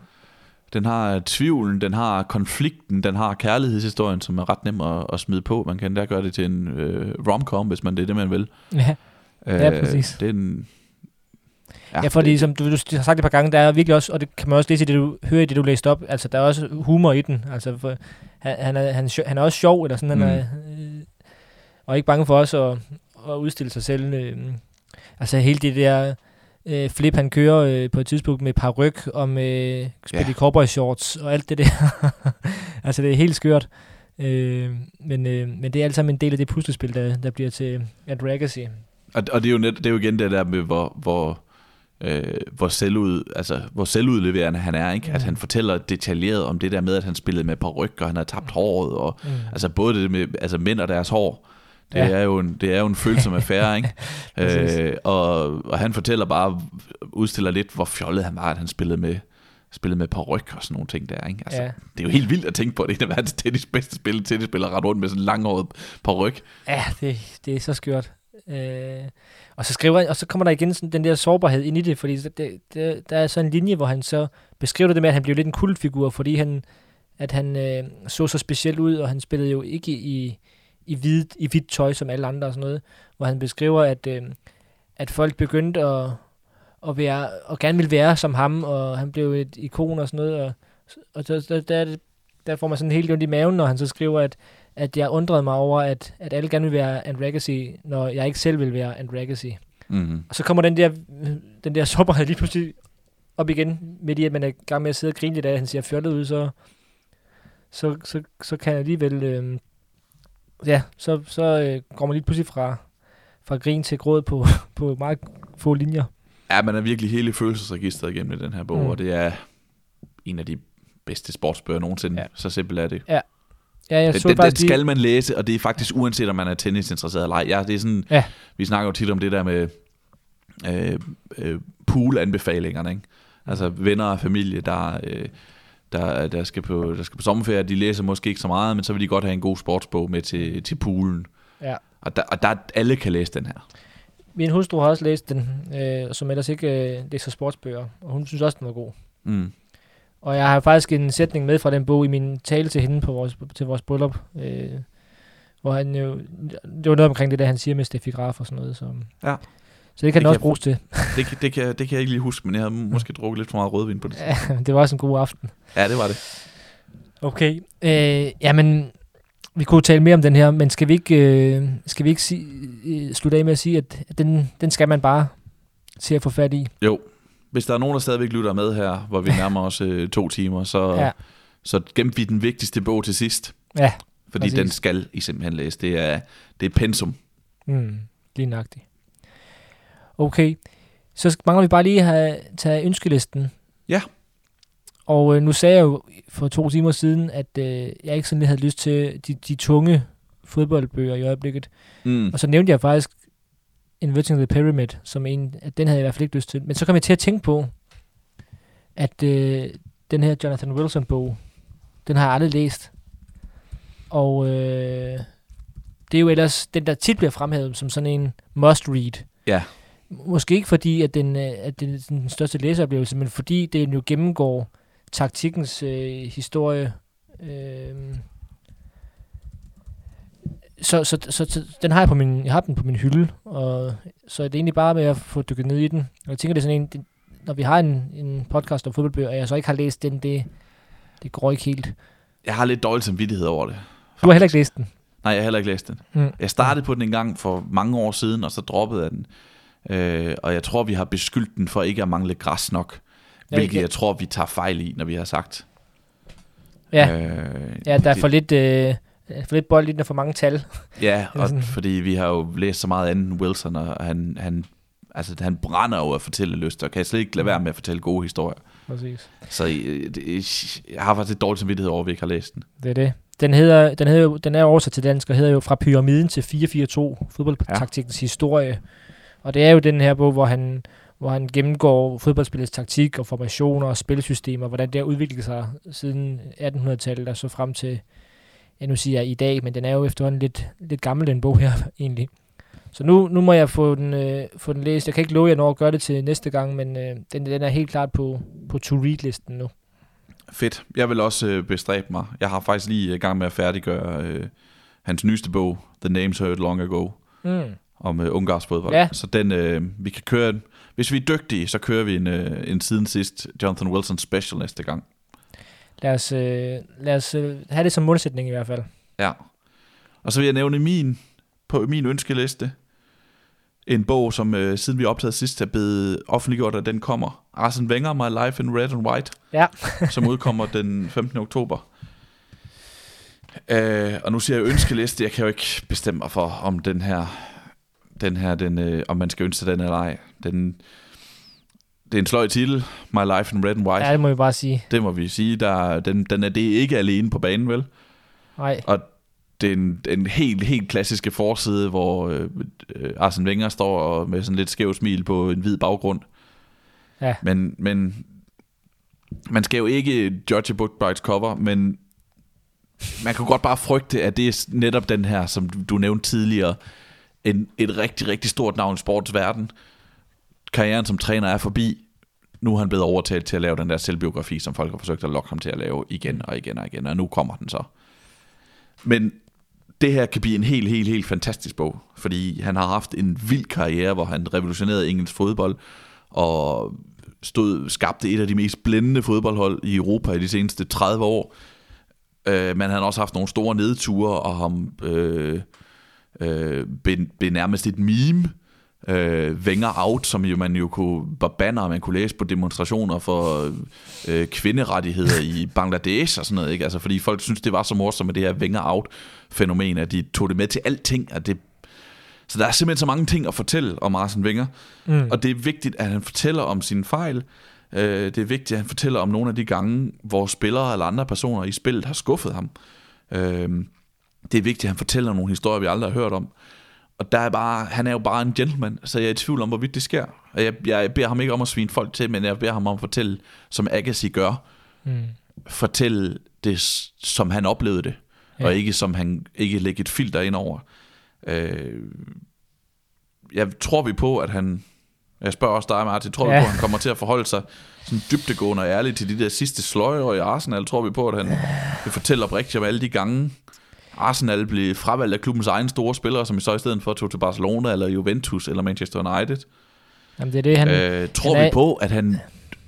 den har tvivlen, den har konflikten, den har kærlighedshistorien, som er ret nem at, at smide på. Man kan da gøre det til en øh, rom-com, hvis man det er det, man vil. Ja, Ja, præcis. Det er en, ja, ja fordi som du, du har sagt et par gange, der er virkelig også, og det kan man også læse i det, du hører i det, du læste op, altså der er også humor i den. Altså for, han, han, er, han, er han er også sjov, eller sådan, mm. han er, øh, og ikke bange for os at, at udstille sig selv. Øh, altså hele det der øh, flip, han kører øh, på et tidspunkt med paryk og med spil Ja. cowboy shorts og alt det der. altså det er helt skørt. Øh, men, øh, men det er alt sammen en del af det puslespil, der, der bliver til Andrew Agassi. Og, og det, er jo net, det er jo igen det der med, hvor, hvor, øh, hvor, selvud, altså, hvor selvudleverende han er. Ikke? At Mm. han fortæller detaljeret om det der med, at han spillede med paryk, og han havde tabt håret. Og, Mm. altså både det med altså mænd og deres hår. Det, Ja. er, jo en, det er jo en følsom affære, ikke? Øh, og, og han fortæller bare, udstiller lidt, hvor fjollet han var, at han spillede med, spillede med paryk og sådan nogle ting der, ikke? Altså, Ja. Det er jo helt vildt at tænke på, at det er en af verdens tennis, bedste spil, tennisspiller ret rundt med sådan en langhåret paryk. Ja, det, det er så skørt. Øh, og så skriver og så kommer der igen sådan den der sårbarhed ind i det, fordi det, det, der er så en linje, hvor han så beskriver det med, at han blev lidt en kultfigur, fordi han, at han øh, så så specielt ud, og han spillede jo ikke i, i, hvid, i hvidt tøj som alle andre og sådan noget, hvor han beskriver, at, øh, at folk begyndte at, at være, og gerne ville være som ham, og han blev et ikon og sådan noget, og, og så, der, der, er det- der får man sådan helt ondt i maven, når han så skriver, at at jeg undrede mig over, at, at alle gerne vil være Andrew Agassi, når jeg ikke selv vil være Andrew Agassi. Mm-hmm. Og så kommer den der, den der sårbarhed lige pludselig op igen, midt i at man er i gang med at sidde og grine lidt af, han ser fjollet ud, så, så, så, så kan jeg alligevel, øh, ja, så, så øh, går man lige pludselig fra, fra grin til gråd på, på meget få linjer. Ja, man er virkelig hele følelsesregistret igennem i den her bog, Mm. og det er en af de bedste sportsbøger nogensinde. Ja. Ja. Så simpelt er det. Ja, jeg Den, så den, lige- skal man læse, og det er faktisk uanset om man er tennisinteresseret eller ej. Ja, det er sådan, Ja. Vi snakker jo tit om det der med øh, øh, pool-anbefalingerne. Ikke? Altså venner og familie, der, øh, der, der, skal på, der skal på sommerferie, de læser måske ikke så meget, men så vil de godt have en god sportsbog med til, til poolen. Ja. Og, der, og der, alle kan læse den her. Min hustru har også læst den, øh, som ellers ikke øh, læser sportsbøger, og hun synes også, den var god. Mm. Og jeg har faktisk en sætning med fra den bog i min tale til hende på vores, til vores bryllup, øh, hvor han jo, det var noget omkring det der, han siger med Steffi Graf og sådan noget. Så, Ja. Så det kan Det den også kan- bruges til. Det, kan- det, kan, det kan jeg ikke lige huske, men jeg havde måske drukket lidt for meget rødvin på det. Ja, det var også en god aften. Ja, det var det. Okay. Øh, jamen, vi kunne tale mere om den her, men skal vi ikke, øh, skal vi ikke sige, øh, slutte af med at sige, at den, den skal man bare se at få fat i. Jo, hvis der er nogen, der stadigvæk lytter med her, hvor vi nærmer os øh, to timer, så, ja. så gemte vi den vigtigste bog til sidst. Ja, Fordi præcis. den skal I simpelthen læse. Det er, det er pensum. Mm, lige nøjagtigt. Okay, Så mangler vi bare lige at have, tage ønskelisten. Ja. Og øh, nu sagde jeg jo for to timer siden, at øh, jeg ikke sådan lige havde lyst til de, de tunge fodboldbøger i øjeblikket. Mm. Og så nævnte jeg faktisk Inverting the Pyramid, som en, at den havde jeg i hvert fald ikke lyst til. Men så kom jeg til at tænke på, at øh, den her Jonathan Wilson-bog, den har jeg aldrig læst. Og øh, det er jo ellers den, der tit bliver fremhævet som sådan en must-read. Ja. Måske ikke fordi, at, den, øh, at er den største læseoplevelse, men fordi det jo gennemgår taktikkens øh, historie. Øh, så, så, så, så, den har jeg på min, jeg har den på min hylde, og så er det egentlig bare med at få dykket ned i den. Og jeg tænker, det er sådan en, det, når vi har en, en podcast om fodboldbøger, og jeg så ikke har læst den, det, det går ikke helt. Jeg har lidt dårlig samvittighed over det. Du har heller ikke læst den. Nej, jeg har heller ikke læst den. Mm. Jeg startede på den en gang for mange år siden, og så droppede jeg den. Øh, og jeg tror, vi har beskyldt den for ikke at mangle græs nok. Ja, Hvilket jeg tror, vi tager fejl i, når vi har sagt. Ja, Øh, ja der er for lidt, øh, for lidt bold i den og for mange tal. Ja, og fordi vi har jo læst så meget andet end Wilson, og han, han, altså, han brænder jo at fortælle lyst, og kan slet ikke lade være med at fortælle gode historier. Præcis. Så øh, det, jeg har faktisk lidt dårlig samvittighed over, at vi ikke har læst den. Det er det. Den, hedder, den, hedder jo, den er oversat til dansk og hedder jo Fra pyramiden til 4-4-2, fodboldtaktikkens ja. historie. Og det er jo den her bog, hvor han, hvor han gennemgår fodboldspillets taktik og formationer og spillesystemer, hvordan det har udviklet sig siden 1800-tallet og så frem til, ja nu siger jeg i dag, men den er jo efterhånden lidt, lidt gammel, den bog her egentlig. Så nu, nu må jeg få den, øh, få den læst. Jeg kan ikke love, jeg når at gøre det til næste gang, men øh, den, den er helt klart på, på to-read-listen nu. Fedt. Jeg vil også øh, bestræbe mig. Jeg har faktisk lige i gang med at færdiggøre øh, hans nyeste bog, The Names Heard Long Ago, Mm. Om øh, ungarsk fodbold. Ja. Så den, øh, vi kan køre. Hvis vi er dygtige, så kører vi en, øh, en siden sidst Jonathan Wilson special næste gang. Lad os, øh, lad os øh, have det som målsætning i hvert fald. Ja. Og så vil jeg nævne min, på min ønskeliste, en bog, som øh, siden vi optagede sidst er blevet offentliggjort, at den kommer. Arsene Wenger, My Life in Red and White, Ja. som udkommer den 15. oktober. Øh, og nu siger jeg ønskeliste, jeg kan jo ikke bestemme mig for, om den her, den her den, øh, om man skal ønske den eller ej. Den, det er en sløj titel, My Life in Red and White. Ja, det må vi bare sige. Det må vi sige. Der, den, den er det ikke alene på banen, vel? Nej. Og det er en, en helt, helt klassiske forside, hvor øh, Arsene Wenger står og med sådan lidt skæv smil på en hvid baggrund. Ja. Men, men man skal jo ikke judge a book by its cover, men man kan godt bare frygte, at det er netop den her, som du nævnte tidligere, en, et rigtig, rigtig stort navn i sportsverden. Karrieren som træner er forbi. Nu er han blevet overtalt til at lave den der selvbiografi, som folk har forsøgt at lokke ham til at lave igen og igen og igen, og nu kommer den så. Men det her kan blive en helt, helt, helt fantastisk bog, fordi han har haft en vild karriere, hvor han revolutionerede engelsk fodbold, og stod, skabte et af de mest blændende fodboldhold i Europa i de seneste 30 år. Øh, men han har også haft nogle store nedture, og ham øh, øh, blev, blev nærmest et meme. Øh, Wenger out, som jo man jo kunne, var banner, man kunne læse på demonstrationer for øh, kvinderettigheder i Bangladesh og sådan noget, ikke? Altså, fordi folk synes, det var så morsomt med det her Wenger out-fænomen, at de tog det med til alting, at det så der er simpelthen så mange ting at fortælle om Arsene Wenger, Mm. og det er vigtigt, at han fortæller om sine fejl. Øh, det er vigtigt, at han fortæller om nogle af de gange, hvor spillere eller andre personer i spillet har skuffet ham. Øh, det er vigtigt, at han fortæller nogle historier, vi aldrig har hørt om. Og der er bare, han er jo bare en gentleman, så jeg er i tvivl om, hvorvidt det sker. Og jeg, jeg beder ham ikke om at svine folk til, men jeg beder ham om at fortælle, som Agassi gør, Mm. fortælle det, som han oplevede det, ja. Og ikke som han ikke lægge et filter ind over. Øh, jeg tror vi på, at han, jeg spørger også dig, Martin, tror ja. vi på, at han kommer til at forholde sig sådan dybtegående og ærligt til de der sidste sløjer i Arsenal? Tror vi på, at han vil fortælle oprigtigt om alle de gange, Arsenal blev fravalgt af klubbens egne store spillere, som i så i stedet for tog til Barcelona, eller Juventus, eller Manchester United? Jamen, det er det, han... Øh, tror han vi er- på, at han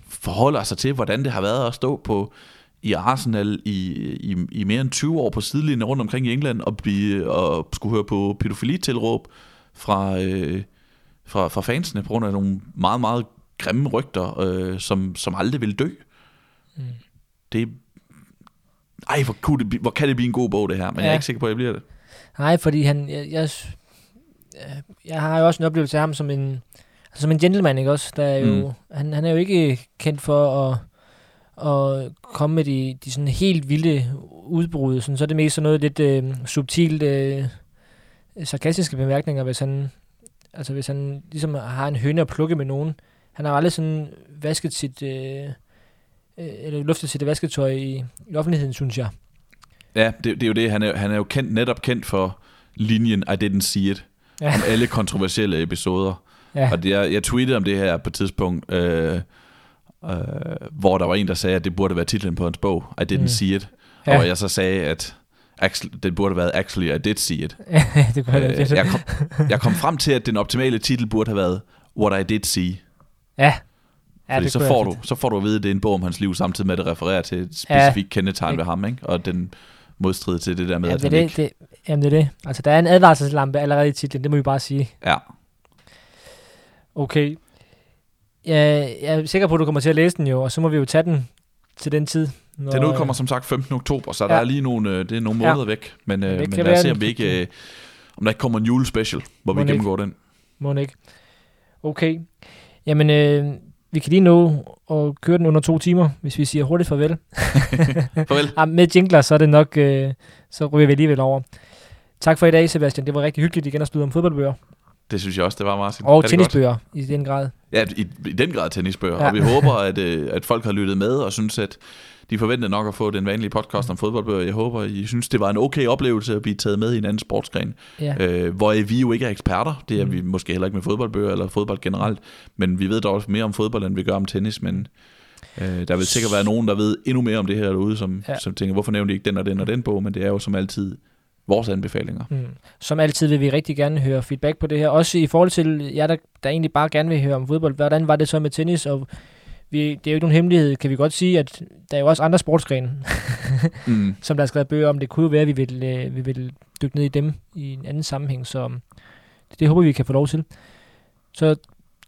forholder sig til, hvordan det har været at stå på i Arsenal i, i, i mere end 20 år på sidelinjen rundt omkring i England og, blive, og skulle høre på pædofilitilråb fra, øh, fra, fra fansene på grund af nogle meget, meget grimme rygter, øh, som, som aldrig vil dø. Mm. Det ej, hvor, kunne det, hvor kan det blive en god bog, det her, men ja. jeg er ikke sikker på, at jeg bliver det. Nej, fordi han... Jeg, jeg, jeg har jo også en oplevelse af ham som en... altså, som en gentleman, ikke også? Der er jo, mm. han, han er jo ikke kendt for at, at komme med de, de sådan helt vilde udbrud. Sådan, så er det mest sådan noget lidt øh, subtilt, øh, sarkastiske bemærkninger, hvis han, altså hvis han ligesom har en høne at plukke med nogen. Han har aldrig sådan vasket sit, øh eller luftet sit vasketøj i, i offentligheden, synes jeg. Ja, det, det er jo det. Han er, han er jo kendt, netop kendt for linjen I didn't see it. Ja. Om alle kontroversielle episoder. Ja. Og det, jeg, jeg tweetede om det her på et tidspunkt, øh, øh, hvor der var en, der sagde, at det burde være titlen på hans bog, I didn't mm. see it. Ja. Og jeg så sagde, at actually, det burde have været Actually, I did see it. det kunne øh, jeg, kom, jeg kom frem til, at den optimale titel burde have været What I did see. Ja. Ja, Fordi så, får du, så får du at vide, at det er en bog om hans liv, samtidig med at det refererer til et specifikt ja, kendetegn ved ham, ikke? og den modstrid til det der med, ja, at han det, ikke... Det, jamen det er det. Altså, der er en advarselslampe allerede i titlen, det må vi bare sige. Ja. Okay. Ja, jeg er sikker på, at du kommer til at læse den jo, og så må vi jo tage den til den tid. Når, den udkommer som sagt 15. oktober, så ja. der er lige nogle, øh, det er nogle måneder ja. væk. Men, øh, men lad os se, om, vi ikke, øh, om der ikke kommer en julespecial, hvor må vi gennemgår den. Må ikke. Okay. Jamen, øh, vi kan lige nå at køre den under to timer, hvis vi siger hurtigt farvel. farvel. ja, med jingler, så er det nok, øh, så ryger vi alligevel over. Tak for i dag, Sebastian. Det var rigtig hyggeligt igen at spille om fodboldbøger. Det synes jeg også, det var, Martin. Og tennisbøger i den grad. Ja, i, i den grad tennisbøger. Ja. Og vi håber, at, øh, at folk har lyttet med og synes, at de forventede nok at få den vanlige podcast om fodboldbøger. Jeg håber, I synes, det var en okay oplevelse at blive taget med i en anden sportsgren. Ja. Øh, hvor vi jo ikke er eksperter. Det er mm. vi måske heller ikke med fodboldbøger eller fodbold generelt. Men vi ved dog mere om fodbold, end vi gør om tennis. Men øh, der vil sikkert være nogen, der ved endnu mere om det her derude, som, ja. som tænker, hvorfor nævner de ikke den og den og den bog? Men det er jo som altid vores anbefalinger. Mm. Som altid vil vi rigtig gerne høre feedback på det her. Også i forhold til jer, der, der egentlig bare gerne vil høre om fodbold. Hvordan var det så med tennis? Og vi, det er jo ikke nogen hemmelighed, kan vi godt sige, at der er jo også andre sportsgrene, mm. som der er skrevet bøger om. Det kunne jo være, at vi vil, øh, vi vil dykke ned i dem i en anden sammenhæng, så det, det håber vi, vi kan få lov til. Så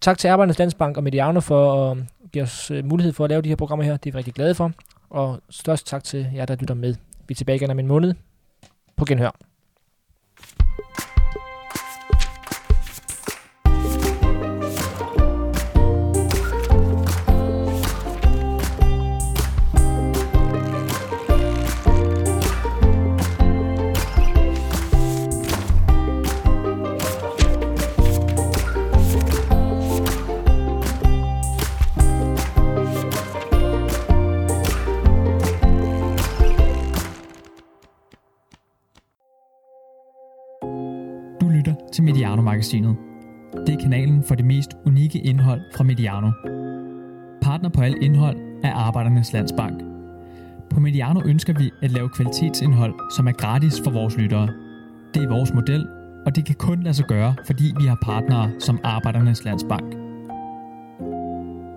tak til Arbejdernes Landsbank og Mediano for at give os øh, mulighed for at lave de her programmer her. Det er vi rigtig glade for. Og størst tak til jer, der lytter med. Vi er tilbage igen om en måned. På genhør. Mediano-magasinet. Det er kanalen for det mest unikke indhold fra Mediano. Partner på alt indhold er Arbejdernes Landsbank. På Mediano ønsker vi at lave kvalitetsindhold, som er gratis for vores lyttere. Det er vores model, og det kan kun lade sig gøre, fordi vi har partnere som Arbejdernes Landsbank.